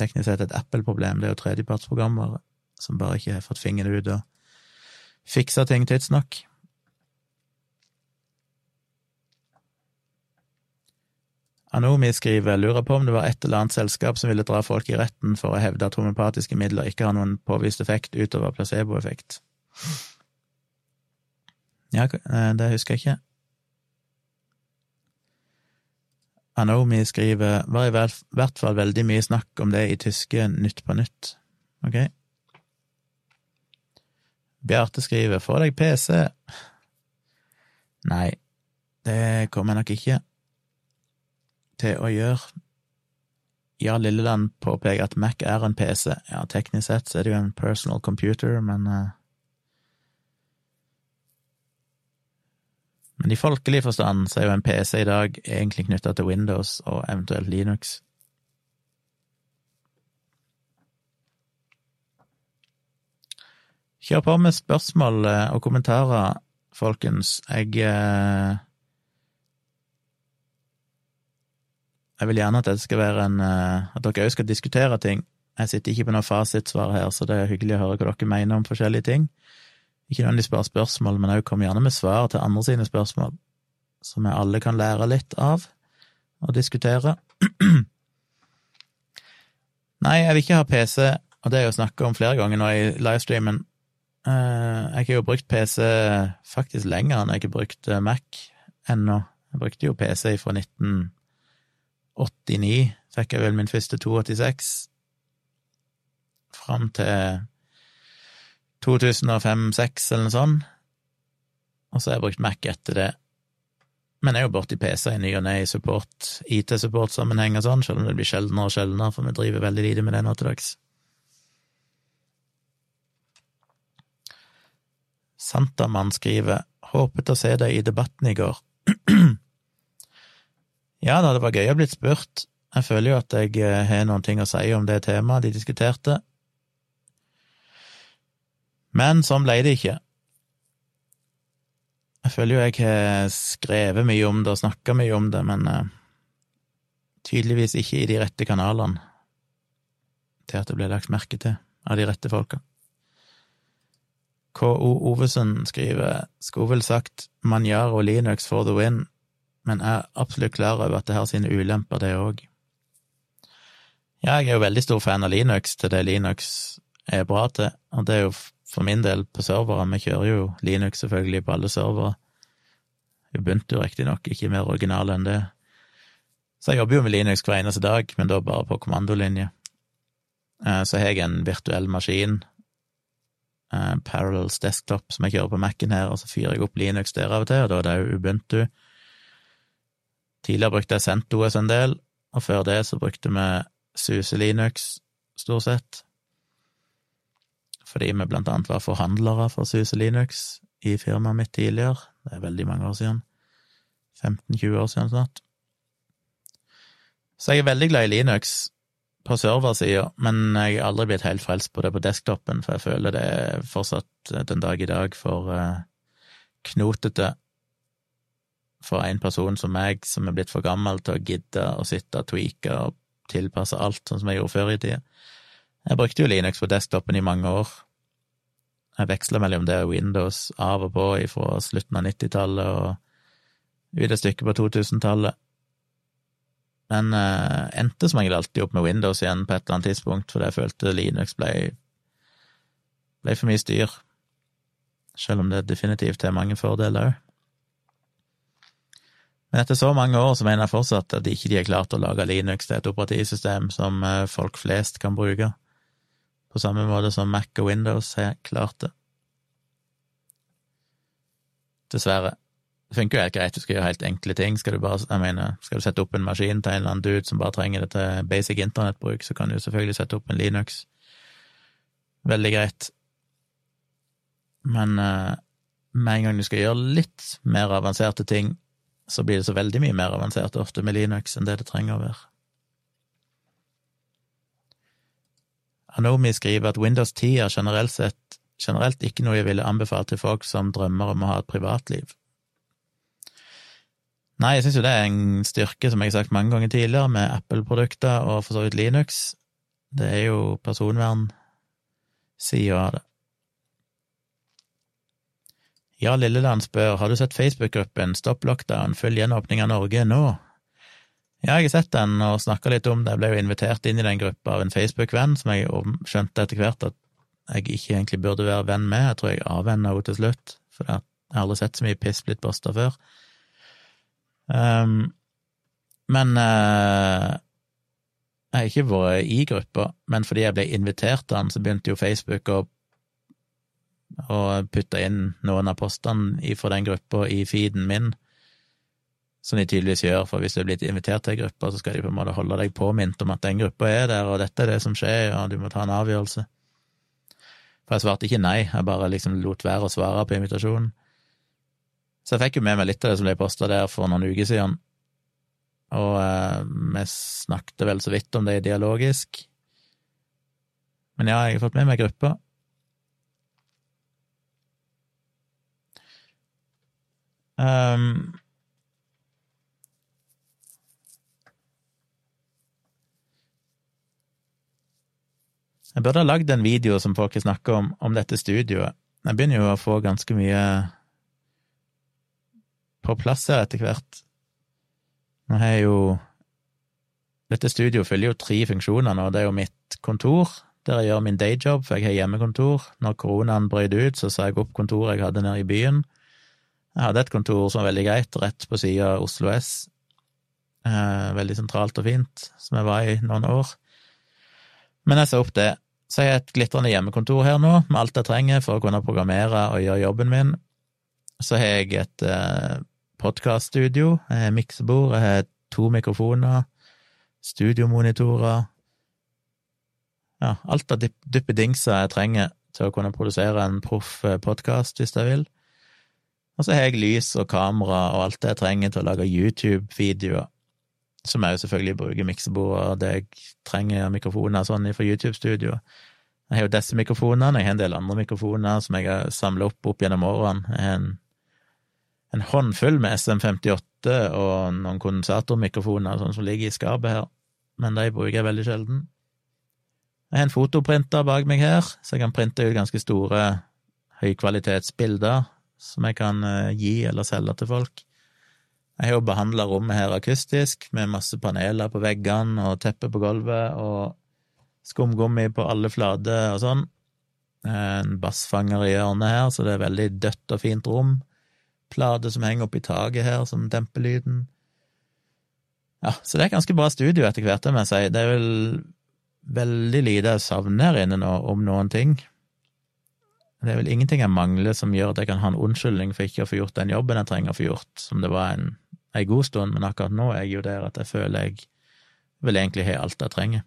Speaker 1: teknisk sett et Apple-problem, det er jo tredjepartsprogrammer som bare ikke har fått fingeren ut og fiksa ting tidsnok. Anomi skriver lurer på om det var et eller annet selskap som ville dra folk i retten for å hevde at homopatiske midler ikke har noen påvist effekt utover placeboeffekt. Ja, eh, det husker jeg ikke. Anomi skriver var i hvert fall veldig mye snakk om det i tyske Nytt på nytt. Ok. Bjarte skriver 'få deg PC'. Nei, det kommer jeg nok ikke til å gjøre. Ja, Lilleland påpeker at Mac er en PC. Ja, teknisk sett så er det jo en personal computer, men uh, Men i folkelig forstand så er jo en PC i dag egentlig knytta til Windows og eventuelt Linux. Kjør på med spørsmål eh, og kommentarer, folkens. Jeg eh, Jeg vil gjerne at dette skal være en eh, At dere òg skal diskutere ting. Jeg sitter ikke på noe fasitsvar her, så det er hyggelig å høre hva dere mener om forskjellige ting. Ikke nødvendigvis bare spørsmål, men òg kom gjerne med svar til andre sine spørsmål, som vi alle kan lære litt av og diskutere. Nei, jeg vil ikke ha PC, og det jeg jo snakka om flere ganger nå i livestreamen. Eh, jeg har jo brukt PC faktisk lenger enn jeg har brukt eh, Mac ennå. Jeg brukte jo PC fra 1989, fikk jeg vel min første 286, fram til 2005-2006 eller noe sånt. Og så har jeg brukt Mac etter det. Men jeg er jo borti PC i ny og ne i support, IT-support-sammenheng og sånn, selv om det blir sjeldnere og sjeldnere, for vi driver veldig lite med det nå til dags. Santamann skriver håpet å se deg i debatten i går. Ja det var gøy å blitt spurt. Jeg føler jo at jeg eh, har noen ting å si om det temaet de diskuterte. Men sånn ble det ikke. Jeg føler jo jeg har skrevet mye om det og snakka mye om det, men uh, tydeligvis ikke i de rette kanalene til at det ble lagt merke til av de rette folka. K.O. Ovesen skriver skulle vel sagt Manjaro Linux for the win, men er absolutt klar over at det har sine ulemper, det òg. Ja, jeg er jo veldig stor fan av Linux til det Linux er bra til, og det er jo for min del på servere. Vi kjører jo Linux selvfølgelig på alle servere. Ubuntu riktignok, ikke mer original enn det. Så jeg jobber jo med Linux hver eneste dag, men da bare på kommandolinje. Eh, så har jeg en virtuell maskin, eh, Parallels Desktop, som jeg kjører på Mac-en her, og så fyrer jeg opp Linux der av og til, og da er det jo Ubuntu. Tidligere brukte jeg CentOS en del, og før det så brukte vi SUSE Linux, stort sett fordi vi blant annet var forhandlere for SUSE Linux i firmaet mitt tidligere. Det er veldig mange år siden. 15-20 år siden snart. Så jeg er veldig glad i Linux på serversida, men jeg har aldri blitt helt frelst på det på desktopen, for jeg føler det er fortsatt den dag i dag for uh, knotete for en person som meg, som er blitt for gammel til å gidde å sitte og tweake og tilpasse alt, sånn som jeg gjorde før i tida. Jeg brukte jo Linux på desktopen i mange år. Jeg veksla mellom det og Windows av og på fra slutten av 90-tallet og ut et stykke på 2000-tallet. Men eh, endte som regel alltid opp med Windows igjen på et eller annet tidspunkt, fordi jeg følte Linux ble, ble for mye styr. Selv om det definitivt er mange fordeler òg. Men etter så mange år så mener jeg fortsatt at de ikke de har klart å lage Linux til et operativsystem som eh, folk flest kan bruke på samme måte som Mac og Windows har klart det. Dessverre. Det funker jo helt greit, du skal gjøre helt enkle ting. Skal du bare, mener, skal du sette opp en maskin til en eller annen dude som bare trenger det til basic internettbruk, så kan du selvfølgelig sette opp en Linux. Veldig greit. Men uh, med en gang du skal gjøre litt mer avanserte ting, så blir det så veldig mye mer avansert ofte med Linux enn det det trenger å være. Anomi skriver at Windows 10 er generelt sett generelt ikke noe jeg ville anbefalt til folk som drømmer om å ha et privatliv. Nei, jeg syns jo det er en styrke, som jeg har sagt mange ganger tidligere, med Apple-produkter og for så vidt Linux. Det er jo personvern-sida av det. Ja, Lilleland spør, har du sett Facebook-gruppen Stopp lockdown, følg gjenåpning av Norge nå? Ja, jeg har sett den og snakka litt om det. Jeg ble jo invitert inn i den gruppa av en Facebook-venn som jeg skjønte etter hvert at jeg ikke egentlig burde være venn med. Jeg tror jeg avvenna henne til slutt, for jeg har aldri sett så mye piss blitt posta før. Um, men uh, jeg har ikke vært i gruppa, men fordi jeg ble invitert til den, så begynte jo Facebook å og putte inn noen av postene fra den gruppa i feeden min, som de tydeligvis gjør, for hvis du er blitt invitert til ei gruppe, så skal de på en måte holde deg påminnet om at den gruppa er der, og dette er det som skjer, og du må ta en avgjørelse. For jeg svarte ikke nei, jeg bare liksom lot være å svare på invitasjonen. Så jeg fikk jo med meg litt av det som ble posta der for noen uker siden, og eh, vi snakket vel så vidt om det dialogisk. Men ja, jeg har fått med meg gruppa. Um, Jeg burde ha lagd en video som folk snakka om, om dette studioet. Jeg begynner jo å få ganske mye på plass her etter hvert. Nå har jeg jo Dette studioet fyller jo tre funksjoner nå. Det er jo mitt kontor, der jeg gjør min dayjob, for jeg har hjemmekontor. Når koronaen brøt ut, så sa jeg opp kontoret jeg hadde nede i byen. Jeg hadde et kontor som var veldig greit, rett på sida av Oslo S. Eh, veldig sentralt og fint, som jeg var i noen år. Men jeg sa opp det. Så jeg har et glitrende hjemmekontor her nå, med alt jeg trenger for å kunne programmere og gjøre jobben min. Så har jeg et eh, podkaststudio, jeg har miksebord, jeg har to mikrofoner, studiomonitorer Ja, alt av dyppedingser jeg trenger til å kunne produsere en proff eh, podkast, hvis jeg vil. Og så har jeg lys og kamera og alt det jeg trenger til å lage YouTube-videoer som jeg jo selvfølgelig bruker miksebord og det jeg trenger av mikrofoner sånn fra YouTube-studioet. Jeg har jo disse mikrofonene, jeg har en del andre mikrofoner som jeg har samla opp opp gjennom årene. Jeg har en, en håndfull med SM58 og noen kondensatormikrofoner sånn som ligger i skapet her, men de bruker jeg veldig sjelden. Jeg har en fotoprinter bak meg her, så jeg kan printe ut ganske store høykvalitetsbilder som jeg kan eh, gi eller selge til folk. Jeg har jo behandla rommet her akustisk, med masse paneler på veggene og teppe på gulvet og skumgummi på alle flater og sånn. En bassfanger i hjørnet her, så det er veldig dødt og fint rom. Plate som henger oppi taket her, som demper lyden. Ja, så det er ganske bra studio etter hvert, det må jeg si. Det er vel veldig lite jeg savner her inne nå, om noen ting. Det er vel ingenting jeg mangler som gjør at jeg kan ha en unnskyldning for ikke å få gjort den jobben jeg trenger å få gjort, som det var en en god stund, men akkurat nå er jeg jo der at jeg føler jeg vil egentlig ha alt jeg trenger.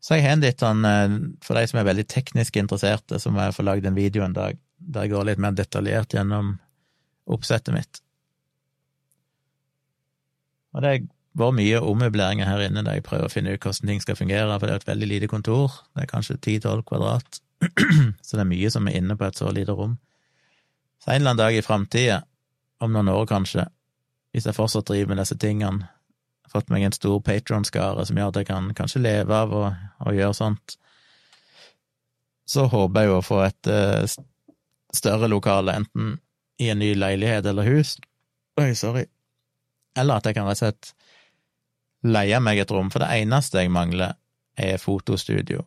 Speaker 1: Så jeg har en litt sånn, eh, for de som er veldig teknisk interesserte, så må jeg få lagd en video en dag der jeg går litt mer detaljert gjennom oppsettet mitt. Og det har vært mye ommøbleringer her inne da jeg prøver å finne ut hvordan ting skal fungere, for det er et veldig lite kontor, det er kanskje 10-12 kvadrat, så det er mye som er inne på et så lite rom. Så en eller annen dag i framtida om noen år, kanskje, hvis jeg fortsatt driver med disse tingene, fått meg en stor patronskare som gjør at jeg kan kanskje leve av å, å gjøre sånt, så håper jeg jo å få et uh, større lokale, enten i en ny leilighet eller hus, oi, sorry, eller at jeg kan rett og slett leie meg et rom, for det eneste jeg mangler, er fotostudio.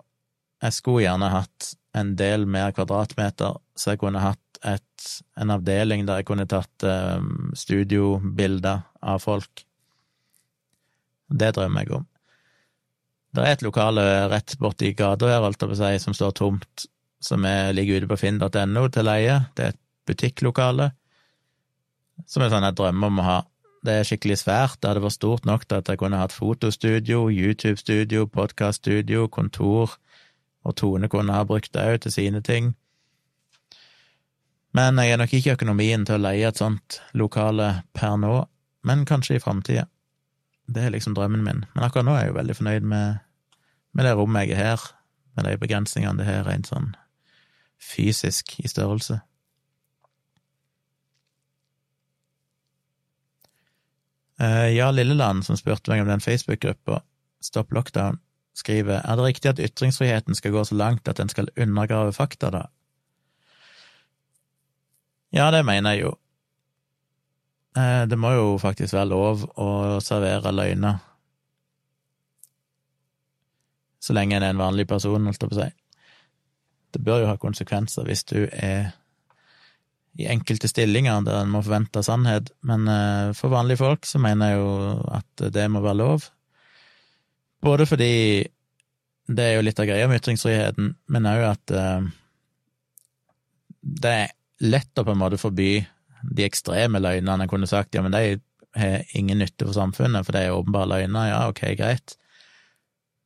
Speaker 1: Jeg skulle gjerne hatt en del mer kvadratmeter, så jeg kunne hatt et, en avdeling der jeg kunne tatt um, studiobilder av folk. Det drømmer jeg om. Det er et lokale rett borti gata her, holdt jeg på som står tomt, som er, ligger ute på finn.no til leie. Det er et butikklokale som er sånn jeg drømmer om å ha. Det er skikkelig svært. Det hadde vært stort nok til at jeg kunne hatt fotostudio, YouTube-studio, podkaststudio, kontor, og Tone kunne ha brukt det òg til sine ting. Men jeg er nok ikke økonomien til å leie et sånt lokale per nå, men kanskje i framtida. Det er liksom drømmen min. Men akkurat nå er jeg jo veldig fornøyd med, med det rommet jeg er her, med de begrensningene det har rent sånn fysisk i størrelse. Ja Lilleland, som spurte meg om den Facebook-gruppa, Stopp lockdown, skriver er det riktig at ytringsfriheten skal gå så langt at den skal undergrave fakta, da? Ja, det mener jeg jo. Eh, det må jo faktisk være lov å servere løgner. Så lenge en er en vanlig person, holdt jeg på å si. Det bør jo ha konsekvenser hvis du er i enkelte stillinger der en må forvente sannhet, men eh, for vanlige folk så mener jeg jo at det må være lov. Både fordi det er jo litt av greia med ytringsfriheten, men òg at uh, det er lett å på en måte forby de ekstreme løgnene. Jeg kunne sagt ja, men de har ingen nytte for samfunnet, for det er åpenbare løgner. Ja, ok, greit.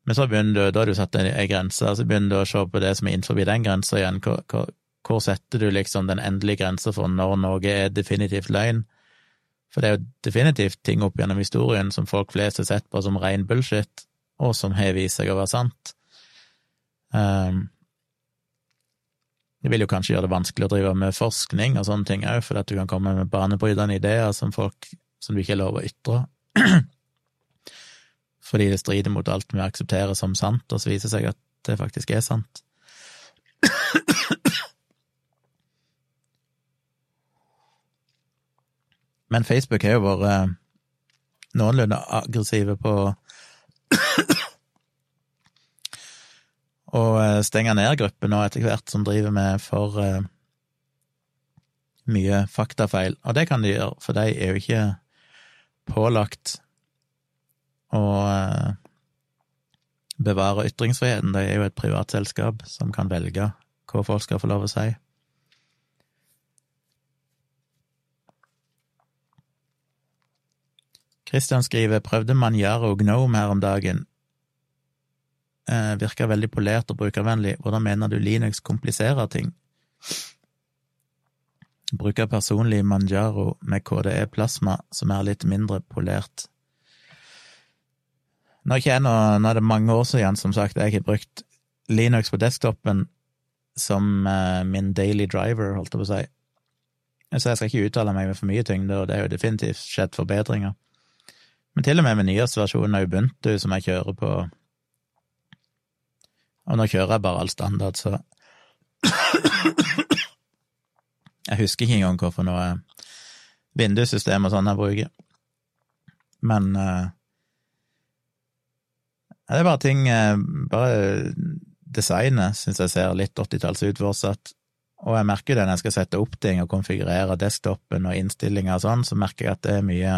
Speaker 1: Men så begynner du, da har du satt ei grense, så begynner du å se på det som er innenfor den grensa igjen. Hvor, hvor, hvor, setter du liksom den endelige grensa for når noe er definitivt løgn? For det er jo definitivt ting opp gjennom historien som folk flest har sett på som ren bullshit, og som har vist seg å være sant. Um, det vil jo kanskje gjøre det vanskelig å drive med forskning og sånne ting òg, for at du kan komme med banebrytende ideer som folk som du ikke er lov å ytre. Fordi det strider mot alt vi aksepterer som sant, og så viser det seg at det faktisk er sant. Men Facebook har jo vært eh, noenlunde aggressive på å eh, stenge ned grupper nå etter hvert som driver med for uh, mye faktafeil. Og det kan de gjøre, for de er jo ikke pålagt å bevare ytringsfriheten. De er jo et privat selskap som kan velge hva folk skal få lov å si. Christian skriver prøvde Manjaro Gnome her om dagen. Eh, virker veldig polert og brukervennlig. Hvordan mener du Linux kompliserer ting? Bruker personlig Manjaro med KDE Plasma, som er litt mindre polert. Nå er, nå, nå er det mange år siden, som sagt, jeg har brukt Linux på desktopen som eh, min daily driver, holdt jeg på å si. Så jeg skal ikke uttale meg med for mye tyngde, og det er jo definitivt skjedd forbedringer. Men til og med med nyeste versjon av Ubuntu som jeg kjører på Og nå kjører jeg bare all standard, så Jeg husker ikke engang hvorfor noe vindussystem og sånn jeg bruker. Men uh, det er bare ting uh, Bare designet syns jeg ser litt 80-talls ut fortsatt. Og jeg merker det når jeg skal sette opp ting og konfigurere desktopen og innstillinger og sånn, så merker jeg at det er mye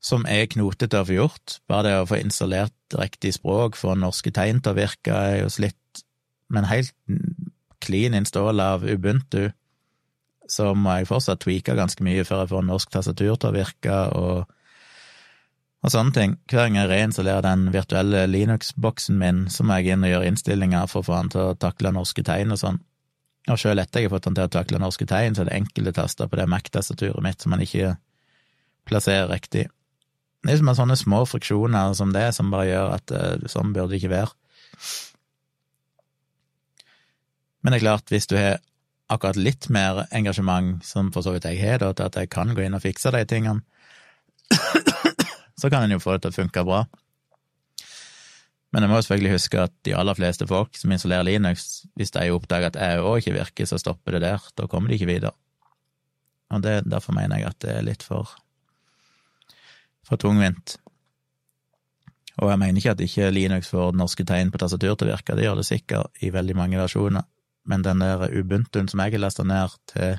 Speaker 1: som er knotete å få gjort. Bare det å få installert riktig språk, få norske tegn til å virke, er jo slitt. Men helt clean install av Ubuntu, så må jeg fortsatt tweake ganske mye før jeg får norsk tastatur til å virke, og, og sånne ting. Hver gang jeg reinstallerer den virtuelle Linux-boksen min, så må jeg inn og gjøre innstillinger for å få den til å takle norske tegn og sånn. Og sjøl etter jeg har fått den til å takle norske tegn, så er det enkelte taster på det Mac-tastaturet mitt som man ikke plasserer riktig. Det er som sånne små friksjoner som det, som bare gjør at uh, sånn burde det ikke være. Men det er klart, hvis du har akkurat litt mer engasjement, som for så vidt jeg har, til at jeg kan gå inn og fikse de tingene, så kan en jo få det til å funke bra. Men jeg må selvfølgelig huske at de aller fleste folk som installerer Linux, hvis de oppdager at jeg òg ikke virker, så stopper det der. Da kommer de ikke videre. Og det, derfor mener jeg at det er litt for for tungvint. Og jeg mener ikke at ikke Linux får norske tegn på tastatur til å virke, det gjør det sikkert i veldig mange versjoner, men den der Ubuntuen som jeg har lasta ned til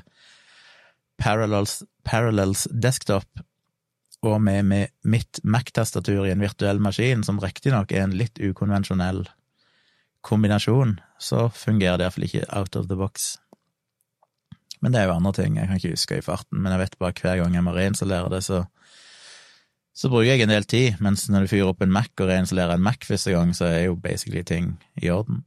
Speaker 1: Parallels, Parallels desktop, og med, med mitt Mac-tastatur i en virtuell maskin, som riktignok er en litt ukonvensjonell kombinasjon, så fungerer det iallfall ikke out of the box. Men det er jo andre ting, jeg kan ikke huske i farten, men jeg vet bare hver gang jeg må reinstallere det, så så bruker jeg en del tid, mens når du fyrer opp en Mac og reinstallerer en Mac første gang, så er jo basically ting i orden.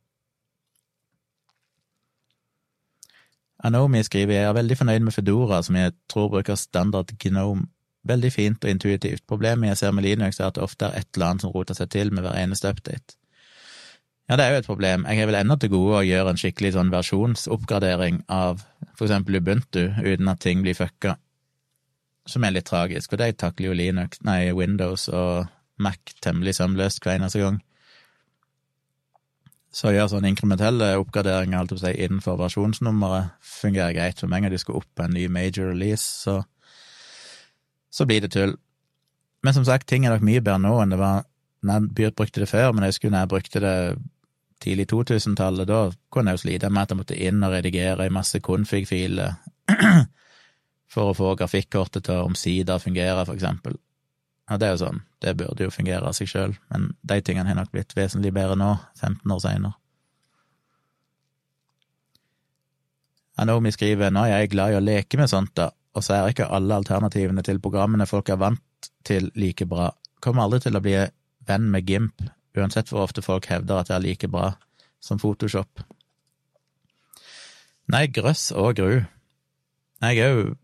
Speaker 1: Anomi skriver jeg er veldig fornøyd med Fedora, som jeg tror bruker standard Gnome. Veldig fint og intuitivt. Problemet jeg ser med Linux, er at det ofte er et eller annet som roter seg til med hver eneste update. Ja, det er jo et problem. Jeg har vel ennå til gode å gjøre en skikkelig sånn versjonsoppgradering av for eksempel Ubuntu, uten at ting blir fucka som er litt tragisk, for de takler jo Linux, nei, Windows og Mac temmelig sømløst hver eneste gang. Så å gjøre sånne inkrementelle oppgraderinger alt si, innenfor versjonsnummeret fungerer greit. For meg når de skal opp på en ny major release, så, så blir det tull. Men som sagt, ting er nok mye bedre nå enn det var når jeg brukte det før, men jeg husker når jeg brukte det tidlig 2000-tallet, da kunne jeg jo slite med at jeg måtte inn og redigere i masse config-filer for å få grafikkortet til å omsider fungere, for eksempel. Ja, det er jo sånn, det burde jo fungere av seg sjøl, men de tingene har nok blitt vesentlig bedre nå, 15 år seinere. Anomi skriver nå er jeg glad i å leke med sånt, da, og så er ikke alle alternativene til programmene folk er vant til, like bra. Kommer aldri til å bli venn med Gimp, uansett hvor ofte folk hevder at det er like bra som Photoshop. Nei, grøss og gru. Jeg òg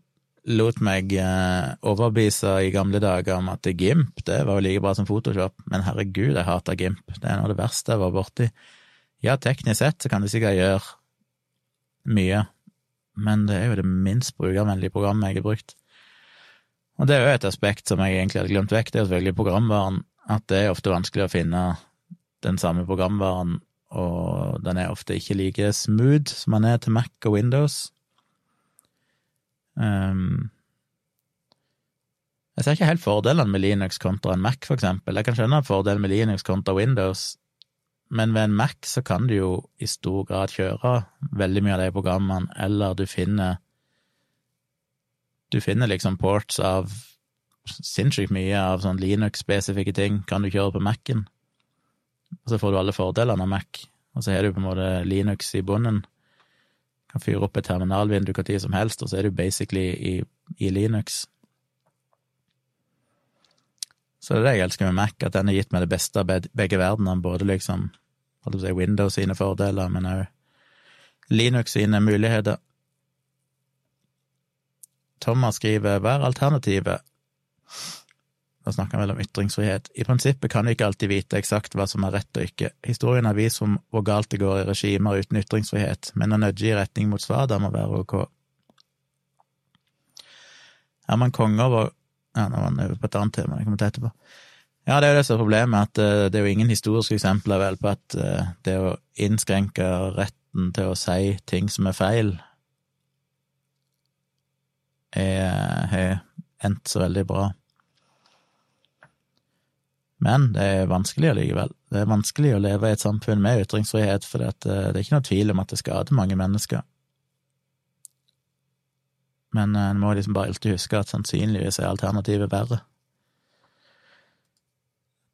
Speaker 1: lot meg eh, overbevise i gamle dager om at Gimp det var jo like bra som Photoshop, men herregud, jeg hater Gimp. Det er noe av det verste jeg var borti. Ja, teknisk sett så kan det sikkert gjøre mye, men det er jo det minst brukervennlige programmet jeg har brukt. Og det er jo et aspekt som jeg egentlig hadde glemt vekk, det er selvfølgelig programvaren, at det er ofte vanskelig å finne den samme programvaren, og den er ofte ikke like smooth som den er til Mac og Windows. Um, jeg ser ikke helt fordelene med Linux kontra en Mac, for eksempel. Jeg kan skjønne fordelen med Linux kontra Windows, men ved en Mac så kan du jo i stor grad kjøre veldig mye av de programmene, eller du finner Du finner liksom ports av sinnssykt mye av sånn Linux-spesifikke ting kan du kjøre på Mac-en. Og så får du alle fordelene av Mac, og så har du på en måte Linux i bunnen. Kan fyre opp et terminalvindu når som helst, og så er du basically i, i Linux. Så det er det jeg elsker med Mac, at den har gitt meg det beste av begge verdener. både liksom si Windows sine fordeler, men òg Linux sine muligheter. Thomas skriver hva er alternativet? Da snakker han vel om ytringsfrihet. I prinsippet kan vi ikke alltid vite eksakt hva som er rett og ikke. Historien har vist hvor galt det går i regimer uten ytringsfrihet, men å nødge i retning mot svada må være ok. Er man konge over Ja, nå var han over på et annet tema, det kommer til etterpå. Ja, det er jo det som er problemet, at uh, det er jo ingen historiske eksempler vel på at uh, det å innskrenke retten til å si ting som er feil, har endt så veldig bra. Men det er vanskelig allikevel. Det er vanskelig å leve i et samfunn med ytringsfrihet, for det, uh, er ikke noe tvil om at det skader mange mennesker. Men en må liksom bare alltid huske at sannsynligvis er alternativet verre.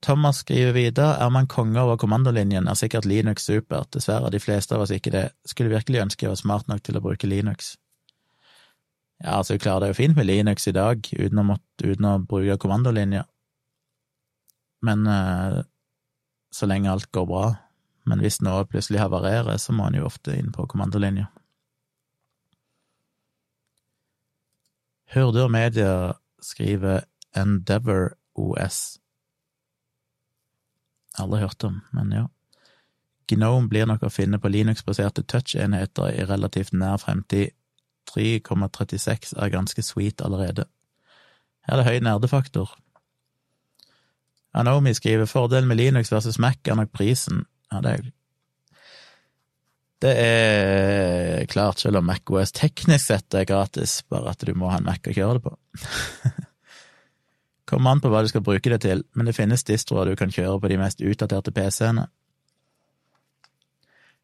Speaker 1: Thomas skriver videre, er man konge over kommandolinjen, er sikkert Linux supert, dessverre er de fleste av oss ikke det, skulle virkelig ønske jeg var smart nok til å bruke Linux. Ja, altså, du klarer det jo fint med Linux i dag, uten å, måtte, uten å bruke kommandolinja, men uh, så lenge alt går bra. Men hvis noe plutselig havarerer, så må en jo ofte inn på kommandolinja. Hurdur Media skriver Endeavor OS. Aldri hørt om, men ja. Gnome blir nok å finne på Linux-baserte touch-enheter i relativt nær fremtid. 3,36 er ganske sweet allerede. Her er det høy nerdefaktor. Anomi skriver fordelen med Linux versus Mac er nok prisen. Ja, det er det er klart, selv om MacOS teknisk sett er gratis, bare at du må ha en Mac å kjøre det på. Kommer an på hva du skal bruke det til, men det finnes distroer du kan kjøre på de mest utdaterte PC-ene.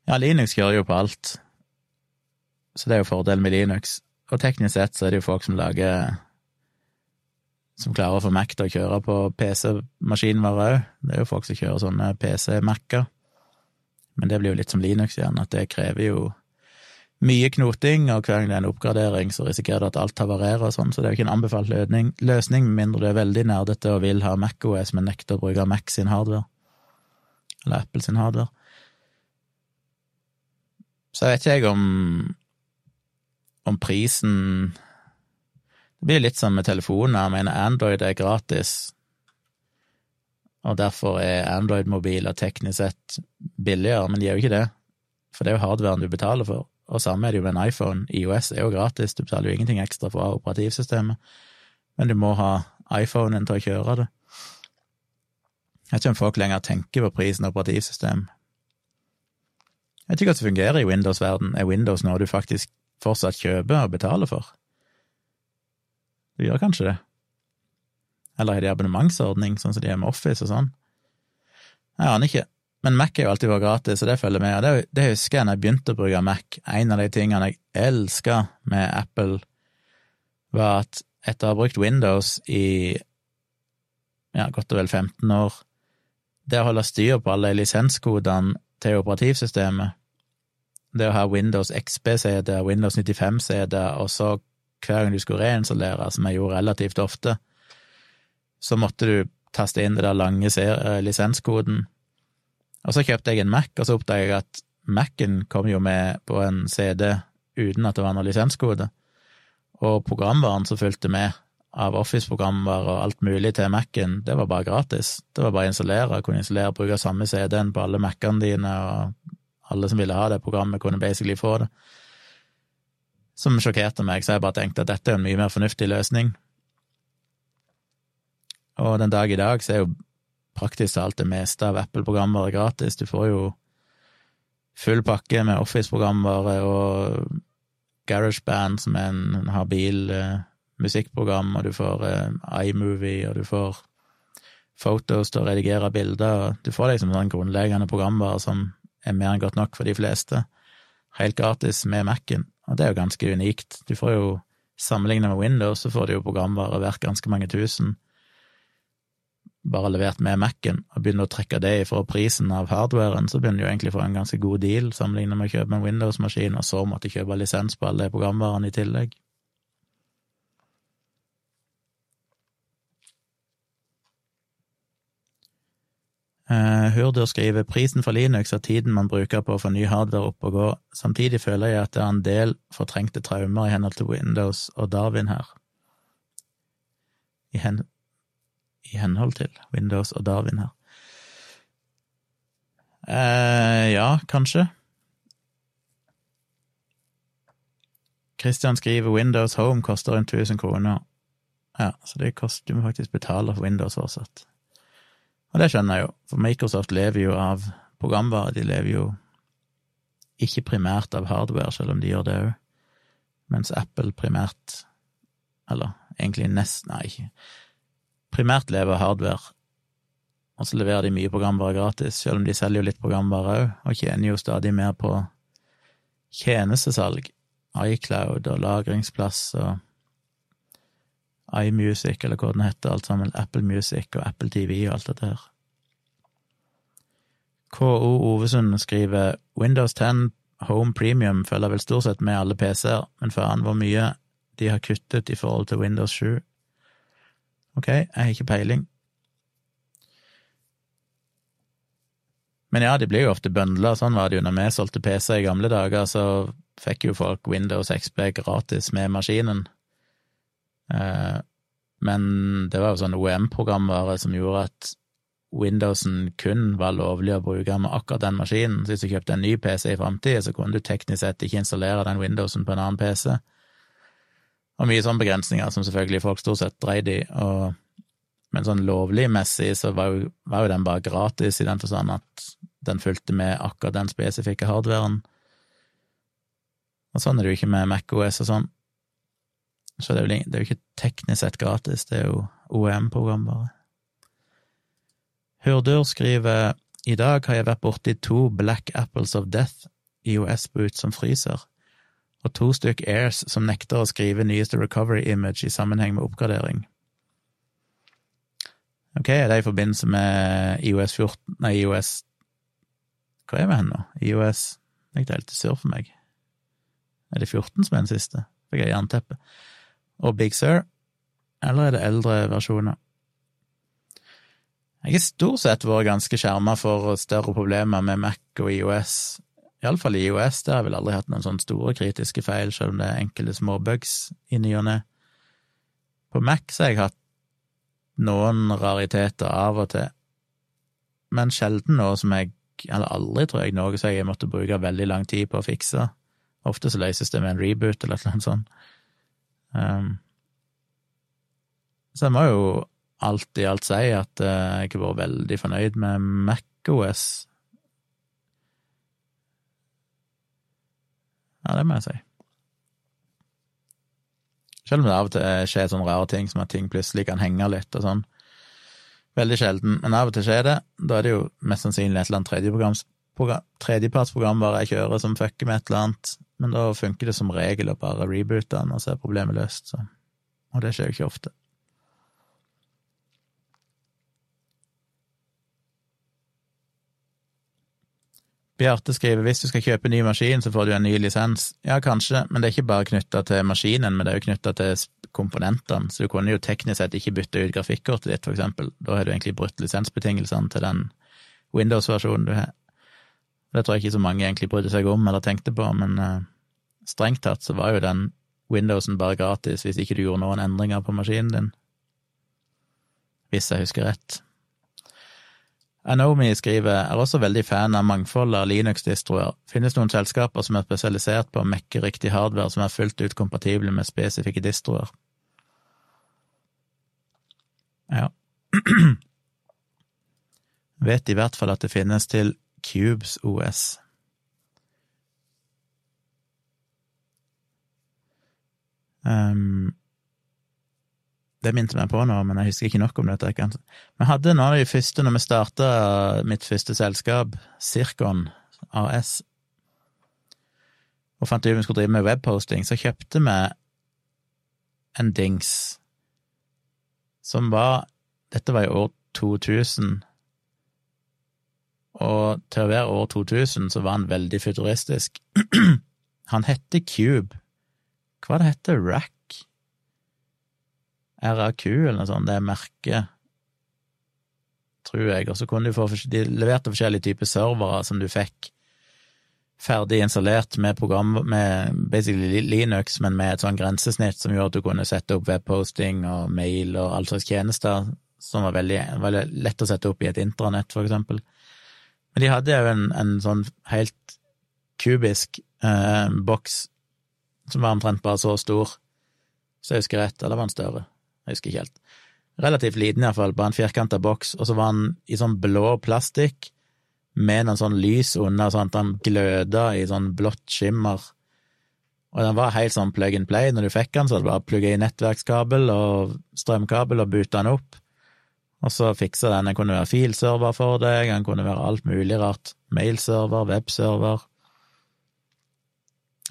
Speaker 1: Ja, Linux kjører jo på alt, så det er jo fordelen med Linux. Og teknisk sett så er det jo folk som lager Som klarer å få Mac til å kjøre på PC-maskinen vår òg. Det er jo folk som kjører sånne PC-Mac-er. Men det blir jo litt som Linux igjen, at det krever jo mye knoting, og hver gang det er en oppgradering, så risikerer du at alt havarerer og sånn, så det er jo ikke en anbefalt løsning, med mindre du er veldig nerdete og vil ha MacOS, men nekter å bruke Mac sin hardware, eller Apple sin hardware. Så jeg vet ikke jeg om om prisen Det blir litt som med telefoner, jeg mener Android er gratis, og derfor er Android-mobiler teknisk sett billigere, men de er jo ikke det, for det er jo hardwaren du betaler for, og samme er det jo med en iPhone. IOS er jo gratis, du betaler jo ingenting ekstra for operativsystemet, men du må ha iPhonen til å kjøre det. Jeg vet ikke om folk lenger tenker på prisen operativsystem. Jeg vet ikke at det fungerer i Windows-verden. Er Windows noe du faktisk fortsatt kjøper og betaler for? Du gjør kanskje det? Eller har de abonnementsordning, sånn som de har med Office og sånn? Jeg aner ikke. Men Mac er jo alltid vært gratis, og det følger med. Det, det husker jeg da jeg begynte å bruke Mac. En av de tingene jeg elska med Apple, var at etter å ha brukt Windows i ja, godt og vel 15 år. Det å holde styr på alle lisenskodene til operativsystemet, det å ha Windows XB-CD, Windows 95-CD, og så hver gang du skulle reinstallere, som jeg gjorde relativt ofte, så måtte du taste inn den lange eh, lisenskoden. Og så kjøpte jeg en Mac, og så oppdaget jeg at Mac-en kom jo med på en CD uten at det var noen lisenskode. Og programvaren som fulgte med av Office-programvare og alt mulig til Mac-en, det var bare gratis. Det var bare å installere, kunne installere og bruke samme CD-en på alle Mac-ene dine, og alle som ville ha det programmet, kunne basically få det. Som sjokkerte meg, så jeg bare tenkte at dette er en mye mer fornuftig løsning. Og den dag i dag så er jo praktisk talt det meste av Apple-programmer gratis. Du får jo full pakke med Office-programvare og GarageBand, som er en habil eh, musikkprogram, og du får eh, iMovie, og du får Photos til å redigere bilder, og du får liksom sånn grunnleggende programvare som er mer enn godt nok for de fleste, helt gratis med Mac-en, og det er jo ganske unikt. Du får jo, sammenlignet med Windows, så får du jo programvare verdt ganske mange tusen, bare levert med Mac-en, og begynner å trekke det ifra prisen av hardwaren, så begynner du jo egentlig å få en ganske god deal sammenlignet med å kjøpe en Windows-maskin, og så måtte kjøpe lisens på alle programvarene i tillegg. Hurdur skriver prisen for Linux er tiden man bruker på å få ny hardware opp og gå. Samtidig føler jeg at det er en del fortrengte traumer i henhold til Windows og Darwin her. I hen i henhold til Windows og Darwin her. Eh, ja, kanskje. Christian skriver Windows Home koster rundt 1000 kroner. Ja, så det koster du må faktisk betale for Windows fortsatt. Og det skjønner jeg jo, for Microsoft lever jo av programvare, de lever jo ikke primært av hardware, selv om de gjør det òg, mens Apple primært, eller egentlig nesten, nei, ikke. Primært lever av hardware, og så leverer de mye programvare gratis, selv om de selger jo litt programvare òg, og tjener jo stadig mer på tjenestesalg, iCloud og lagringsplass og iMusic, eller hva den heter, alt sammen, Apple Music og Apple TV og alt dette her. KO Ovesund skriver Windows 10 Home Premium følger vel stort sett med alle PC-er, men faen hvor mye de har kuttet i forhold til Windows 7. Ok, jeg har ikke peiling. Men ja, de blir jo ofte bøndla, sånn var det jo når vi solgte PC i gamle dager, så fikk jo folk Windows XB gratis med maskinen. Eh, men det var jo sånn OEM-programvare som gjorde at Windowsen kun var lovlig å bruke med akkurat den maskinen. Så hvis du kjøpte en ny PC i framtida, så kunne du teknisk sett ikke installere den Windowsen på en annen PC. Og mye sånne begrensninger som selvfølgelig folk stort sett dreide i, og, men sånn lovlig-messig så var jo, var jo, den bare gratis i den forstand at den fulgte med akkurat den spesifikke hardwaren. Og sånn er det jo ikke med MacOS og sånn. Så det er, jo, det er jo ikke teknisk sett gratis, det er jo OEM-program, bare. Hurdur skriver i dag har jeg vært borti to Black Apples of Death IOS-boot som fryser og to stykk Airs som nekter å skrive nyeste recovery image i sammenheng med oppgradering. Ok, er det i forbindelse med IOS 14 Nei, IOS Hva er vi hen nå? IOS Det gikk helt sur for meg. Er det 14 som er den siste? Fikk jeg jernteppe. Og Big Sur? Eller er det eldre versjoner? Jeg har stort sett vært ganske skjerma for større problemer med Mac og IOS Iallfall i IOS, der har jeg vel aldri hatt noen sånne store kritiske feil, selv om det er enkelte små bugs i ny og ne. På Mac så har jeg hatt noen rariteter av og til, men sjelden noe som jeg Eller aldri, tror jeg, noe som jeg måtte bruke veldig lang tid på å fikse. Ofte så løses det med en reboot eller noe sånt. Um, så jeg må jo alt i alt si at uh, jeg har vært veldig fornøyd med MacOS Ja, det må jeg si. Selv om det av og til skjer sånne rare ting som at ting plutselig kan henge litt og sånn. Veldig sjelden, men av og til skjer det. Da er det jo mest sannsynlig et eller annet tredjepartsprogramvare jeg kjører som fucker med et eller annet, men da funker det som regel å bare reboote den, og så er problemet løst, så. Og det skjer jo ikke ofte. Bjarte skriver hvis du skal kjøpe ny maskin, så får du en ny lisens. Ja, kanskje, men det er ikke bare knytta til maskinen, men det er jo knytta til komponentene, så du kunne jo teknisk sett ikke bytte ut grafikkortet ditt, for eksempel. Da har du egentlig brutt lisensbetingelsene til den Windows-versjonen du har. Det tror jeg ikke så mange egentlig brydde seg om eller tenkte på, men uh, strengt tatt så var jo den Windowsen bare gratis hvis ikke du gjorde noen endringer på maskinen din. Hvis jeg husker rett. Anomi skriver er også veldig fan av mangfoldet av Linux-distroer. Finnes noen selskaper som er spesialisert på å mekke riktig hardware som er fullt ut kompatible med spesifikke distroer. Ja. Vet i hvert fall at det finnes til Cubes OS. Um, det minte meg på nå, men jeg husker ikke nok om dette. Vi hadde noen av de første når vi starta mitt første selskap, Sirkon AS, og fant ut vi skulle drive med webposting, så kjøpte vi en dings som var Dette var i år 2000, og til å være år 2000 så var han veldig futuristisk. han heter Cube. Hva det heter Rack? RAQ, eller noe sånt, det er merket, tror jeg. Og så kunne du få De leverte forskjellige typer servere som du fikk ferdig installert med program, med basically Linux, men med et sånn grensesnitt som gjorde at du kunne sette opp webposting og mail og all slags tjenester, som var veldig, veldig lett å sette opp i et intranett, for eksempel. Men de hadde jo en, en sånn helt kubisk eh, boks som var omtrent bare så stor, så jeg husker rett, eller var den større? Jeg husker ikke helt. Relativt liten, iallfall, bare en firkanta boks, og så var den i sånn blå plastikk med noen sånn lys under, sånn at den gløda i sånn blått skimmer. Og den var helt sånn plug and play. Når du fikk den, så det bare plugga i nettverkskabel og strømkabel og buta den opp. Og så fiksa den. Den kunne være filserver for deg, den kunne være alt mulig rart. Mailserver, webserver.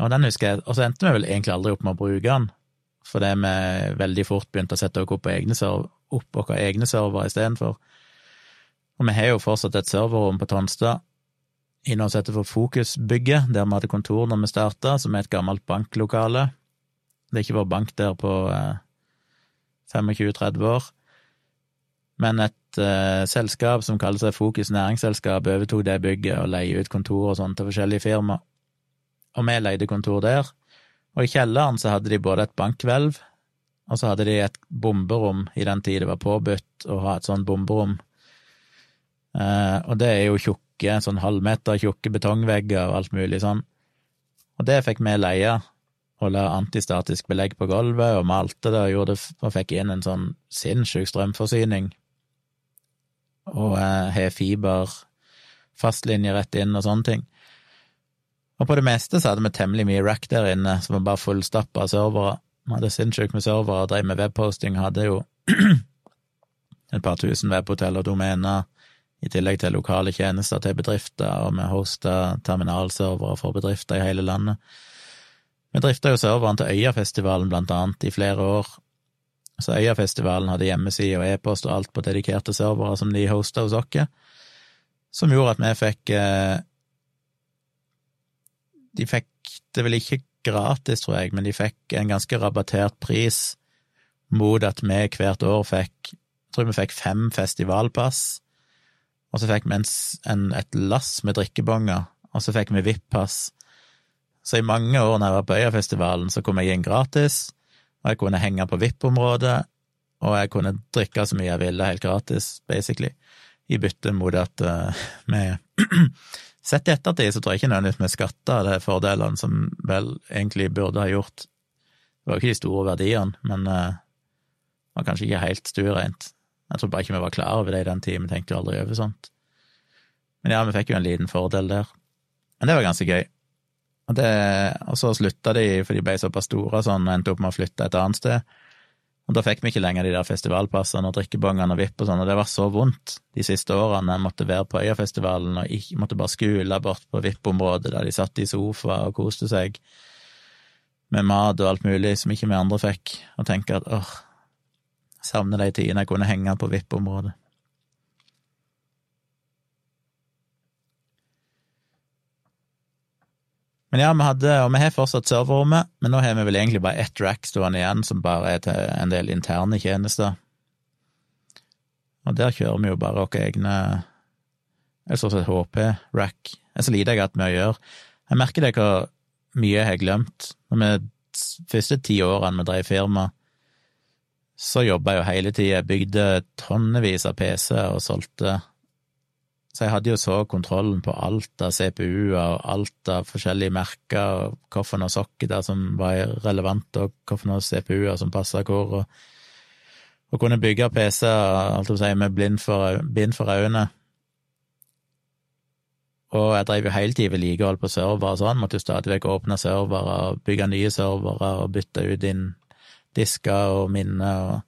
Speaker 1: Og den husker jeg, og så endte vi vel egentlig aldri opp med å bruke den, fordi vi veldig fort begynte å sette oss opp server, opp våre egne servere istedenfor. Og vi har jo fortsatt et serverrom på Tonstad i noe som for Fokusbygget, der vi hadde kontor når vi starta, som er et gammelt banklokale. Det er ikke vår bank der på eh, 25-30 år. Men et uh, selskap som kaller seg Fokus næringsselskap, overtok det bygget og leier ut kontor og sånn til forskjellige firmaer. Og vi leide kontor der. Og i kjelleren så hadde de både et bankhvelv, og så hadde de et bomberom i den tid det var påbudt å ha et sånt bomberom. Uh, og det er jo tjukke, sånn halvmeter tjukke betongvegger og alt mulig sånn. Og det fikk vi leie, og la antistatisk belegg på gulvet, og malte det og, gjorde det, og fikk inn en sånn sinnssyk strømforsyning. Og har fiber, fastlinje rett inn og sånne ting. Og på det meste så hadde vi temmelig mye rack der inne, som var bare fullstappa av servere. Vi hadde sinnssykt med servere, drev med webposting, hadde jo et par tusen webhotell og domener, i tillegg til lokale tjenester til bedrifter, og vi hosta terminalservere for bedrifter i hele landet. Vi drifta jo serveren til Øyafestivalen, blant annet, i flere år. Så Øyafestivalen hadde hjemmeside og e-post og alt på dedikerte servere som de hosta hos oss, som gjorde at vi fikk eh, de fikk det vel ikke gratis, tror jeg, men de fikk en ganske rabattert pris mot at vi hvert år fikk Jeg tror vi fikk fem festivalpass, og så fikk vi en, en, et lass med drikkebonger, og så fikk vi VIP-pass. Så i mange år når jeg var på Øyafestivalen, så kom jeg inn gratis, og jeg kunne henge på VIP-området, og jeg kunne drikke så mye jeg ville helt gratis, basically, i bytte mot at uh, vi Sett i ettertid så tror jeg ikke nødvendigvis vi skatta de fordelene som vel egentlig burde ha gjort. Det var jo ikke de store verdiene, men uh, det var kanskje ikke helt stuereint. Jeg tror bare ikke vi var klar over det i den tiden, vi tenkte jo aldri over sånt. Men ja, vi fikk jo en liten fordel der. Men det var ganske gøy. Og, det, og så slutta de, for de ble såpass store sånn, og endte opp med å flytte et annet sted. Og da fikk vi ikke lenger de der festivalpassene og drikkebongene og vipp og sånn, og det var så vondt de siste årene. Jeg måtte være på Øyafestivalen og ikke, måtte bare skule bort på VIP-området der de satt i sofa og koste seg med mat og alt mulig som ikke vi andre fikk, og tenke at åh, savner de tidene jeg kunne henge på VIP-området. Men ja, vi hadde, og vi har fortsatt serverrommet, men nå har vi vel egentlig bare ett rack stående igjen, som bare er til en del interne tjenester. Og der kjører vi jo bare våre egne Jeg så sett HP-rack. Er så lite jeg har hatt med å gjøre. Jeg merker det hvor mye jeg har glemt. Når vi første ti årene vi drev firma, så jobba jeg jo hele tida. Jeg bygde tonnevis av PC-er og solgte så jeg hadde jo så kontrollen på alt av CPU-er og alt av forskjellige merker, hvilke sokketer som var relevante, og hvilke CPU-er som passa hvor, og, og, kunne bygge PC-er si, med blind for, bind for øynene. Og jeg drev jo hele tiden vedlikehold på servere og sånn, måtte jo stadig vekk åpne servere og bygge nye servere og bytte ut inn disker og minner og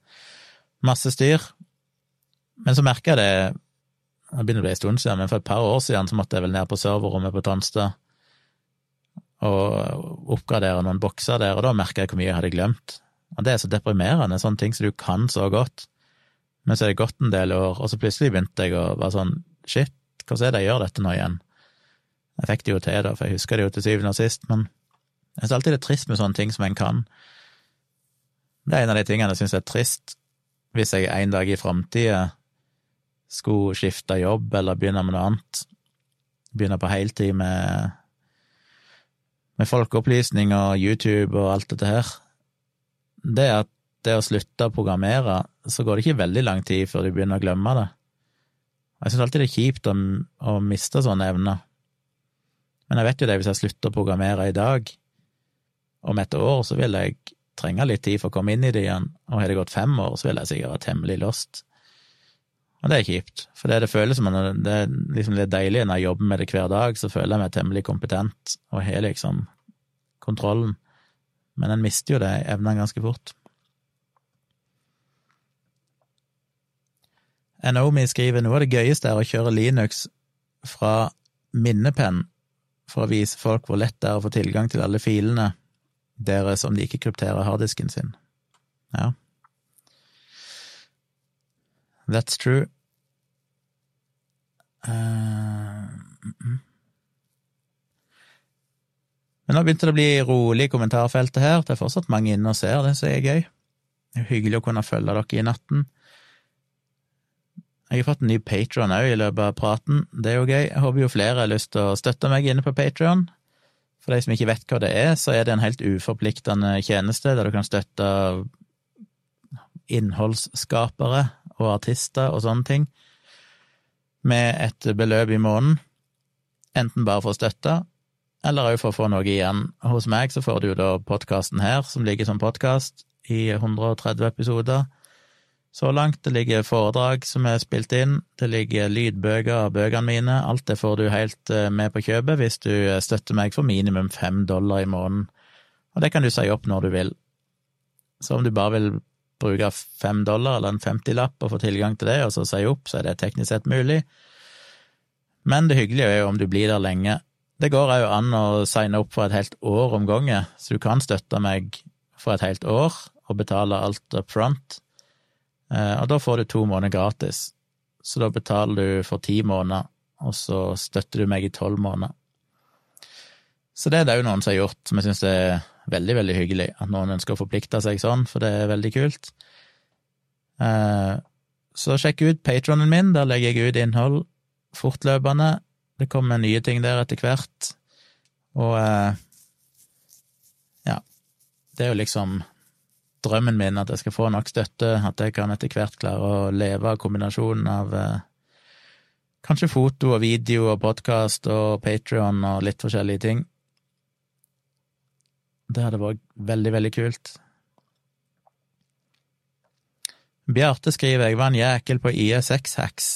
Speaker 1: masse styr. Men så merka jeg det det begynner å bli en stund siden, men for et par år siden så måtte jeg vel ned på serverrommet på Tonstad og oppgradere noen bokser der, og da merka jeg hvor mye jeg hadde glemt. Og det er så deprimerende, sånne ting som du kan så godt, men så er det gått en del år, og så plutselig begynte jeg å være sånn shit, hvordan er det jeg gjør dette nå igjen? Jeg fikk det jo til, da, for jeg husker det jo til syvende og sist, men jeg syns alltid det er trist med sånne ting som en kan. Det er en av de tingene jeg syns er trist, hvis jeg en dag i framtida skulle skifte jobb eller begynne med noe annet, begynne på heltid med, med folkeopplysning og YouTube og alt dette her, det at det å slutte å programmere, så går det ikke veldig lang tid før du begynner å glemme det. Jeg syns alltid det er kjipt å, å miste sånne evner. Men jeg vet jo det, hvis jeg slutter å programmere i dag, om et år så vil jeg trenge litt tid for å komme inn i det igjen, og har det gått fem år, så vil jeg sikkert være temmelig lost. Og det er kjipt, for det, det føles som en, det er liksom litt deilig når jeg jobber med det hver dag, så føler jeg meg temmelig kompetent og har liksom kontrollen, men en mister jo det evnene ganske fort. Enomi skriver noe av det gøyeste er å kjøre Linux fra minnepenn for å vise folk hvor lett det er å få tilgang til alle filene deres om de ikke krypterer harddisken sin. Ja. That's true. Uh, Men nå begynte det å bli rolig i kommentarfeltet her. Det er fortsatt mange inne og ser, det som er gøy. Det er hyggelig å kunne følge dere i natten. Jeg har fått en ny Patron òg i løpet av praten. Det er jo gøy. Jeg håper jo flere har lyst til å støtte meg inne på Patron. For de som ikke vet hva det er, så er det en helt uforpliktende tjeneste der du kan støtte innholdsskapere og artister og sånne ting med et beløp i måneden, enten bare for støtte, eller òg for å få noe igjen. Hos meg så får du da podkasten her, som ligger som podkast i 130 episoder så langt. Det ligger foredrag som er spilt inn, det ligger lydbøker av bøkene mine. Alt det får du helt eh, med på kjøpet hvis du støtter meg for minimum fem dollar i måneden. Og det kan du si opp når du vil. Så om du bare vil bruke fem dollar eller en femtilapp og få tilgang til det, og så si opp, så er det teknisk sett mulig. Men det hyggelige er jo om du blir der lenge. Det går òg an å signe opp for et helt år om gangen, så du kan støtte meg for et helt år og betale alt up front. Eh, og da får du to måneder gratis. Så da betaler du for ti måneder, og så støtter du meg i tolv måneder. Så det er det òg noen som har gjort, som jeg syns er veldig, veldig hyggelig. At noen ønsker å forplikte seg sånn, for det er veldig kult. Eh, så sjekk ut patronen min, der legger jeg ut innhold fortløpende. Det kommer nye ting der etter hvert. Og eh, ja, det er jo liksom drømmen min at jeg skal få nok støtte, at jeg kan etter hvert klare å leve av kombinasjonen av eh, kanskje foto og video og podkast og Patrion og litt forskjellige ting. Det hadde vært veldig, veldig kult. Bjarte skriver jeg var en jækel på IS6-hacks.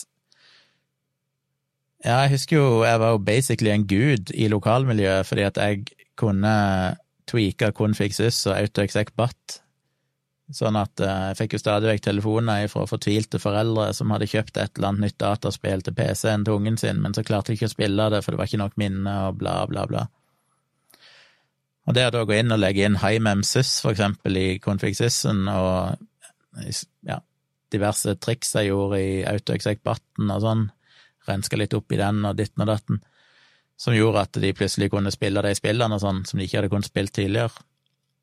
Speaker 1: Ja, jeg husker jo jeg var jo basically en gud i lokalmiljøet fordi at jeg kunne tweake config sys og autoexec bat. Sånn at eh, jeg fikk jo stadig vekk telefoner fra fortvilte foreldre som hadde kjøpt et eller annet nytt dataspill til PC-en til ungen sin, men så klarte de ikke å spille det, for det var ikke nok minne og bla, bla, bla. Og det å da gå inn og legge inn HiMemSys, for eksempel, i config-sysen, og ja, diverse triks jeg gjorde i AutoExec-batten og sånn, renska litt opp i den og ditten og datten, som gjorde at de plutselig kunne spille de spillene og sånn som de ikke hadde kunnet spille tidligere.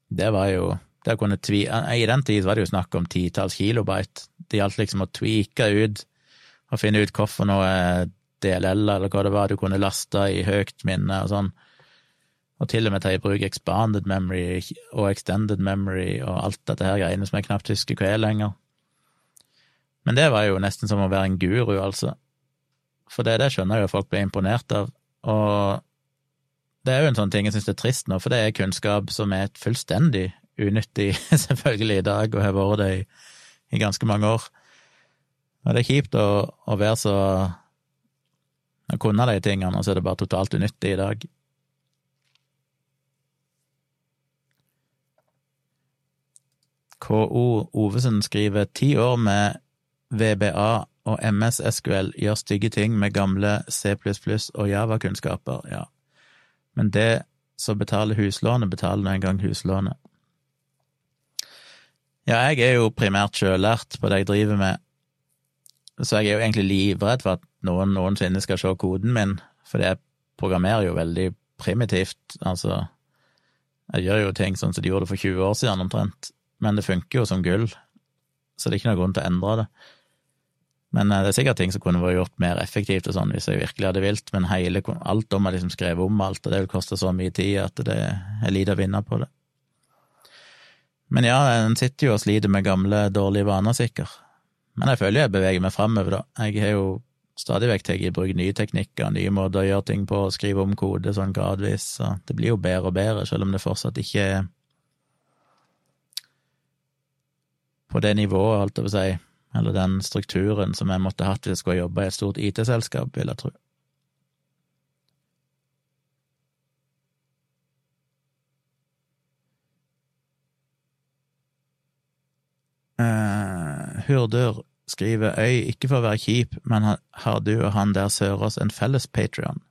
Speaker 1: Det var jo det å kunne tvi I den tid var det jo snakk om titalls kilobyte. Det gjaldt liksom å tweake ut og finne ut hvorfor noe DLL eller hva det var du kunne laste i høyt minne og sånn. Og til og med ta i bruk expanded memory og extended memory og alt dette her greiene som jeg knapt husker hva er lenger. Men det var jo nesten som å være en guru, altså. For det, det skjønner jeg jo folk blir imponert av. Og det er jo en sånn ting jeg syns er trist nå, for det er kunnskap som er fullstendig unyttig, selvfølgelig, i dag, og har vært det i, i, ganske mange år. Og det er kjipt å, å være så Å kunne de tingene, og så er det bare totalt unyttig i dag. KO Ovesen skriver ti år med VBA og MS SQL gjør stygge ting med gamle C++ og Java-kunnskaper, ja. Men det som betaler huslånet, betaler nå engang huslånet. Ja, jeg er jo primært sjøllært på det jeg driver med, så jeg er jo egentlig livredd for at noen noensinne skal se koden min, for jeg programmerer jo veldig primitivt, altså Jeg gjør jo ting sånn som de gjorde for 20 år siden omtrent, men det funker jo som gull, så det er ikke noen grunn til å endre det. Men eh, det er sikkert ting som kunne vært gjort mer effektivt og sånn, hvis jeg virkelig hadde vilt, men hele, alt om jeg liksom skrevet om alt, og det vil koste så mye tid at det er lite å vinne på det. Men ja, en sitter jo og sliter med gamle, dårlige vaner, sikkert. Men jeg føler jeg beveger meg framover, da. Jeg har jo stadig vekk tatt i bruk nye teknikker, nye måter å gjøre ting på, skrive om kode sånn gradvis, så det blir jo bedre og bedre, selv om det fortsatt ikke er på det nivået, holdt jeg på si, eller den strukturen som jeg måtte hatt hvis jeg skulle jobbe i et stort IT-selskap, vil jeg tro. Uh, Hurdur skriver Øy, ikke for å være kjip, men har du og han der Sørås en felles Patrion?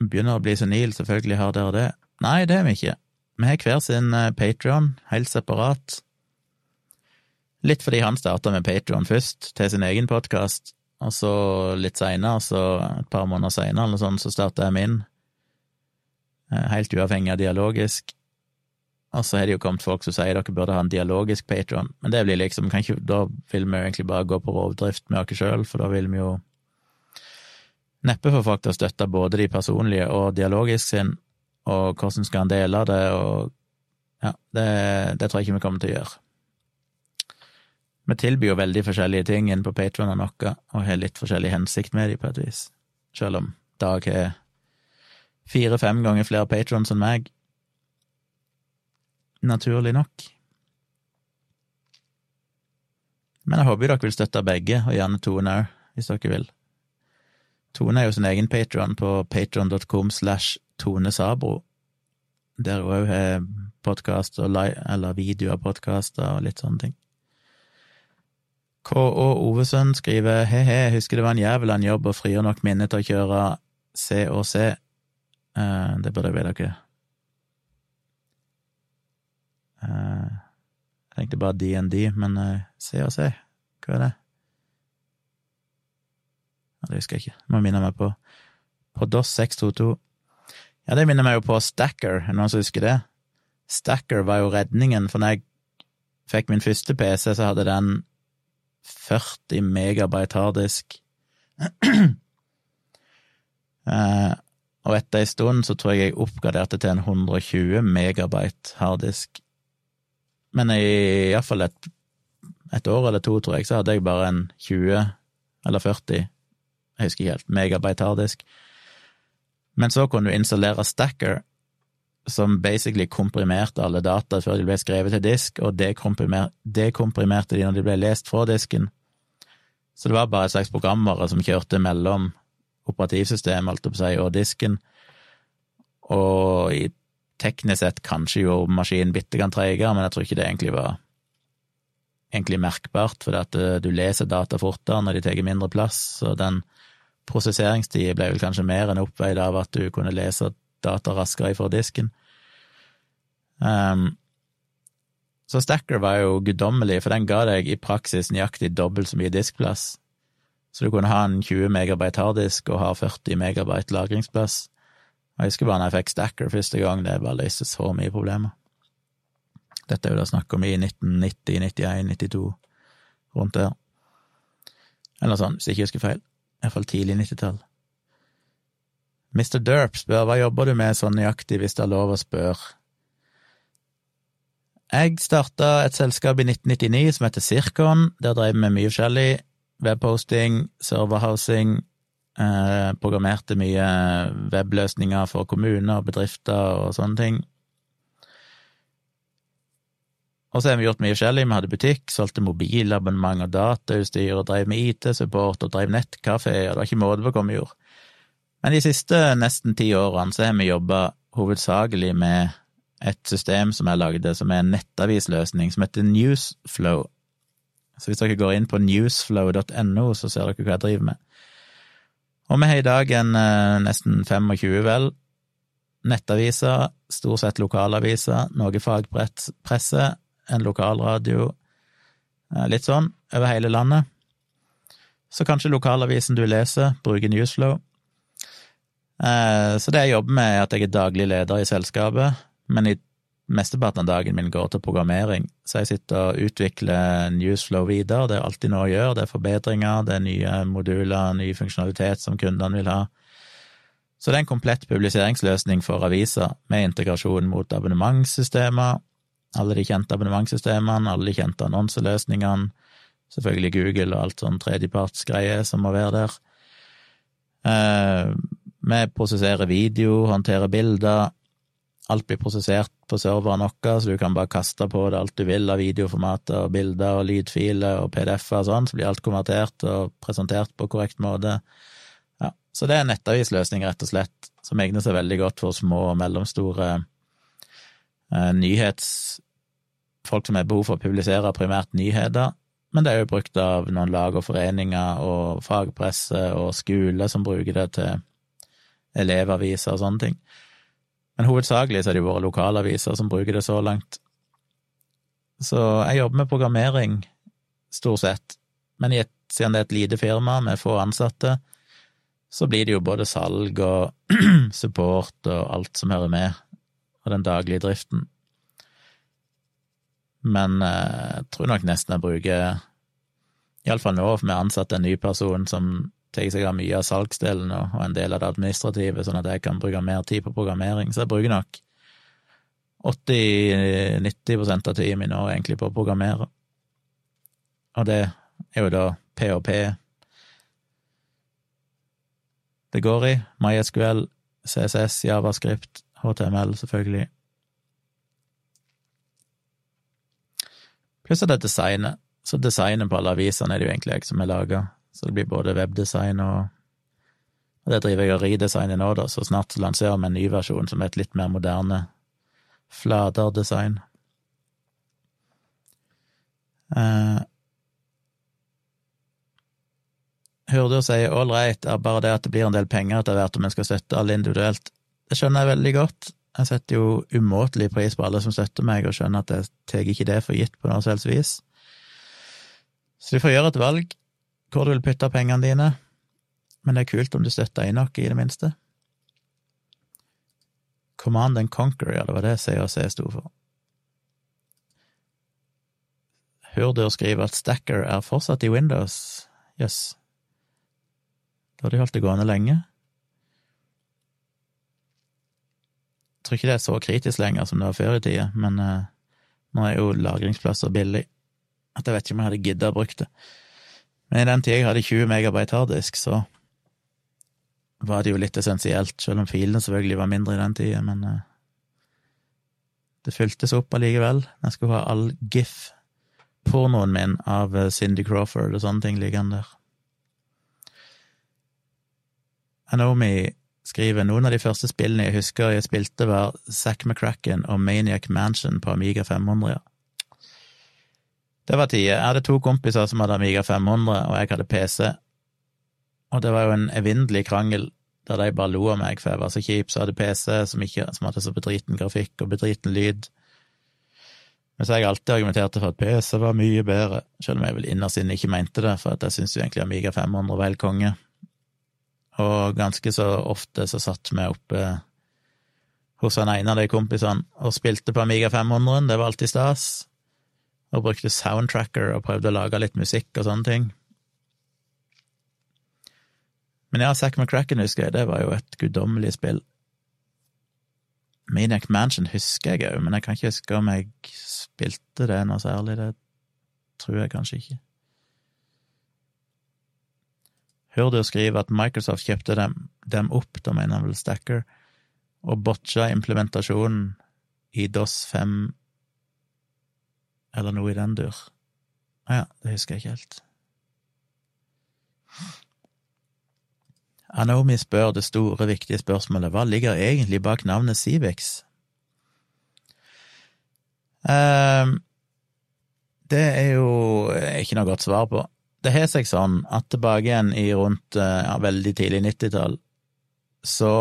Speaker 1: Begynner å bli senil, selvfølgelig har dere det. Nei, det har vi ikke. Vi har hver sin eh, Patrion, helt separat. Litt fordi han starta med Patrion først, til sin egen podkast, og så litt seinere, så et par måneder seinere eller sånn, så starta jeg min, eh, helt uavhengig av dialogisk. Og så har det jo kommet folk som sier dere burde ha en dialogisk patron, men det blir liksom ikke, Da vil vi jo egentlig bare gå på rovdrift med oss sjøl, for da vil vi jo neppe få folk til å støtte både de personlige og dialogisk sin, og hvordan skal han dele det, og ja, det, det tror jeg ikke vi kommer til å gjøre. Vi tilbyr jo veldig forskjellige ting inn på Patron og noe, og har litt forskjellig hensikt med dem, på et vis. Selv om Dag har fire-fem ganger flere patrons enn meg. Naturlig nok. Men jeg håper dere vil støtte begge, og gjerne Tone òg, hvis dere vil. Tone er jo sin egen patron på patron.com slash Tone Sabro, der hun òg har podkast eller video av podkaster og litt sånne ting. K.Å. Ovesund skriver he-he, husker det var en jævla jobb og frigjør nok minne til å kjøre C og C. Uh, det burde jeg vite dere. Uh, jeg tenkte bare DND, men uh, C og C, hva er det? Det husker jeg ikke, må minne meg på. På DOS 622. Ja, det minner meg jo på Stacker, er det noen som husker det? Stacker var jo redningen, for når jeg fikk min første PC, så hadde den 40 megabyte harddisk. eh, og etter ei stund så tror jeg jeg oppgraderte til en 120 megabyte harddisk. Men i iallfall et, et år eller to, tror jeg, så hadde jeg bare en 20 eller 40, jeg husker ikke helt, megabyte harddisk. Men så kunne du installere Stacker, som basically komprimerte alle data før de ble skrevet til disk, og dekomprimerte de når de ble lest fra disken. Så det var bare et slags programvare som kjørte mellom operativsystemet, si, og disken. Og i teknisk sett kanskje jo maskinen bitte grann treigere, men jeg tror ikke det egentlig var egentlig merkbart, fordi at eh, du leser data fortere når de tar mindre plass, og den prosesseringstida ble vel kanskje mer enn oppveid av at du kunne lese data raskere ifra disken. Um, så Stacker var jo guddommelig, for den ga deg i praksis nøyaktig dobbelt så mye diskplass. Så du kunne ha en 20 megabyte harddisk og ha 40 megabyte lagringsplass. Jeg husker bare når jeg fikk Stacker første gang, det bare løste så mye problemer. Dette er jo da snakk om i 1990, 91, 92, rundt der. Eller sånn, hvis jeg ikke husker feil. Iallfall tidlig 90-tall. Mr. Derp spør hva jobber du med sånn nøyaktig, hvis det er lov å spørre? Jeg starta et selskap i 1999 som heter Sirkon. Der drev vi med mye forskjellig. Webposting, serverhousing, eh, programmerte mye webløsninger for kommuner, og bedrifter og sånne ting. Og så har vi gjort mye forskjellig. Vi hadde butikk, solgte mobilabonnement og datautstyr, og drev med IT-support og drev nettkafé, og det var ikke måte på hva vi gjorde. Men de siste nesten ti årene så har vi jobba hovedsakelig med et system som jeg lagde, som er en nettavisløsning, som heter Newsflow. Så hvis dere går inn på newsflow.no, så ser dere hva jeg driver med. Og vi har i dag en eh, nesten 25, vel, nettaviser, stort sett lokalaviser, noe fagpresse, en lokalradio, eh, litt sånn, over hele landet. Så kanskje lokalavisen du leser, bruker Newsflow. Eh, så det jeg jobber med, er at jeg er daglig leder i selskapet, men i mesteparten av dagen min går til programmering, så jeg sitter og utvikler Newsflow videre. Det er alltid noe å gjøre, det er forbedringer, det er nye moduler, ny funksjonalitet som kundene vil ha. Så det er en komplett publiseringsløsning for aviser, med integrasjon mot abonnementssystemer, alle de kjente abonnementssystemene, alle de kjente annonseløsningene, selvfølgelig Google og alt sånn tredjepartsgreier som må være der. Eh, vi prosesserer video, håndterer bilder. Alt blir prosessert på serveren vår, så du kan bare kaste på det alt du vil av videoformater og bilder og lydfiler og PDF-er og sånn, så blir alt konvertert og presentert på korrekt måte. Ja, så det er en nettavisløsning, rett og slett, som egner seg veldig godt for små og mellomstore nyhets... Folk som har behov for å publisere primært nyheter, men det er jo brukt av noen lag og foreninger og fagpresse og skoler som bruker det til elevaviser og sånne ting. Men hovedsakelig så er det jo våre lokalaviser som bruker det så langt. Så jeg jobber med programmering, stort sett, men et, siden det er et lite firma med få ansatte, så blir det jo både salg og support og alt som hører med og den daglige driften. Men eh, jeg tror nok nesten jeg bruker Iallfall nå, for vi har ansatt en ny person som tar seg av mye av salgsdelen og en del av det administrative, sånn at jeg kan bruke mer tid på programmering. Så jeg bruker nok 80-90% av tida mi nå egentlig på å programmere. Og det er jo da PHP det går i. MySQL, CSS, Javascript, HTML, selvfølgelig. Pluss at det er designet. Så designet på alle avisene er det jo egentlig jeg som har laga. Så det blir både webdesign og Og det driver jeg og redesigner nå, da, så snart lanserer vi en ny versjon som er et litt mer moderne, flatere design. Eh, Hørte sier si ålreit, er bare det at det blir en del penger etter hvert om en skal støtte alle individuelt. Det skjønner jeg veldig godt. Jeg setter jo umåtelig pris på alle som støtter meg, og skjønner at jeg tar ikke det for gitt på noe selvs vis. Så du får gjøre et valg hvor du vil putte pengene dine, men det er kult om du støtter Einok, i det minste. Command and Conquer, ja, det var det CAC sto for. Hurdur skriver at Stacker er fortsatt i Windows. Jøss. Yes. Da har de holdt det gående lenge. Tror ikke det er så kritisk lenger som det var før i tida, men uh, nå er jo lagringsplasser billig. At jeg vet ikke om jeg hadde gidda å bruke det. Men i den tida jeg hadde 20 megabyte harddisk, så var det jo litt essensielt, selv om filene selvfølgelig var mindre i den tida, men uh, det fyltes opp allikevel. Jeg skulle ha all GIF-pornoen min av uh, Cindy Crawford og sånne ting liggende der. Anomi skriver noen av de første spillene jeg husker jeg spilte, var Zack McCracken og Maniac Mansion på Amiga 500. Det var tider. Jeg hadde to kompiser som hadde Amiga 500, og jeg hadde PC. Og det var jo en evinnelig krangel der de bare lo av meg, for jeg var så kjip, så hadde PC som, ikke, som hadde så bedriten grafikk og bedriten lyd. Men så jeg alltid argumenterte for at PC var mye bedre, selv om jeg vel innerst inne ikke mente det, for at jeg syns egentlig Amiga 500 var helt konge. Og ganske så ofte så satt vi oppe hos han ene av de kompisene og spilte på Amiga 500, det var alltid stas, og brukte soundtracker og prøvde å lage litt musikk og sånne ting. Men ja, Zack McCracken husker jeg, det var jo et guddommelig spill. Maniac Mansion husker jeg òg, men jeg kan ikke huske om jeg spilte det noe særlig. Det tror jeg kanskje ikke. Hører du skrive at Microsoft kjøpte dem, dem opp, da mener han vel Stacker, og botcha implementasjonen i DOS 5 eller noe i den dur. Å ja, det husker jeg ikke helt. Anomi spør det store, viktige spørsmålet hva ligger egentlig bak navnet Civix? Um, det er jo ikke noe godt svar på. Det har seg sånn at tilbake igjen i rundt eh, ja, veldig tidlig 90-tall, så,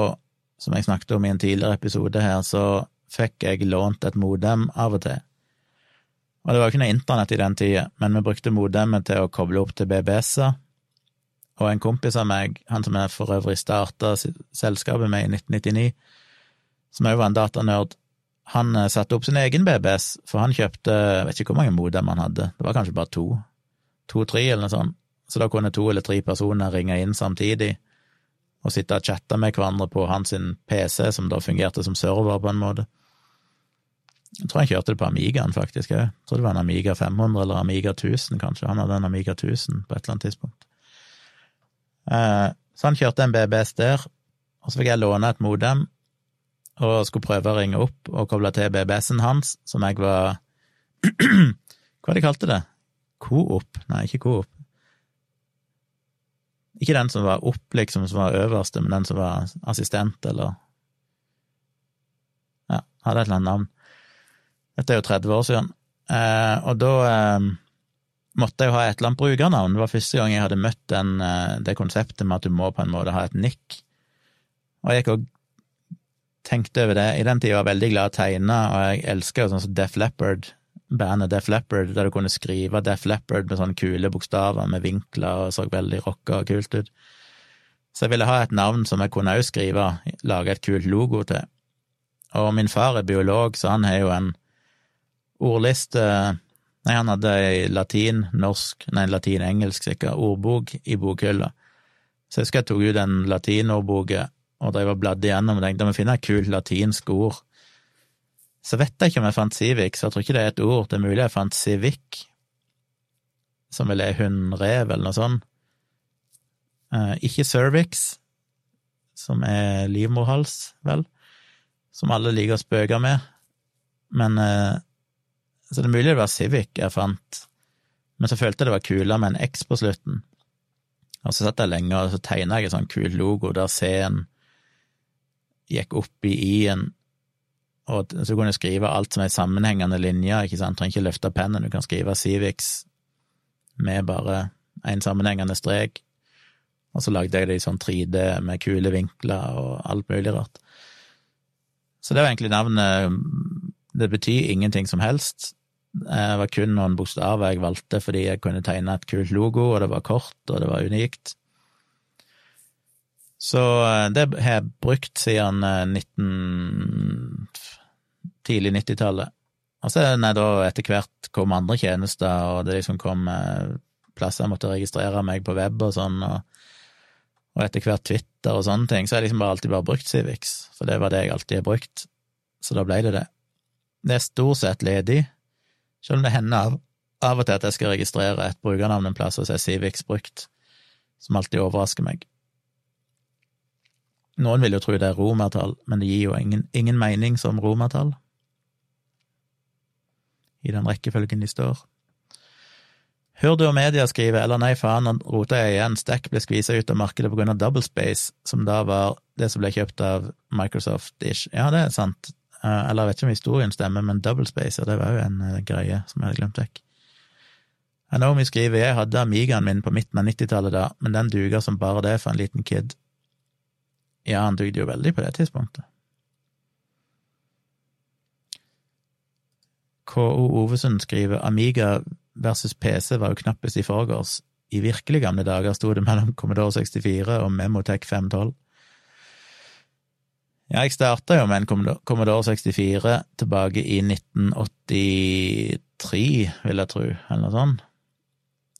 Speaker 1: som jeg snakket om i en tidligere episode her, så fikk jeg lånt et modem av og til. Og det var jo ikke noe internett i den tida, men vi brukte modemet til å koble opp til BBS-er og en kompis av meg, han som jeg for øvrig starta selskapet med i 1999, som òg var en datanerd, han eh, satte opp sin egen BBS, for han kjøpte jeg vet ikke hvor mange modem han hadde, det var kanskje bare to, to-tre eller noe sånt, så da kunne to eller tre personer ringe inn samtidig og sitte og chatte med hverandre på hans PC, som da fungerte som server på en måte. Jeg tror han kjørte det på Amigaen, faktisk. Jeg tror det var en Amiga 500 eller Amiga 1000, kanskje. Han hadde en Amiga 1000 på et eller annet tidspunkt. Eh, så han kjørte en BBS der, og så fikk jeg låne et modem og skulle prøve å ringe opp og koble til BBS-en hans, som jeg var Hva de kalte det? Coop? Nei, ikke Coop. Ikke den som var opp, liksom, som var øverste, men den som var assistent, eller Ja, hadde et eller annet navn. Dette er jo 30 år siden. Eh, og da eh, måtte jeg jo ha et eller annet brukernavn. Det var første gang jeg hadde møtt den, eh, det konseptet med at du må på en måte ha et nikk. Og jeg gikk og tenkte over det. I den tida var jeg veldig glad i å tegne, og jeg elsker jo sånn som Def Leppard, bandet Def Leppard, der du kunne skrive Def Leppard med sånne kule bokstaver med vinkler og så veldig rocka og kult ut. Så jeg ville ha et navn som jeg kunne også skrive, lage et kult logo til. Og min far er biolog, så han har jo en ordliste Nei, han hadde ei latin, norsk, nei, latin-engelsk sikkert, ordbok i bokhylla. Så jeg husker jeg tok ut den latinordboka og drev og bladde igjennom og tenkte jeg finner et kult latinsk ord. Så vet jeg ikke om jeg fant civic, så jeg tror ikke det er et ord. Det er mulig jeg fant civic, som vel er hundrev eller noe sånt. Eh, ikke cervix, som er livmorhals, vel, som alle liker å spøke med, men eh, så det er mulig det var Civic jeg fant, men så følte jeg det var kulere med en X på slutten. Og så satt jeg lenge og så tegna jeg en sånn kul logo der C-en gikk opp i I-en, og så kunne jeg skrive alt som er sammenhengende linjer, ikke sant, trenger ikke løfte pennen, du kan skrive Civix med bare én sammenhengende strek, og så lagde jeg det i sånn 3D med kule vinkler og alt mulig rart. Så det var egentlig navnet Det betyr ingenting som helst, det var kun noen bokstaver jeg valgte fordi jeg kunne tegne et kult logo, og det var kort, og det var unikt. Så eh, det har jeg brukt siden 19... Tidlig 90-tallet. Og så når da etter hvert kom andre tjenester, og det liksom kom eh, plasser jeg måtte registrere meg på web og sånn, og, og etter hvert Twitter og sånne ting, så har jeg liksom bare alltid bare brukt Civix, for det var det jeg alltid har brukt. Så da ble det det. Det er stort sett ledig. Selv om det hender av, av og til at jeg skal registrere et brukernavn en plass og se Civix brukt, som alltid overrasker meg. Noen vil jo tro det er romertall, men det gir jo ingen, ingen mening som romertall i den rekkefølgen de står. Hør du og media skriver eller nei, faen, nå rota jeg igjen, Stack ble skvisa ut av markedet av Doublespace, som da var det som ble kjøpt av Microsoft-ish. Ja, det er sant, Eh, eller jeg vet ikke om historien stemmer, men double ja, det var jo en uh, greie som jeg hadde glemt vekk. Anomi skriver jeg hadde Amigaen min på midten av 90-tallet da, men den duger som bare det for en liten kid. Ja, han dugde jo veldig på det tidspunktet. KO Ovesund skriver Amiga versus PC var jo knappest i forgårs. I virkelig gamle dager sto det mellom Commodore 64 og Memotech 512. Ja, jeg starta jo med en Commodore 64 tilbake i 1983, vil jeg tro, eller noe sånt.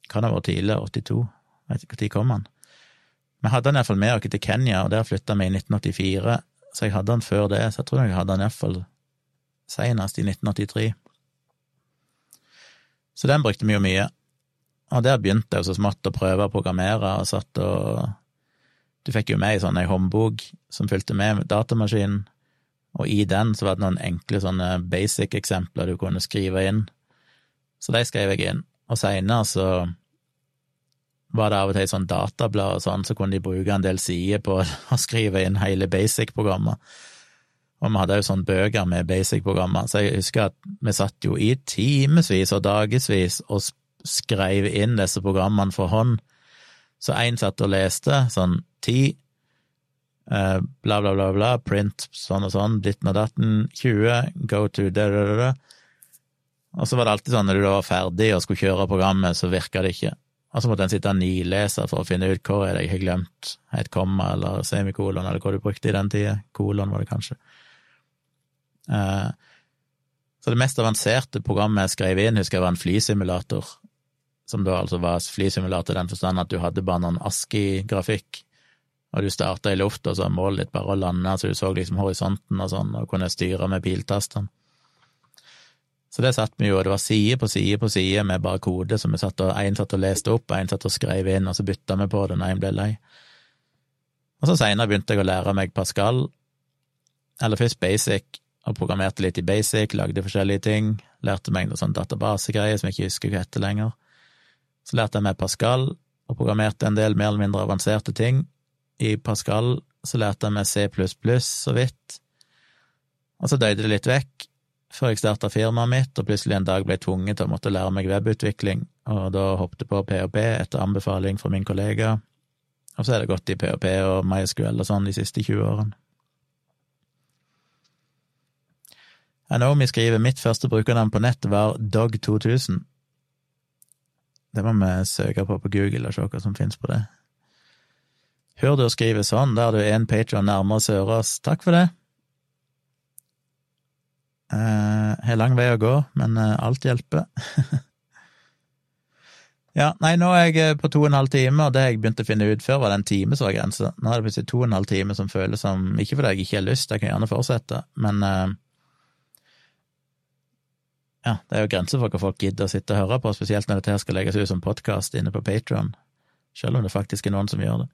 Speaker 1: Kan ha vært tidligere, 82. Jeg vet ikke når kom han. Vi hadde den iallfall med oss til Kenya, og der flytta vi i 1984, så jeg hadde den før det, så jeg tror jeg hadde den iallfall senest i 1983. Så den brukte vi jo mye. Og der begynte jeg så smått å prøve å programmere, og satt og du fikk jo med ei sånn ei håndbok som fulgte med datamaskinen, og i den så var det noen enkle sånne basic-eksempler du kunne skrive inn. Så de skrev jeg inn. Og seinere så var det av og til et sånn datablad og sånn, så kunne de bruke en del sider på å skrive inn hele basic-programmer. Og vi hadde jo sånne bøker med basic-programmer, så jeg husker at vi satt jo i timevis og dagevis og skrev inn disse programmene for hånd. Så én satt og leste sånn ti, eh, bla, bla, bla, bla, print sånn og sånn, ditten og datten, 20, go to da, da, da. Og så var det alltid sånn når du da var ferdig og skulle kjøre programmet, så virka det ikke. Og så måtte en sitte og nilese for å finne ut hvor er det jeg har glemt et komma eller semikolon, eller hva du brukte i den tida. Kolon var det kanskje. Uh, så det mest avanserte programmet jeg skrev inn, husker jeg var en flysimulator, som da altså var flysimulator i den forstand at du hadde bare noen ASKI-grafikk og du starta i lufta, så målet ditt bare å lande, så du så liksom horisonten og sånn, og kunne styre med piltastene. Så det satt vi jo, og det var side på side på side med bare kode, som vi satt og en satt og leste opp, en satt og skrev inn, og så bytta vi på det når en ble lei. Og så seinere begynte jeg å lære meg Pascal, eller først basic, og programmerte litt i basic, lagde forskjellige ting, lærte meg noe sånn databasegreier som jeg ikke husker hva heter lenger. Så lærte jeg meg Pascal, og programmerte en del mer eller mindre avanserte ting, i Pascal så lærte jeg meg C så vidt, og så døde det litt vekk før jeg starta firmaet mitt, og plutselig en dag ble jeg tvunget til å måtte lære meg webutvikling, og da hoppet på PHP etter anbefaling fra min kollega, og så er det gått i PHP og MySQL og sånn de siste 20 årene. Anomi skriver mitt første brukernavn på nett var Dog2000. Det må vi søke på på Google og se hva som finnes på det. Hør du å skrive sånn, der du er en patron nærmere Sørås. Takk for det. Uh, har lang vei å gå, men uh, alt hjelper. ja, nei, nå er jeg på to og en halv time, og det jeg begynte å finne ut før, var den en time som var grensa. Nå er det plutselig to og en halv time som føles som Ikke fordi jeg ikke har lyst, jeg kan gjerne fortsette, men ja, det er jo grenser for hva folk gidder å sitte og høre på, spesielt når dette her skal legges ut som podkast inne på Patron, selv om det faktisk er noen som gjør det.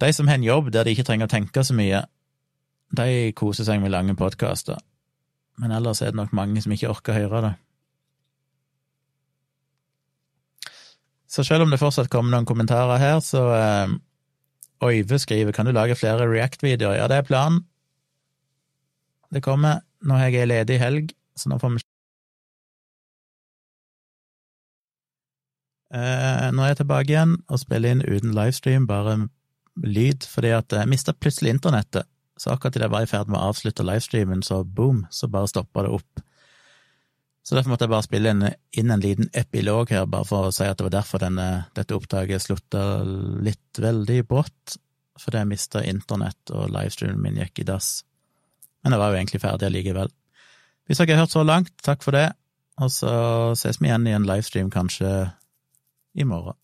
Speaker 1: De som har en jobb der de ikke trenger å tenke så mye, de koser seg med lange podkaster, men ellers er det nok mange som ikke orker å høre det. Så selv om det fortsatt kommer noen kommentarer her, så eh, Øyve skriver kan du lage flere React-videoer? Ja, det er planen. Det kommer. Nå har jeg ei ledig helg, så nå får vi Uh, Nå er jeg tilbake igjen og spiller inn uten livestream, bare lyd, fordi at jeg mista plutselig internettet. Så akkurat idet jeg var i ferd med å avslutte livestreamen, så boom, så bare stoppa det opp. Så derfor måtte jeg bare spille inn, inn en liten epilog her, bare for å si at det var derfor denne, dette opptaket slutta litt veldig brått, fordi jeg mista internett og livestreamen min gikk i dass. Men jeg var jo egentlig ferdig allikevel. Hvis dere har hørt så langt, takk for det, og så ses vi igjen i en livestream kanskje i morgen.